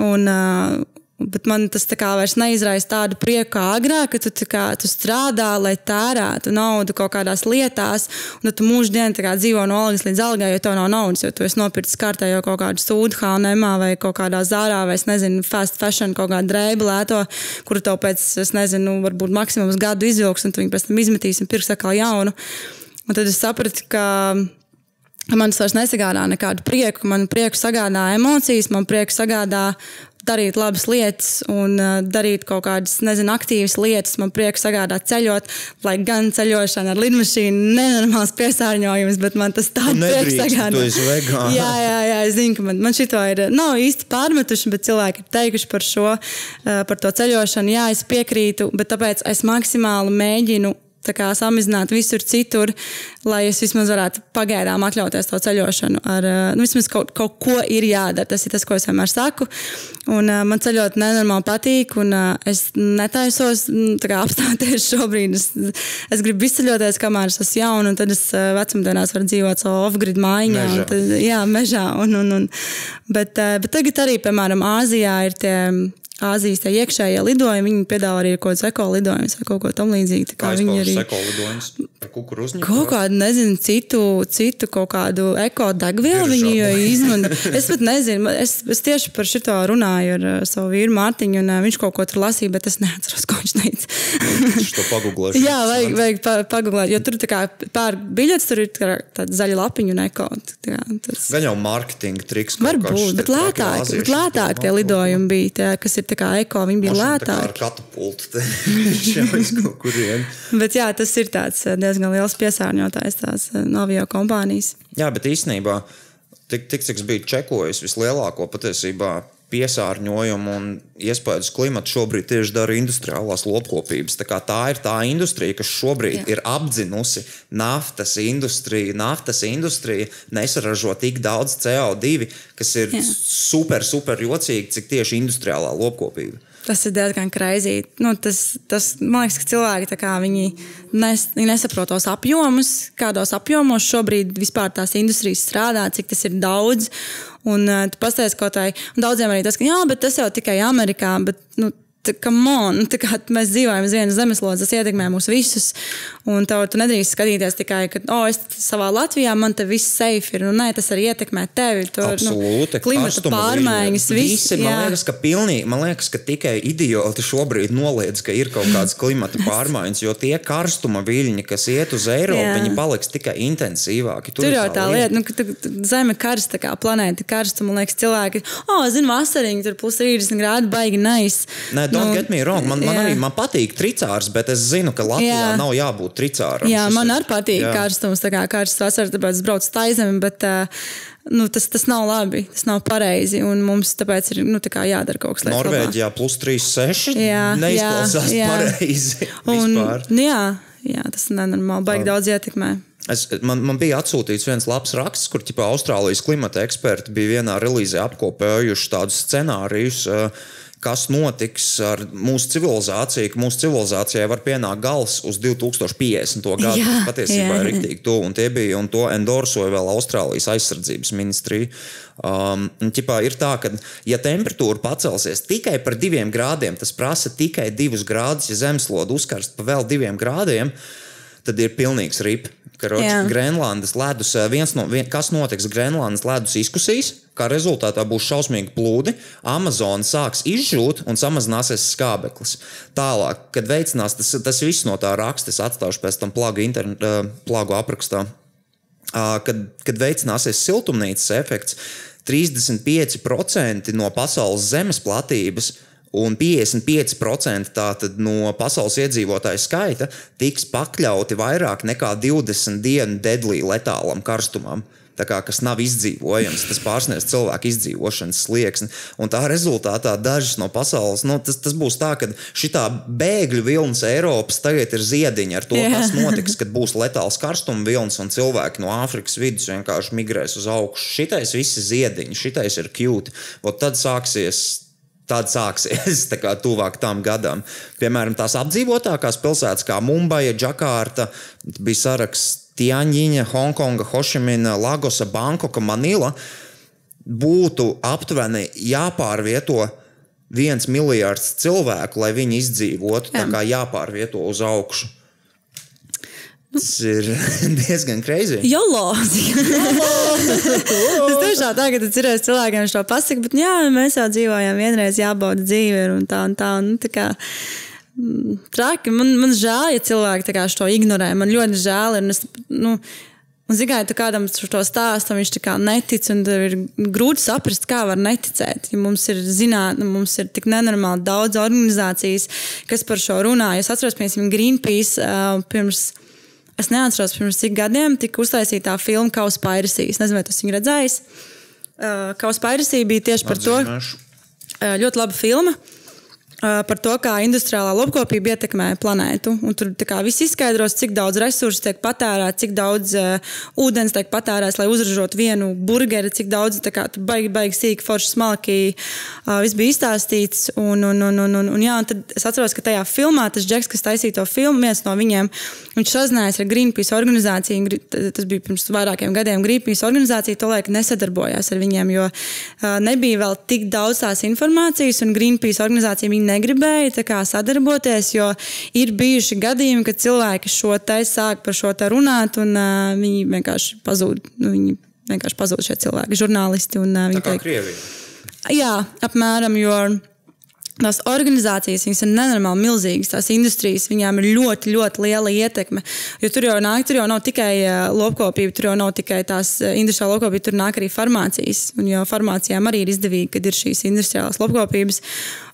Un, uh, Bet man tas tā kā vairs neizraisa tādu prieku kā agrāk, ka tu, kā, tu strādā, lai tērētu naudu kaut kādās lietās, un tad tu mūždien dzīvo no algas līdz algai, jo tev nav naudas, jo tu esi nopircis kārtējo kaut kādu sūdu H&M vai kaut kādā zārā vai, es nezinu, fast fashion kaut kādu drēbu lēto, kuru tev pēc, es nezinu, varbūt maksimums gadu izvilks, un tu viņu pēc tam izmetīs un pirks atkal jaunu. Un tad es sapratu, ka Man tas vairs nesagādā nekādu prieku. Man prieku sagādā emocijas, man prieku sagādā darīt labas lietas un uh, darīt kaut kādas, nezinu, aktīvas lietas. Man prieku sagādā ceļot, lai gan ceļošana ar lidmašīnu nenormāls piesārņojums, bet man tas tāds prieks nedrīkst, sagādā. tu esi vegāna. Jā, jā, jā, es zinu, ka man, man šito ir, nav īsti pārmetuši, bet cilvēki ir teikuši par šo, uh, par to ceļošanu. Jā, es piekrītu, bet tāpēc es maksimāli mēģinu kā samazināt visur citur, lai es vismaz varētu pagaidām atļauties to ceļošanu. Ar, eh, nu, vismaz kaut, kaut ko ir jādara. Tas ir tas, ko es vienmēr saku. Un, uh, man ceļot nenormāli patīk, un uh, es netaisos mm, kā apstāties šobrīd. Es, es gribu izceļoties, kamēr es esmu jauna, un tad es uh, vecumdienās varu dzīvot savā off-grid mājiņā. Mežā. un Tad, jā, mežā. Un, un, un, bet, uh, bet tagad arī, piemēram, Āzijā ir tie. Āzijas iekšējie lidojumi, viņi piedāvā arī kaut kādus ekoloģidojumus vai kaut ko tamlīdzīgu. Kā viņi arī sekolidojums ar kukurūzņu. Kaut kādu, nezinu, citu, citu kaut kādu ekodegvielu viņi izmanto. Es pat nezinu, es, es tieši par šo runāju ar uh, savu vīru Mārtiņu, un uh, viņš kaut ko tur lasīja, bet es neatceros, ko viņš teica. Viņš to pagūglēs. Jā, vajag, vajag pa, pagūglēt, jo tur tā kā pērk biļetes, tur ir tā tāda zaļa lapiņa un eko. tā Tas... Gan jau mārketinga triks. Varbūt, bet lētāk, bet lētāk tie lidojumi bija, tie, kas ir tā kā eko, viņi bija Mašīna tā kā lētāki. jau iz kaut kurien. Bet jā, tas ir tāds uh, diezgan liels piesārņotājs, tās uh, avio kompānijas. Jā, bet īstenībā, tik, tik cik es biju čekojis, vislielāko patiesībā piesārņojumu un iespēju uz klimatu šobrīd tieši dara industriālās lopkopības. Tā, tā ir tā industrija, kas šobrīd Jā. Ir apdzinusi naftas industriju. Naftas industrija nesaražo tik daudz CO2, kas ir Jā. super, super jocīgi, cik tieši industriālā lopkopība. Tas ir diezgan kreizī. Nu, tas, tas, man liekas, ka cilvēki kā nes, nesaprot tos apjomus, kādos apjomos šobrīd vispār tās industrijas strādā, cik tas ir daudz. Un uh, tu pastāsti kaut kā, un daudziem arī tas, ka jā, bet tas jau tikai Amerikā. Bet, nu, Man, nu, tā kā mēs dzīvojam uz vienas zemeslodes, tas ietekmē mūs visus. Un tev, tu nedrīkst skatīties tikai, ka, oh, es savā Latvijā man te viss safe ir. Nu, nē, tas arī ietekmē tevi. Tu, Absolūti. Nu, klimata pārmaiņas, viss. Visi, man liekas, ka pilnīgi, man liekas, ka tikai idioti šobrīd noliedz, ka ir kaut kādas klimata pārmaiņas, jo tie karstuma viļņi, kas iet uz Eiropu, Jā. viņi paliks tikai intensīvāki. Tur jau tā lieta, nu, ka tu- zeme karsta, kā planēta karsta. Man liekas, cilvēki, oh, zinu, vasariņi tur plus 30 grādi, baigi nais. Nē, don't nu, get me wrong. Man, man jā. arī man patīk tricārs, bet es zinu, ka Latvijā Jā. nav jābūt tricāram. Jā, Tas man arī patīk jā. karstums, tā kā karsts vasarā, tāpēc es braucu taizemi, bet uh, nu, tas, tas nav labi, tas nav pareizi. Mums tāpēc ir nu, tā jādara kaut kas tāds. Norvēģijā plus 3,6 Jā, neizklausās jā, jā. pareizi. Un, nu, jā, jā, tas ir nenormāli, baigi daudz ietekmē. Es, man, man bija atsūtīts viens labs raksts, kur ķipā, Austrālijas klimata eksperti bija vienā relīzē apkopējuši tādus scenārijus. eh, Kas notiks ar mūsu civilizāciju, ka mūsu civilizācijai var pienākt gals uz 2050. gadu. Jā, Tas patiesībā jā. ir rīktīgi tuvu. Un bija, un to endorsoja vēl Austrālijas aizsardzības ministrija. Um, ķipā, ir tā, ka, ja temperatūra pacelsies tikai par diviem grādiem, tas prasa tikai divus grādus. Ja zemeslode uzkarst pa vēl diviem grādiem, tad ir pilnīgs rip. Karoči, Jā. Grenlandes ledus, viens no, vien, kas notiks Grenlandes ledus izkusīs, kā rezultātā būs šausmīgi plūdi, Amazona sāks izžūt un samazināsies skābeklis. Tālāk, kad veicinās tas, tas viss no tā raksta, es atstāšu pēc tam plāgu, interne, plāgu aprakstā, kad, kad veicināsies siltumnīcas efekts, 35% no pasaules zemes platības Un 55% tātad no pasaules iedzīvotāju skaita tiks pakļauti vairāk nekā 20 dienu deadly letālam karstumam. Tā kā, kas nav izdzīvojams, tas pārsniedz cilvēku izdzīvošanas slieksni. Un tā rezultātā dažas no pasaules, nu, tas, tas būs tā, ka šī bēgļu vilnis Eiropas tagad ir ziediņa ar to, Jā. kas notiks, kad būs letāls karstuma vilnis un cilvēki no Āfrikas vidus vienkārši migrēs uz augšu. Šitais viss ir ziediņš, šitais ir cute. Vot tad sāksies Tad sāksies tā kā tuvāk tam gadam. Piemēram, tās apdzīvotākās pilsētas kā Mumbai, Džakarta, bija saraksts Tianģiņa, Hongkonga, Hošimina, Lagosa, Bankoka, Manila. Būtu aptuveni jāpārvieto viens miljards cilvēku, lai viņi izdzīvotu. Tā Jā. kā jāpārvieto uz augšu. Tas ir diezgan greizi. Jolo! Tas tiešām tu cerēsi cilvēkiem šo pasaku, bet jā, mēs jau dzīvojam vienreiz jābauda dzīve un tā un tā. Un, tā kā, mm, Traki, man, man žēl, ja cilvēki šo ignorē. Man ļoti žēl. Un es, nu, un, zināmā mērā, kādam šo stāstu viņš tā kā netic, un tev ir grūti saprast, kā var neticēt. Ja mums ir zinātnē, mums ir tik nenormāli daudz organizācijas, kas par šo runā. Es atceros, piemēram, Greenpeace uh, pirms. Es neatceros, pirms cik gadiem tika uztaisīta tā filma Kauspairisī. Es nezinu, vai tas viņa redzējis. Uh, Kauspairisī bija tieši par to. Uh, ļoti laba filma. uh, Par to, kā industriālā lopkopība ietekmē planētu. Un tur viss izskaidros, cik daudz resursu tiek patērēts, cik daudz uh, ūdens tiek patērēts, lai uzražotu vienu burgeri, cik daudz baigi, baigi sīki, forši smalki. Uh, viss bija izstāstīts. Un, un, un, un, un, un, jā, un tad es atceros, ka tajā filmā tas džeks, kas taisīja to filmu, viens no viņiem, viņš sazinājās ar Greenpeace organizāciju. Tas bija pirms vairākiem gadiem. Greenpeace organizācija to laiku nesadarbojās ar viņiem, jo uh, nebija vēl tik daudz tās informācijas, un Greenpeace organizācija viņi negribēja sadarboties, jo ir bijuši gadījumi, kad cilvēki šo te sāk par šo te runāt, un uh, viņi vienkārši pazūd. Nu, viņi vienkārši pazūd šie cilvēki, žurnālisti. Un, uh, Tā kā tiek- Krievija. Jā, apmēram, jo tās organizācijas viņas ir nenormāli milzīgas. Tās industrijas viņām ir ļoti, ļoti liela ietekme. Jo tur jau nāk, tur jau nav tikai lopkopība, tur jau nav tikai tās industriālā lopkopība, tur nāk arī farmācijas. Un jau farmācijām arī ir izdevīgi, kad ir šīs industriālās lopkopības.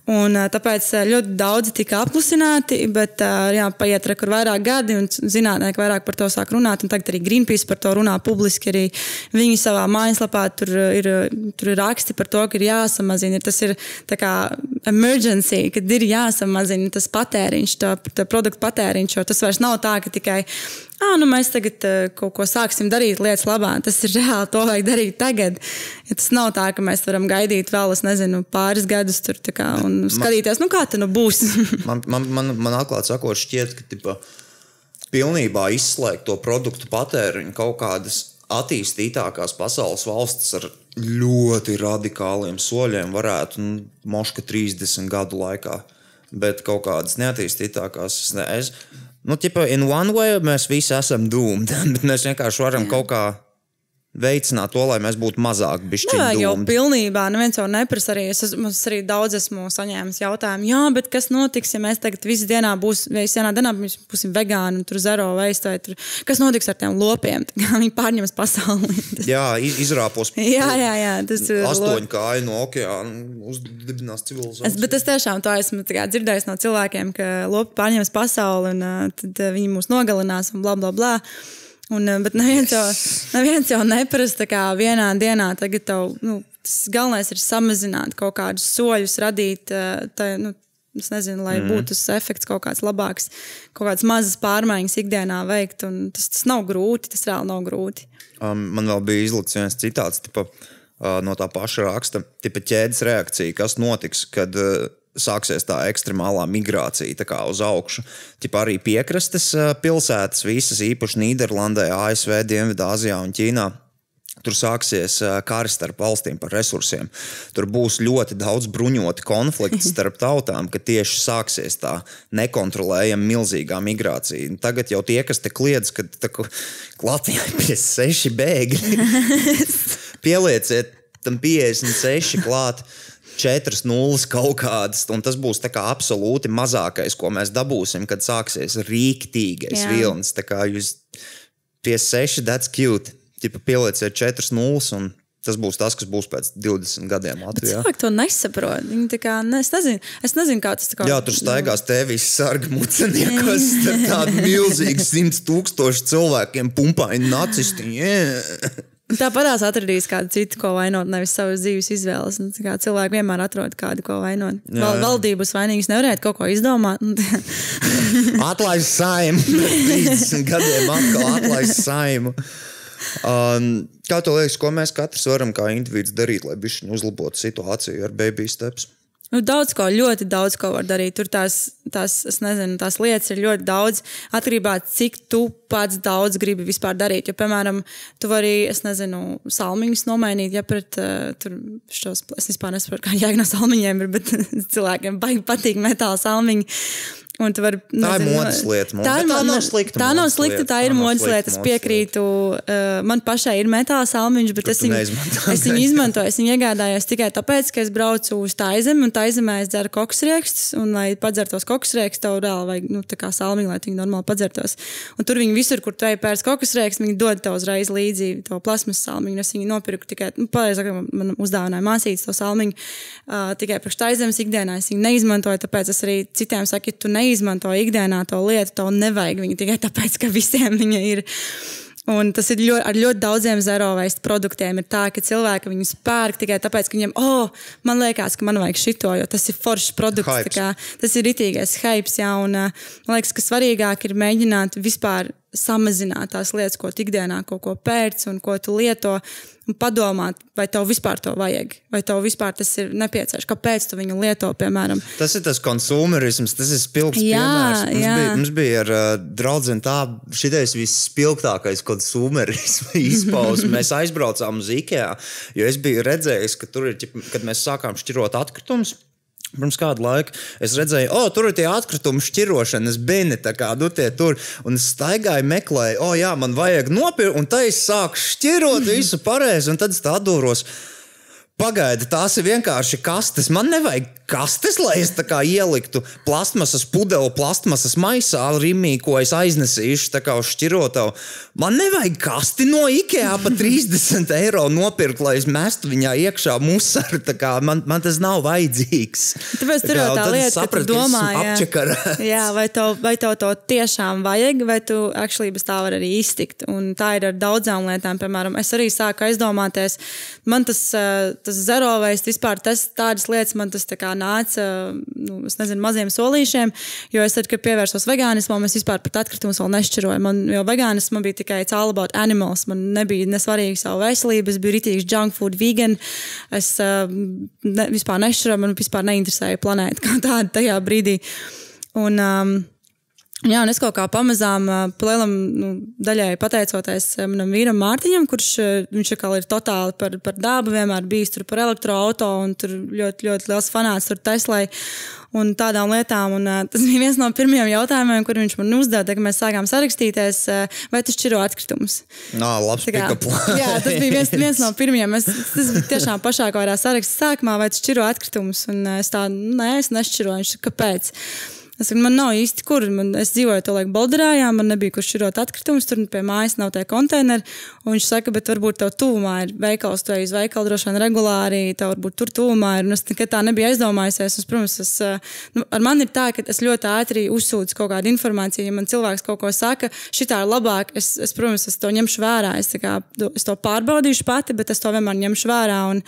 Un, tāpēc ļoti daudzi tika apklusināti, bet jā, paiet rekur vairāk gadi, un zinātnieki vairāk par to sāk runāt. un Tagad arī Greenpeace par to runā publiski. Arī viņi savā mājaslapā tur ir, tur ir raksti par to, ka ir jāsamazina. Tas ir tā kā emergency, kad ir jāsamazina tas patēriņš, tā, tā produktu patēriņš. Jo tas vairs nav tā, ka tikai. Ah, nu mēs tagad kaut ko sāksim darīt lietas labā. Tas ir reāli, to vajag darīt tagad. Ja tas nav tā, ka mēs varam gaidīt vēl, es nezinu, pāris gadus tur kā, un skatīties, nu kā tas nu būs. Man, man, man, man atklāti sakot, šķiet, ka tipa, pilnībā izslēgt to produktu patēriņu kaut kādas attīstītākās pasaules valstis ar ļoti radikāliem soļiem varētu nu, moška 30 gadu laikā. Bet kaut kādas neattīstītākās, es ne, es, nu, tipa, in one way mēs visi esam doomed, bet mēs vienkārši varam kaut kā veicināt to, lai mēs būtu mazāk bišķiņi Nevajag jau pilnībā. Neviens jau neprasa arī. Es, es arī daudz esmu saņēmis jautājumu, jā, bet kas notiks, ja mēs tagad visi dienā būsim, vai vienā dienā būsim vegāni, un tur zero veist, vai tur, kas notiks ar tiem lopiem? Viņi pārņems pasauli. Jā, iz- izrāpos jā, jā, jā, tas ir. lo- astoņu kāju no okeāna, uzdibinās civilizāciju. Es, bet es tiešām to esmu dzirdējis no cilvēkiem, ka lopi pārņems pasauli un uh, tad uh, viņi mūs nogalinās un bla bla bla. Un, uh, bet neviens jau, neviens jau neprasa tā kā vienā dienā. Tagad tev, nu, tas galvenais ir samazināt kaut kādus soļus, radīt. Uh, tā, nu, Es nezinu, lai mm. būtu tas efekts kaut kāds labāks, kaut kādas mazas pārmaiņas ikdienā veikt. Tas, tas nav grūti, tas reāli nav grūti. Um, man vēl bija izlicis viens citāts tipa, uh, no tā paša raksta, tipa ķēdes reakcija, kas notiks, kad uh, sāksies tā ekstremālā migrācija tā uz augšu. Tipa arī piekrastes uh, pilsētas, visas īpaši Nīderlandē, ASV, Dienvidāzijā un Ķīnā. Tur sāksies uh, kari starp valstīm par resursiem. Tur būs ļoti daudz bruņoti konflikti starp tautām, ka tieši sāksies tā nekontrolējama milzīgā migrācija. Tagad jau tie, kas te kliedz, ka Latvijā ir 56 bēgļi, pielieciet tam 56 klāt. 4 nulles kaut kādas, un tas būs absolūti mazākais, ko mēs dabūsim, kad sāksies rīktīgais Jā. vilnis. Tā kā jūs 56, that's cute. Tipa pielieciet 4 nulles, un Tas būs tas, kas būs pēc 20 gadiem Latvijā. Cilvēki to nesaprot. Viņi kā, ne, es, nezinu, es nezinu, kā tas tā kā. Jā, tur staigās tevis sargi muceniekos, starp tādu milzīgu simts tūkstošu cilvēkiem, pumpaini nacisti. Yeah. Tāpatās atradīs kādu citu, ko vainot, nevis savas dzīves izvēles. Kā Cilvēki vienmēr atrod kādu, ko vainot. Jā, jā. valdības vainīgas nevarētu kaut ko izdomāt. Atlaist saimu. Pēc 30 gadiem atkal atlaist saimu. Um, kā tev liekas, ko mēs katrs varam kā individs darīt, lai uzlabotu situāciju ar baby steps? Nu, daudz ko, ļoti daudz ko var darīt. Tur tās, tās, nezinu, tās lietas ir ļoti daudz. Atkarībā no cik tu pats daudz gribi vispār darīt. Jo, piemēram, tu vari, es nezinu, salmiņus nomainīt, ja pret uh, šos, es vispār nesaprotu, kā jēga no salmiņiem ir, bet cilvēkiem baigi patīk metāla salmiņi. Un tu vari, Tā ir nezinu, modes lieta, Tā, ir, tā nav slikta Tā nav slikta, tā ir modes lieta. Es piekrītu. Uh, man pašai ir metāla salmiņš, bet Kur es tu viņu, es viņu izmantoju. Es viņu iegādājos tikai tāpēc, ka es braucu uz tā zemi, un tā zemē es dzeru koksriekstus. Un, lai padzertos koksriekstus, tev reāli vajag nu, tā kā salmiņu, lai viņi normāli padzertos. Un tur viņi visur, kur tu ej pēc koksriekstus, viņi dod tev uzreiz līdzi to plasmas salmiņu. Es viņu nopirku tikai, nu, pareizi sakot, man- uzdāvināja māsītes to salmiņu uh, tikai priekš tā zemes ikdienā. Es viņu neizmantoju, tāpēc es arī citiem saku, ja tu neizmanto ikdienā to lietu, tev nevajag viņu tikai tāpēc, ka visiem viņa ir. Un tas ir ļoti, ar ļoti daudziem zero waste produktiem. Ir tā, ka cilvēki viņus pērk tikai tāpēc, ka viņiem, oh, man liekas, ka man vajag šito, jo tas ir foršs produkts. Kā Tas ir itīgais hype, jā, un uh, man liekas, ka svarīgāk ir mēģināt vispār samazināt tās lietas, ko tu ikdienā kaut ko pērc un ko tu lieto, un padomāt, vai tev vispār to vajag, vai tev vispār tas ir nepieciešams, kāpēc tu viņu lieto, piemēram. Tas ir tas konsumerisms, tas ir spilgts Jā, piemērs. Mums jā. bija, mums bija ar uh, draugu tā, šitais visspilgtākais konsumerisms izpausme. Mēs aizbraucām uz IKEA, jo es biju redzējis, ka tur ir, kad mēs sākām šķirot atkritumus. Pirms kāda laika es redzēju, o, tur ir tie atkritumi šķirošanas bini, tā kā nu, tie tur. Un es staigāju, meklēju, o, jā, man vajag nopirkt, un tā es sāku šķirot visu pareizi, un tad es tā atdūros. Pagaidi, tās ir vienkārši kastes. Man nevajag kastes, lai es tā kā ieliktu plasmasas pudeli, plasmasas maisā, rīmī, ko es aiznesīšu, tā kā uz šķirotavu. Man nevajag kasti no IKEA pa 30 eiro nopirkt, lai es mestu viņā iekšā musaru. Kā Man, man tas nav vajadzīgs. Tāpēc tur jau tā lieta, ka tu domā, jā, jā, vai, tev, vai tev to tiešām vajag, vai tu actually bez tā var arī iztikt. Un tā ir ar daudzām lietām. Piemēram, es arī sāku aizdomāties, man tas, eh, tas waste vispār, tas, tādas lietas man tas nāca, nu, nezinu, maziem solīšiem, jo es tad, kad pievērsos vegānismam, es vispār pat atkritumus vēl nešķiroju. Man, jo vegānisms man bija tikai all about animals. Man nebija nesvarīgi savu veselību, es biju rītīgs junk food vegan. Es uh, ne, vispār nešķiroju, man vispār neinteresēja planēta kā tāda tajā brīdī. Un, um, Jā, un es kaut kā pamazām, ā, palielam, nu, daļai pateicoties manam vīram Mārtiņam, kurš viņš atkal ir totāli par, par dabu, vienmēr bijis tur par elektroautorātu un tur ļoti, ļoti liels fanāts tur Teslai un tādām lietām. Un, ā, tas bija viens no pirmajiem jautājumiem, kur viņš man uzdeva, kad mēs sākām sarakstīties, ā, vai tu šķiro atkritumus. Nā, labs kā- Jā, tas bija viens, viens no pirmajiem. Es, tas bija tiešām pašā kaut kādā sarakstā sākumā, vai tu šķiro atkritumus. Un ā, es tādu, nē, es nešķiroju. Kāpēc? Es saku, man nav īsti kur. Man, es dzīvoju to laiku Bolderājā, man nebija kur šķirot atkritumus, tur pie mājas nav tie konteineri. Un viņš saka, bet varbūt tev tuvumā ir veikals, tu ej uz veikalu droši vien regulāri, tev varbūt tur tuvumā ir. Un es nekad tā nebiju aizdomājusies. Un, protams, es, eh, nu, ar mani ir tā, ka es ļoti ātri uzsūdzu kaut kādu informāciju. Ja man cilvēks kaut ko saka, šitā ir labāk, es, es protams, es to ņemšu vērā. Es, kā, es to pārbaudīšu pati, bet es to vienmēr ņemšu vērā. Un,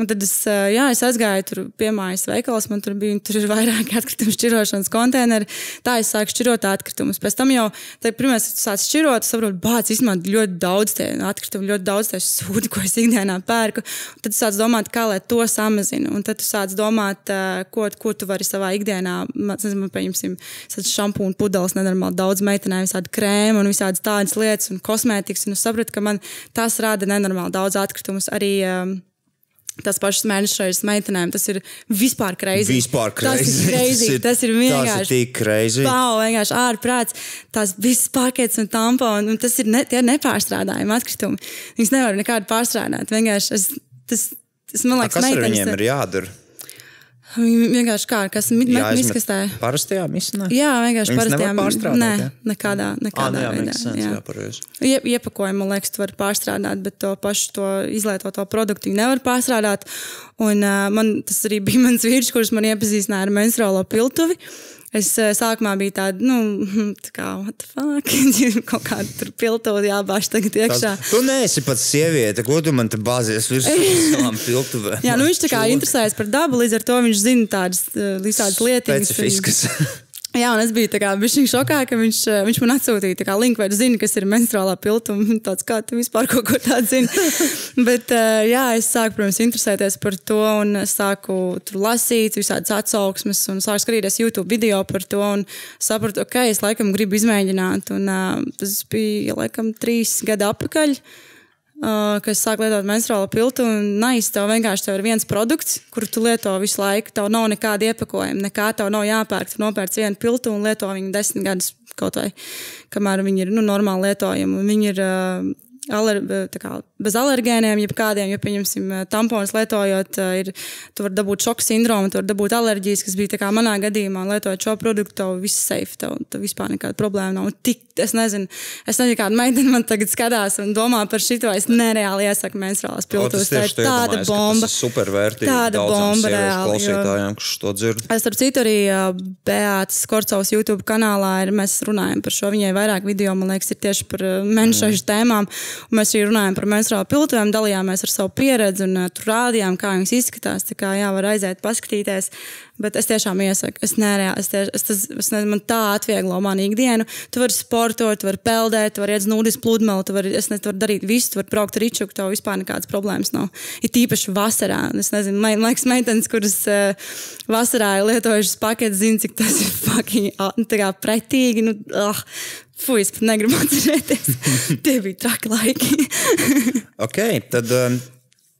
Un tad es, jā, es aizgāju tur pie mājas veikalos, man tur bija tur ir vairāki atkritumu šķirošanas konteineri. Tā es sāku šķirot atkritumus. Pēc tam jau, tad pirmā, kad tu sāc šķirot, saproti, bācis izmanto ļoti daudz tie atkritumu, ļoti daudz tie sūdi, ko es ikdienā pērku. Un tad tu sāc domāt, kā lai to samazinu. Un tad tu sāc domāt, ko, ko tu vari savā ikdienā, nezinu, pieņemsim, šampūnu pudeles, nenormāli daudz meitenēm, visādi krēmu un visādas tādas lietas un kosmētikas. Un es sapratu, ka man tas rada nenormāli daudz atkritumus. Arī, um, Tas pašs mēnešreizes meitenēm, tas ir vispār greizi. Vispār Tas crazy. ir greizi. Tas ir vienkārši. Tas ir tik crazy. Pau, vienkārši ārprāts. Tās visas paketes un tamponi, un tas ir, ne, tie ir nepārstrādājumi atkritumi. Viņus nevar nekādi pārstrādāt. Vienkārši es, tas, tas, man liekas, meitenes- viņiem ir jādara? Viņi vienkārši kā, kas miskastē. Parastajā misnā? Jā, vienkārši Viņas parastajām. pārstrādāt, Nē, jā? nekādā, nekādā nu jā, veidā. sense, jā, pareizi. Ie, iepakojumu, man liekas, tu vari pārstrādāt, bet to pašu to izlietoto produktu nevar pārstrādāt. Un, uh, man, tas arī bija mans vīrs, kurš man iepazīstināja ar menstruālo piltuvi. Es uh, sākumā biju tāda, nu, tā kā, what the fuck, kaut kāda tur piltuve jābāž tagad iekšā. Tas, tu neesi pats sieviete, ko tu man te bāzies virsū savām piltuvēm? Jā, nu viņš tā kā interesējas par dabu, līdz ar to viņš zina tādas uh, visādas lietas. Specifiskas. Jā, un es biju bišķiņ šokā, ka viņš, eh, viņš man atsūtīja kā linku, vai tu zini, kas ir menstruālā piltuma. Tāds kā tu vispār kaut ko tādu zini. Bet eh, jā, es sāku, protams, interesēties par to un sāku tur lasīt visādas atsauksmes un sāku skatīties YouTube video par to un sapratu, ok, es laikam gribu izmēģināt. Un uh, tas bija laikam trīs gadi atpakaļ. Kad es sāku lietot menstruālo piltu, un nice, tev vienkārši tev ir viens produkts, kuru tu lieto visu laiku. Tev nav nekāda iepakojuma, nekā tev nav jāpērk. Tu nopērc vienu piltu un lieto viņu desmit gadus kaut vai, kamēr viņi ir nu, normāli lietojami. Viņi ir uh, aler, kā, bez alergēniem, jebkādiem, jo, pieņemsim, tamponus lietojot, uh, ir, tu vari dabūt šoku sindromu, tu vari dabūt alerģijas, kas bija tā kā manā gadījumā, lietojot šo produktu, tev viss safe, tev, tev vispār nekāda problēma nav. Un Tik, es nezinu, es nezinu, kāda meitene man tagad skatās un domā par šito, es nereāli iesaku menstruālās piltūs. Tā ir tāda ka bomba. Tas ir supervērtīgi. Tāda bomba reāli, Klausītājiem, kurš to dzird. Es starp citu arī uh, Beatas Korcovas YouTube kanālā ir, mēs runājam par šo. Viņai vairāk video, man liekas, ir tieši par uh, menšažu tēmām. Un mēs arī runājam par menstruālu piltuvēm, dalījāmies ar savu pieredzi un uh, tur rādījām, kā viņas izskatās. Tā kā jā, var aiziet, paskatīties. Bet es tiešām iesaku, es nereāli, es tieši, es, tas, es nezinu, man tā atvieglo manu ikdienu. Tu vari sportot, tu vari peldēt, tu vari iet znūdis pludmali, tu vari, es nezinu, tu vari darīt visu, tu vari braukt ar ričuku, tev vispār nekādas problēmas nav. Ir tīpaši vasarā. Es nezinu, man liekas, meitenes, kuras uh, vasarā ir lietojušas paketes, zina, cik tas ir fucking tā kā pretīgi. Nu, ah, Fui, es pat negribu atcerēties. Tie bija traki laiki. Ok, tad um,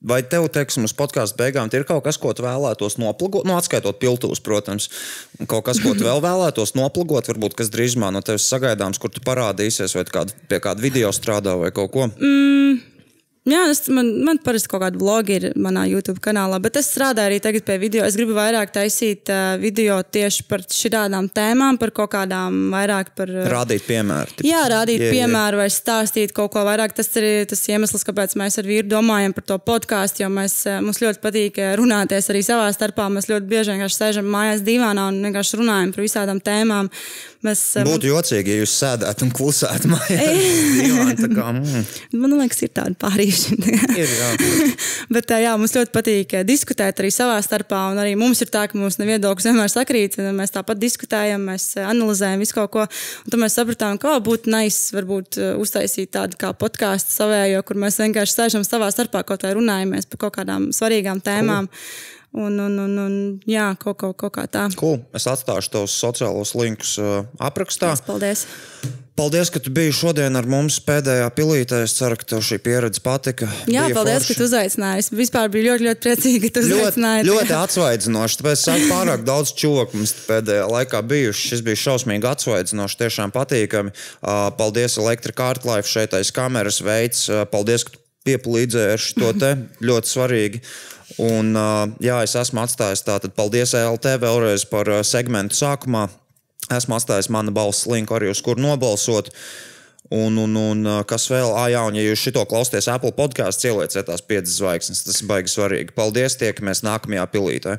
vai tev, teiksim, uz podkāstu beigām ir kaut kas, ko tu vēlētos noplagot? Nu, atskaitot piltūs, protams, kaut kas, ko tu vēl vēlētos noplagot, varbūt kas drīzumā no tevis sagaidāms, kur tu parādīsies, vai kādu, pie kāda video strādā vai kaut ko. Mm. Jā, es, man, man parasti kaut kāda vloga ir manā YouTube kanālā, bet es strādāju arī tagad pie video. Es gribu vairāk taisīt uh, video tieši par šādām tēmām, par kaut kādām vairāk par. Uh, Rādīt piemēru. tipu. Jā, rādīt Jā, jā. piemēru vai stāstīt kaut ko vairāk. Tas ir tas iemesls, kāpēc mēs ar vīru domājam par to podkāstu. Jo mēs, eh, mums ļoti patīk eh, runāties arī savā starpā. Mēs ļoti bieži vienkārši sēžam mājās divānā un vienkārši runājam par visādām tēmām. Mēs, eh, Būtu jocīgi, ja jūs sēdētu un klusētu mājās. Divāni, tā kā, mm, Man liekas, ir tāda pārīšana. ir, jā. Bet tā, jā, mums ļoti patīk diskutēt arī savā starpā. un Arī mums ir tā, ka mūsu viedoklis vienmēr sakrīt. Mēs tāpat diskutējam, mēs analizējam visu kaut ko. Un tad mēs sapratām, ka būtu nice varbūt uztaisīt tādu kā podkāstu savējo, kur mēs vienkārši sēžam savā starpā, kaut vai runājamies par kaut kādām svarīgām tēmām. Un, un, un, un jā, kaut, kaut, kaut kā tā. Cool. Es atstāšu tos sociālos linkus uh, aprakstā. Paldies! Paldies, ka tu biji šodien ar mums pēdējā pilītē. Es ceru, ka tev šī pieredze patika. Jā, Bija paldies, forši. ka tu uzaicināji. Es vispār biju ļoti, ļoti priecīga, ka tu Ļoti, uzaicināji. ļoti atsvaidzinoši. Tāpēc es pārāk daudz čūku mums pēdējā laikā bijuši. Šis bija šausmīgi atsvaidzinoši, tiešām patīkami. Paldies, Elektrika Artlife, šeit aiz kameras veids. Paldies, ka tu piepalīdzēji ar šo te ļoti svarīgi. Un, jā, es esmu atstājis tātad paldies ELT vēlreiz par segmentu sākumā. Esmu atstājis mana balss linku arī uz kur nobalsot. Un, un, un kas vēl? Ah, jā, un ja jūs šito klausāties Apple podkāstā, ielieciet tās piecas zvaigznes. Tas ir baigi svarīgi. Paldies, tiekamies nākamajā pilītē.